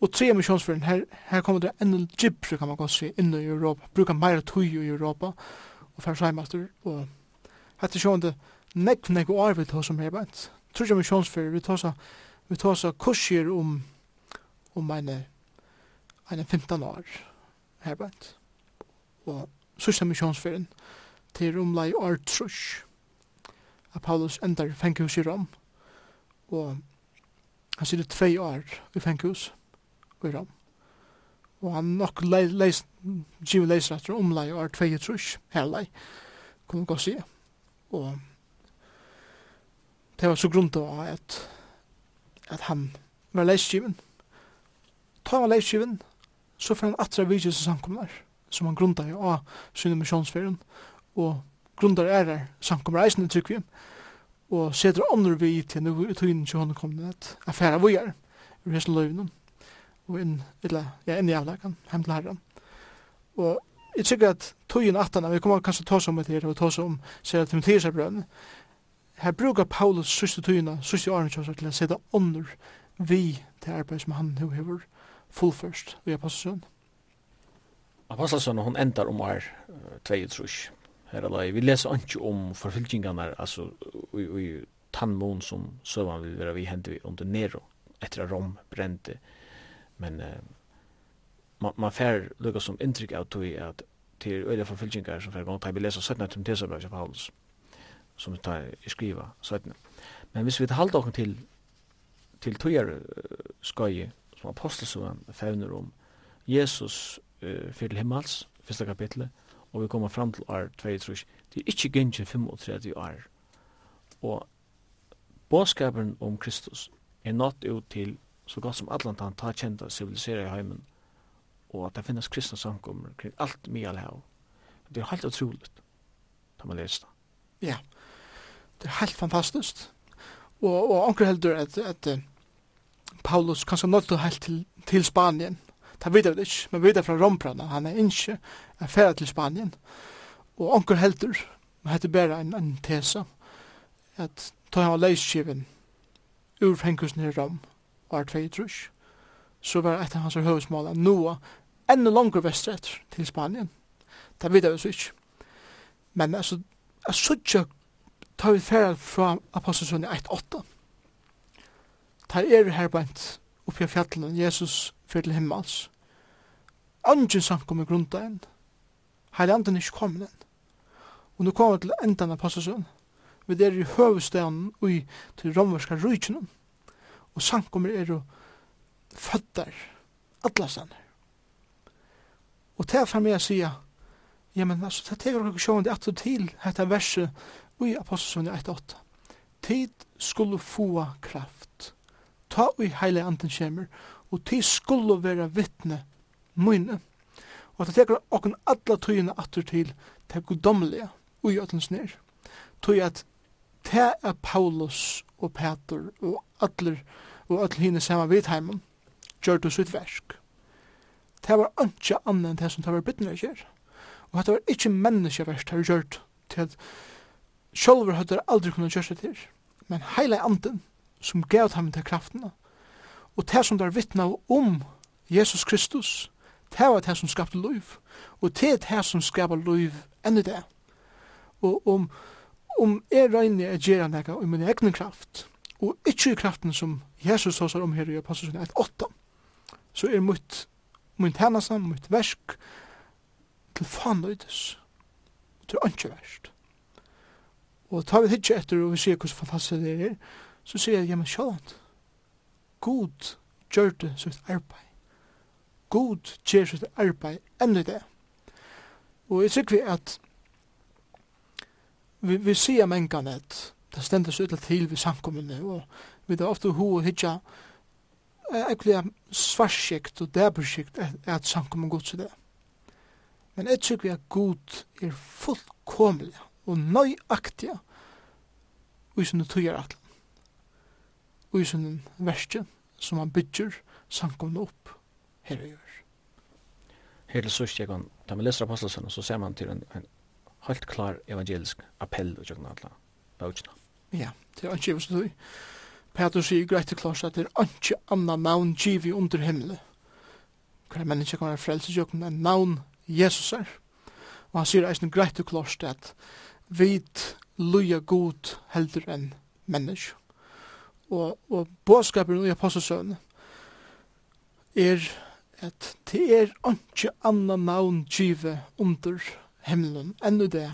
Og tre missionsføren, her, her kommer det enda gypre, kan man godt si, inn i Europa. Brukar meira tøy i Europa, og færs heimat. Og hette sjående nekv nekv år vi tås om her bænt. Tror ikke missionsfører, vi tås vi tås kursier om om en en 15 år her bænt. Og sørste misjonsferien til omlai år trus. At Paulus endar fengehus i Rom. Og han sitter tvei år i fengehus i Rom. Og han nok leis, givet leiser etter omlai år tvei trus, herlai, kan man gå se. Og det var så grunnt av at, at han var leisgiven. Ta var leisgiven, så får han atra vidjes og samkomnar, som han grunda i av sinne missionsferien, og grunda er er samkomnar eisne trykk vi, og setter andre vi til nu i tøynen til hånden kom at affæra vi er, i hessel løyvnen, og inn, eller, ja, inn i avlagan, hem til herren. Og jeg tykker at tøyen atana, vi kommer kanskje ta som etter, og ta om sier at Timotheus er brønn, her brukar Paulus syste tøyene, syste årene til å sette ånder vi til arbeid som han nu hever, fullførst vi apostelsøn. Apostelsøn, hon endar om her tvei trus. Her alai, vi leser ikke om forfylkingarna, altså, i, i tannmån som søvann vil være vi hendt vi under Nero, etter at Rom brente. Men uh, man, man fær lukka som inntrykk av tog at til øyla forfylkingar som fær gong, tar vi leser 17 til Tessabrak av Paulus, som vi tar i skriva 17. Men hvis vi tar halda okken til til tøyar skøye som apostelsøen fevner om Jesus uh, fyrir himmels, fyrsta kapitlet, og vi kommer fram til år 2. Det er ikke gynnsin 35 år. Og båskapen om Kristus er nått ut til så godt som allan han tar kjent og civilisera i heimen, og at det finnes kristne samkommer kring alt mye alhav. Det er helt utroligt, da man leser det. Ja, det er helt fantastisk. Og, og anker heldur at, at, at Paulus kanskje nått du helt til, til Spanien. Det vet jeg ikke, men vet jeg fra Romprana, han er ikke ferdig til Spanien. Og onker helter, men hette bare en, en tese, at da han var leiskiven ur fengkusen i Rom, var tvei trus, så var et av hans høvesmål at noe enda langer vestret til Spanien. Det vet jeg ikke. Men altså, jeg sutja tar vi ferdig fra Apostelsson 1-8, tar er her bænt oppi av fjallen Jesus fyrir til himmels. Angin sankum i grunda enn. Heil anden er ikke komin enn. Og nu kommer til endan av passasun. Vi er i høvestaden ui til romverska rujkjunum. Og sankum er jo føddar atlasaner. Og til for meg å si, ja, men altså, det teker dere sjående at du til dette verset i Apostelsunni 1.8. Tid skulle få kraft ta i heile anden kjemur, og ti skulle vera vittne mine. Og det tekur okken alla tøyina atter til det godomlige ui ötlens nir. Tøy at te er Paulus og Peter og atler og atler hine sama vidheimen gjør det sitt versk. Det var ikke annet enn det som det var bytner kjer. Og det var ikke menneskeverst det var gjørt til at sjolver hadde aldri kunnet gjøre seg til. Men heile anden som gav ham til kraftene. Og det som der vittna om Jesus Kristus, det var det som skapte liv. Og det er det som skapte liv enn i det. Og om, om jeg regner jeg gjør han i min egen kraft, og ikke i kraften som Jesus hos om her i Apostelsen 1.8, så er mitt, mitt tjeneste, mitt versk, til fanløydes. Det er ikke verst. Og tar vi ikke etter og vi ser hvordan fantastisk det er, så sier jeg, ja, men sjålant, god gjør det sitt arbeid. God gjør sitt arbeid enn i det. Og jeg sikker vi at vi, vi sier mengene at det stendes ut til vi samkommende, og vi er ofte ho og hitja ekkert svarskikt og dæberskikt er at samkommen god til det. Men jeg tykker vi at god er fullkomlig og nøyaktig og i sinne tøyer atlan i sin verste som han bygger samkomne opp her og gjør. Her til sørst, jeg kan, da man leser apostelsen, så ser man til en, en helt klar evangelisk appell og tjøkken alle bøkene. Ja, det er ikke som du. Peter sier greit til klart at det er ikke annan navn givet under himmelen. Hver menneske kan være frelse tjøkken enn navn Jesus er. Og han sier eisen greit til klart at vit luja god heldur enn menneske og, og båskapen i apostelsøvn er at det er ikke anna navn give under himmelen enn det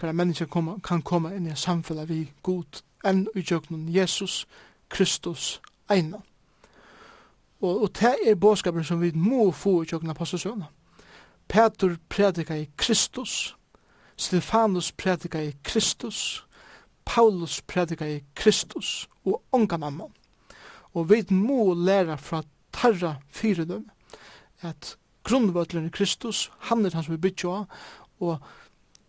hver menneske kan komme inn i samfunnet vi god enn i jøgnen Jesus Kristus eina. Og, og det er båskapen som vi må få i jøgnen apostelsøvn. Petur predika i Kristus, Stefanus predika i Kristus, Paulus prædika i Kristus og ongan mamma. Og vi må læra fra tarra fyrirdom at grunnvøtlen i Kristus, han er han som vi bytja av, og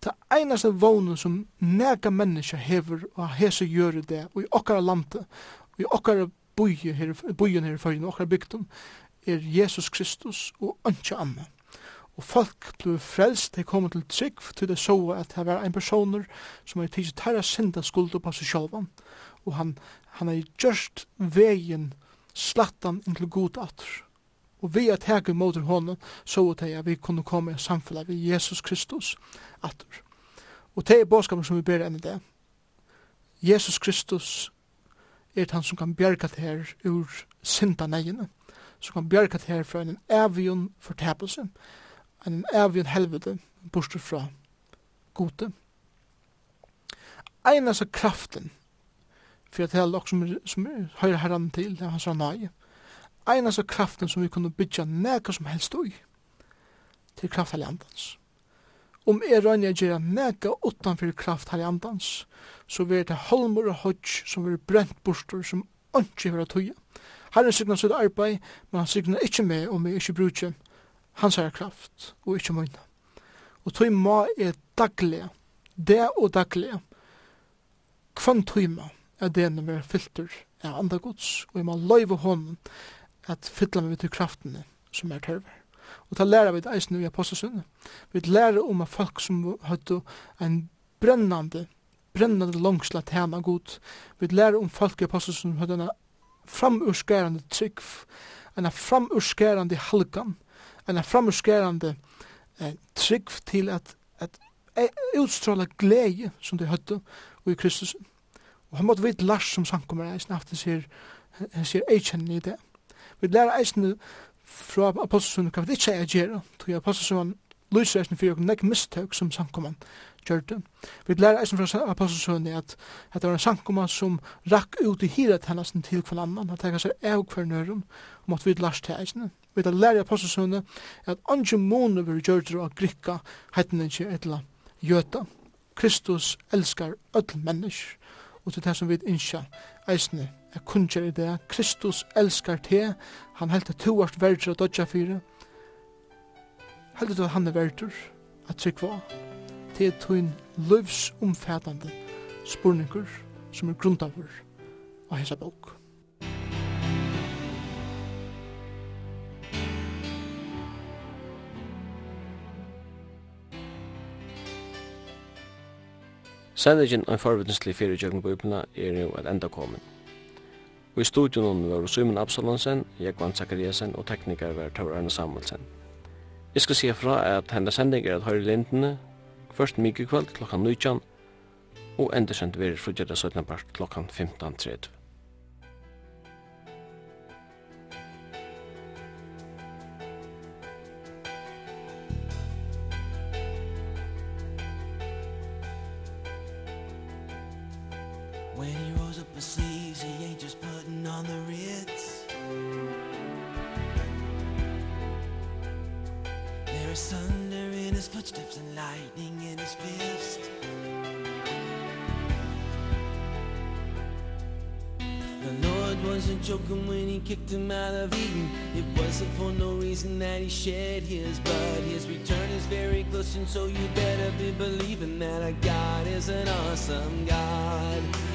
det einaste vånen som nega menneska hever og hese gjøre det, og i okkara landet, og i okkara byen her, i føyen, okkara bygdom, er Jesus Kristus og ønske annan og folk ble frelst, de kom til trygg, til det så at det var en person som er tidsi tæra synda skuld på seg sjálvan, og han, han er gjørst vegin slattan inntil god atr. Og vi er teg mot honom, så at jeg vi kunne komme i samfunnet ved Jesus Kristus atr. Og det er bådskapen som vi ber enn det. Jesus Kristus er han som kan bjerga det her ur synda negene, som kan bjerga det her fra en evion fortepelse, en avgjøn helvete, bortsett fra gode. Ein av kraften, for at det er lok som, som høyre herran til, det er hans nei, ein av kraften som vi kunne bytja nekka som helst ui, til kraft herre andans. Om er røyne jeg gjerra nekka utanfyr kraft herre andans, så vil det holmer og hodj som vil brent borster som ønsker å tøye. Herren signar sitt arbeid, men han signar ikkje med om vi ikkje brukje hans er kraft, og ikkje møyna. Og tøy ma er daglig, det og daglig, kvann tøy ma er det når vi er filter av andre gods, og vi må løyve hånden at fylla meg til kraftene som er tørver. Og ta lærer vi det eisen i apostelsundet. Vi lærer om at folk som hadde en brennande, brennande langsla tjena god. Vi lærer om folk i apostelsundet som hadde en framurskærande trygg, en framurskærande halgan, en framskerande eh, trygg til at, at utstråla glede som de høtte i Kristus. Og han måtte vite Lars som sankummer eisen aften sier sier eisen i det. Vi lærer eisen fra apostelsunnen hva vi ikke er gjerra, tog apostelsunnen lyser eisen fyrir nek mistøk som samkommet gjør det. Vi lærer eisen fra apostelsunnen at, at det var en sankumman som rakk ut i hiret hennes til hver annan, han tega seg av hver nøyrum, og måtte vite Lars til eisen vi tar lærer apostelsøvne, at andre måneder vi gjør av grikka, heitningi etla jøta. Kristus elskar öll mennesk, og til det som vi innskja eisne er kunnskjer i det. Kristus elskar te, han heldt at to vart verdur og dodja fyre, heldt at han er verdur, at trykva, te er tøyn løvsomfædande spurningur som er grundavur av hesa bók. Sendingen av forvittneslig fyrir jøgn bøyblina er jo et enda komin. Og i studionen var Simon Absalonsen, Jekvan Zakariasen og teknikar var Tor Arne Samuelsen. Jeg skal si fra at henda sending er at høyre lindene, først mykje kveld klokkan 19, og endersendt verir frugjerda 17 part klokkan 15.30. When he rolls up his sleeves He ain't just putting on the Ritz. There is thunder in his footsteps And lightning in his fist. The Lord wasn't joking when he kicked him out of Eden. It wasn't for no reason that he shed his blood. His return is very close and so you better be believing That our God is an awesome God.